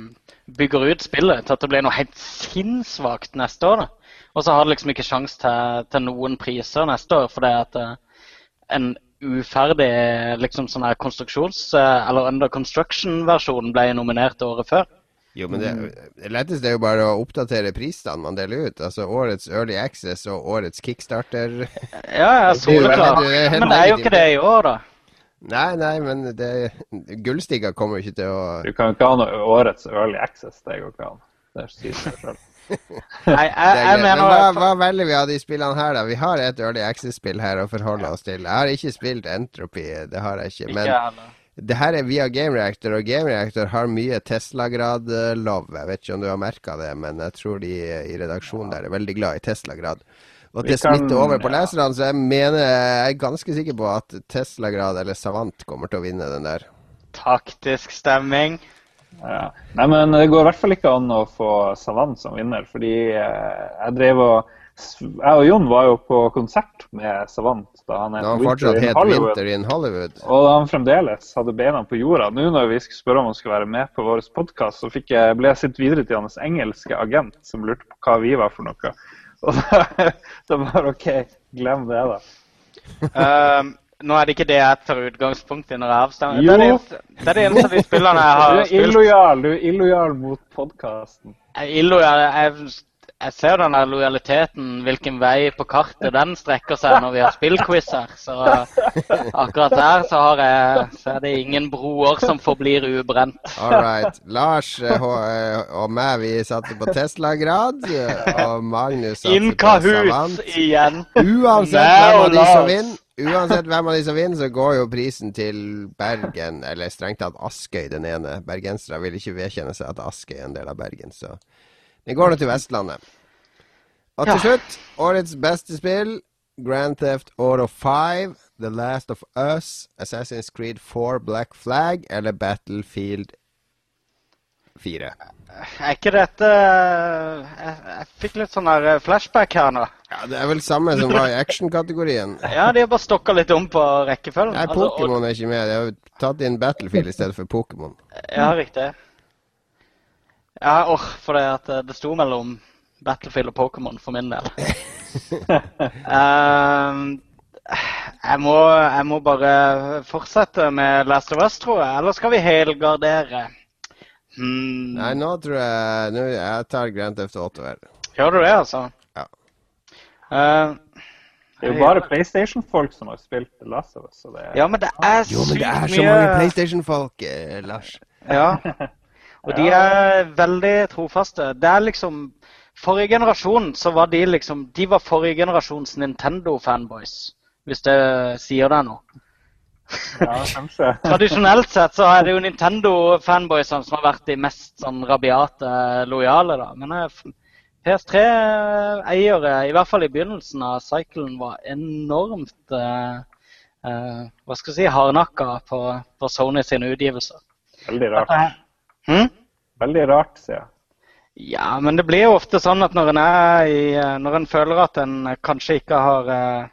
bygger ut spillet til at det blir noe helt sinnssvakt neste år. da. Og så har det liksom ikke sjanse til, til noen priser neste år fordi at eh, en uferdig liksom sånn her konstruksjons- eh, eller under construction-versjon ble nominert året før. Jo, men det, det letteste er jo bare å oppdatere prisene man deler ut. Altså årets Early Access og årets Kickstarter. Ja, ja, helt Men det er jo ikke det i år, da. Nei, nei, men det, Gullstiga kommer jo ikke til å Du kan ikke ha noe årets early access. Det går ikke an. Det sier seg sjøl. Nei, jeg, jeg mener Men hva, hva velger vi av de spillene her, da? Vi har et Early Access-spill her å forholde oss til. Jeg har ikke spilt Entropy, det har jeg ikke. Men det her er via Game Reactor, og Game Reactor har mye Tesla-grad-love. Jeg vet ikke om du har merka det, men jeg tror de i redaksjonen der er veldig glad i Tesla-grad. Og at det smitter over på leserne, så jeg mener jeg er ganske sikker på at Tesla-grad eller Savant kommer til å vinne den der. Taktisk stemming. Ja. Nei, men det går i hvert fall ikke an å få Savant som vinner, fordi eh, jeg drev og Jeg og Jon var jo på konsert med Savant da han Når han fortsatt het. Winter in Hollywood. Og da han fremdeles hadde beina på jorda. Nå når vi skulle spørre om han skulle være med på vår podkast, så jeg, ble jeg sendt videre til hans engelske agent, som lurte på hva vi var for noe. Og da bare OK, glem det, da. Um, nå er det ikke det jeg tar utgangspunkt i når jeg avstemmer. Jo. Det er det eneste, det er det eneste av de spillene jeg Du har er spilt. illojal, du er illojal mot podkasten. Jeg er illojal. Jeg, jeg ser den der lojaliteten, hvilken vei på kartet den strekker seg når vi har spillquiz her. Så akkurat der så, har jeg, så er det ingen broer som forblir ubrent. All right. Lars eh, eh, og meg, vi satte på Tesla-grad. eh, Og Magnus satte In på Savant. igjen. Uansett hvem av de som vinner, Uansett hvem av de som vinner, så går jo prisen til Bergen, eller strengt tatt Askøy, den ene. Bergensere vil ikke vedkjenne seg at Askøy er en del av Bergen, så den går nå til Vestlandet. Og til slutt, årets beste spill. Grand Theft Auto 5, The Last of Us, Assassin's Creed 4, Black Flag eller Battlefield 4. Er ikke dette Jeg, jeg fikk litt sånn flashback her nå. Ja, Det er vel samme som var i action-kategorien. Ja, de har bare stokka litt om på rekkefølgen. Nei, Altså, Pokémon er ikke med. De har tatt inn Battlefield i stedet for Pokémon. Ja, riktig. Ja, or, for det at eh, det sto mellom Battlefield og Pokémon for min del. Ehm, jeg, må, jeg må bare fortsette med Last of Us, tror jeg. Eller skal vi helgardere? Hmm, Nei, nå tror jeg nå, Jeg tar Grand Theft Auto her. Gjør du det, altså? Ja. Uh, Det er jo bare PlayStation-folk som har spilt The Last of Us. Så det er... ja, men det er Jo, men det er så så mange PlayStation-folk, eh, Lars. Ja. Og de er veldig trofaste. Det er liksom Forrige generasjon så var de liksom De var forrige generasjons Nintendo-fanboys, hvis det sier deg noe. Ja, kanskje. Tradisjonelt sett så er det jo Nintendo-fanboysene som har vært de mest sånn rabiate lojale, da. Men eh, PS3-eiere, i hvert fall i begynnelsen av cyclen, var enormt eh, eh, Hva skal jeg si hardnakka på, på Sony sine utgivelser. Veldig rart. Hm? Veldig rart, sier jeg. Ja, men det blir jo ofte sånn at når en er i Når en føler at en kanskje ikke har eh,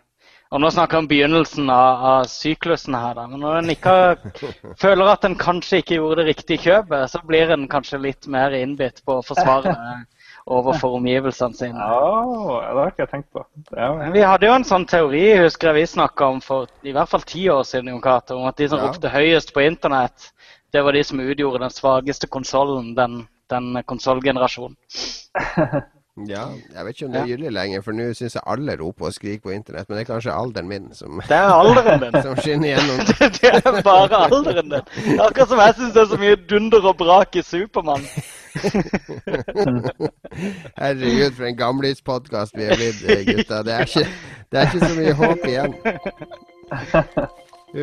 Og nå snakker jeg om begynnelsen av, av syklusen her, da. Men når en ikke har, føler at en kanskje ikke gjorde det riktige kjøpet, så blir en kanskje litt mer innbitt på å forsvare overfor omgivelsene sine. Ja, det har ikke jeg tenkt på. Ja, Vi hadde jo en sånn teori husker jeg vi snakka om for i hvert fall ti år siden, Jon Cato, om at de som Ja. ropte høyest på internett, det var de som utgjorde den svakeste konsollen, den, den konsollgenerasjonen. Ja, jeg vet ikke om det er gyldig lenger, for nå syns jeg alle roper og skriker på internett. Men det er kanskje alderen min som, Det er alderen din. som skinner gjennom. Det er bare alderen din. Akkurat som jeg syns det er så mye dunder og brak i Supermann. Herregud, for en gamlispodkast vi er blitt, eh, gutta. Det er, ikke, det er ikke så mye håp igjen.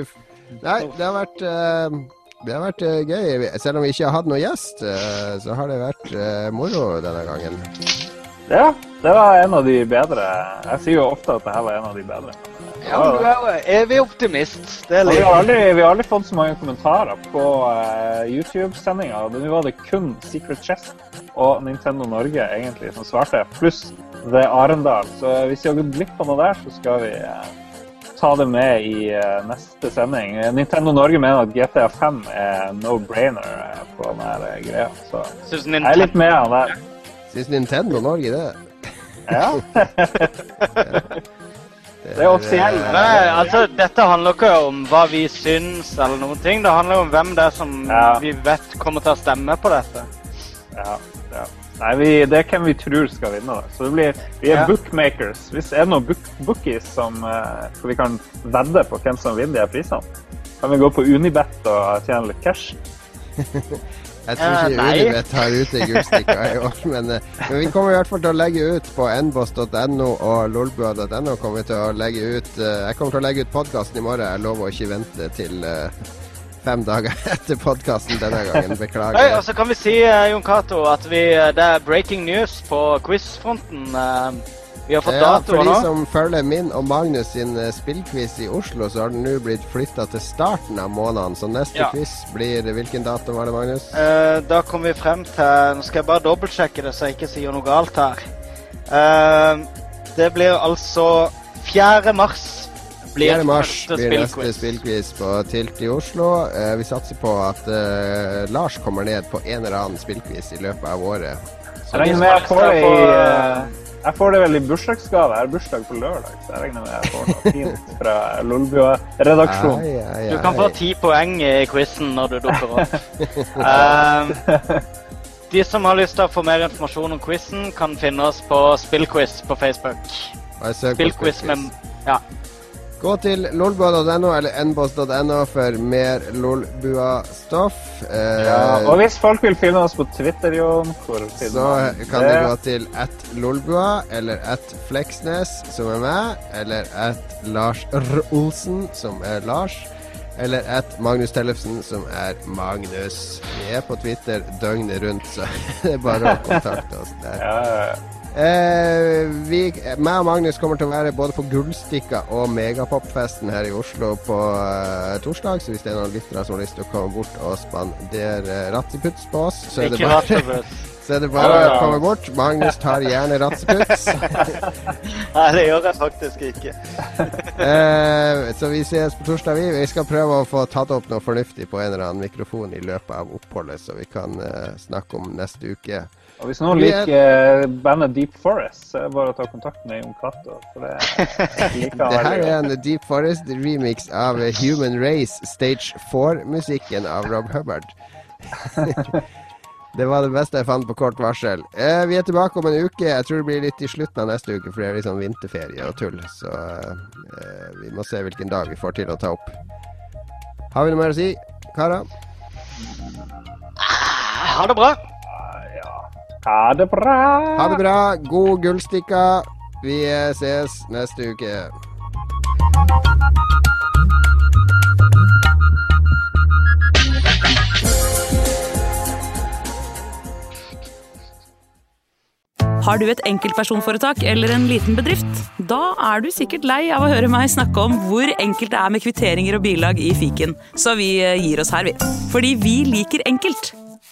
Uff. Nei, det har vært eh, det har vært uh, gøy. Selv om vi ikke har hatt noen gjest, uh, så har det vært uh, moro denne gangen. Ja, det var en av de bedre. Jeg sier jo ofte at det her var en av de bedre. Ja, men du er jo evig optimist. Det er litt... vi, har aldri, vi har aldri fått så mange kommentarer på uh, YouTube-sendinga. Nå var det kun Secret Chest og Nintendo Norge egentlig som svarte, pluss The Arendal. Så hvis vi har gått glipp av noe der, så skal vi ta det med i eh, neste sending. Eh, Nintendo Norge mener at GTA 5 er no-brainer eh, på denne greia. Så jeg er litt med han der. Syns Nintendo Norge det? Ja. Det er offisielt. Nei, altså, dette handler ikke om hva vi syns eller noen ting. Det handler om hvem det er som Ja. vi vet kommer til å stemme på dette. Ja, ja. Nei, vi, det er hvem vi tror skal vinne. Så det blir, vi er Ja. bookmakers. Hvis det er noen book, bookies som eh, vi kan vedde på hvem som vinner de her prisene, kan vi gå på Unibet og tjene litt cash. Jeg tror Eh, ikke uh, Unibet har ute gullstikka i år, men, eh, men vi kommer i hvert fall til å legge ut på nboss.no og lolbua.no. kommer vi til å legge ut Jeg kommer til å legge ut podkasten i morgen. Jeg lover å ikke vente til fem dager etter podkasten denne gangen. Beklager. Oi, og så kan vi si, uh, Jon Cato, at vi, eh, det er breaking news på quizfronten. Eh, Vi har fått Ja, for de som følger min og Magnus sin spillquiz i Oslo, så har den nå blitt flytta til starten av måneden. Så neste Ja. quiz blir Hvilken dato var det, Magnus? Uh, Da kommer vi frem til Nå skal jeg bare dobbeltsjekke det, så jeg ikke sier noe galt her. Uh, Det blir altså 4. mars. Blir 4. mars blir neste spillquiz. på Tilt i Oslo. Eh, vi satser på at eh, Lars kommer ned på en eller annen spillquiz i løpet av året. Jeg regner med jeg får det i eh, Jeg får det vel i bursdagsgave. Jeg har bursdag på lørdag, så jeg regner med jeg får noe fint fra Lolbua-redaksjonen. Du kan få ti poeng i quizen når du dukker opp. um, de som har lyst til å få mer informasjon om quizen, kan finne oss på Spillquiz på Facebook. Spillquiz med Ja. Gå til lolbua.no eller nboss.no for mer lolbua-stoff. Eh, Ja, og hvis folk vil finne oss på Twitter, Jon, så kan det? gå til at lolbua eller at Fleksnes, som er meg, eller at Lars R. Olsen, som er Lars. Eller at Magnus Tellefsen, som er Magnus. Vi er på Twitter døgnet rundt, så det er bare å kontakte oss der. Ja, ja, ja. Eh, vi, meg og Magnus kommer til å være både på Gullstikka og Megapopfesten her i Oslo på eh, torsdag, så hvis det er noen lyttere som har lyst til å komme bort og spandere ratseputs på oss, så er det Ikke bare, så er det bare å komme bort. Magnus tar gjerne ratseputs. Nei, det gjør jeg faktisk ikke. Eh, så vi ses på torsdag, vi. Vi skal prøve å få tatt opp noe fornuftig på en eller annen mikrofon i løpet av oppholdet, så vi kan eh, snakke om neste uke. Og hvis noen Vi er- liker eh, bandet Deep Forest, så er det bare å ta kontakt med Jon Cato. Det liker han Det her er en Deep Forest remix av Human Race Stage 4-musikken av Rob Hubbard. det var det beste jeg fant på kort varsel. Eh, vi er tilbake om en uke. Jeg tror det blir litt i slutten av neste uke, for det er litt sånn vinterferie og tull. Så eh, vi må se hvilken dag vi får til å ta opp. Har vi noe mer å si, karer? Ha det bra. Ha det bra! Ha det bra. God gullstikka. Vi ses neste uke. Har du et enkeltpersonforetak eller en liten bedrift? Da er du sikkert lei av å høre meg snakke om hvor enkelt det er med kvitteringer og bilag i fiken, så vi eh, gir oss her, vi. Fordi vi liker enkelt.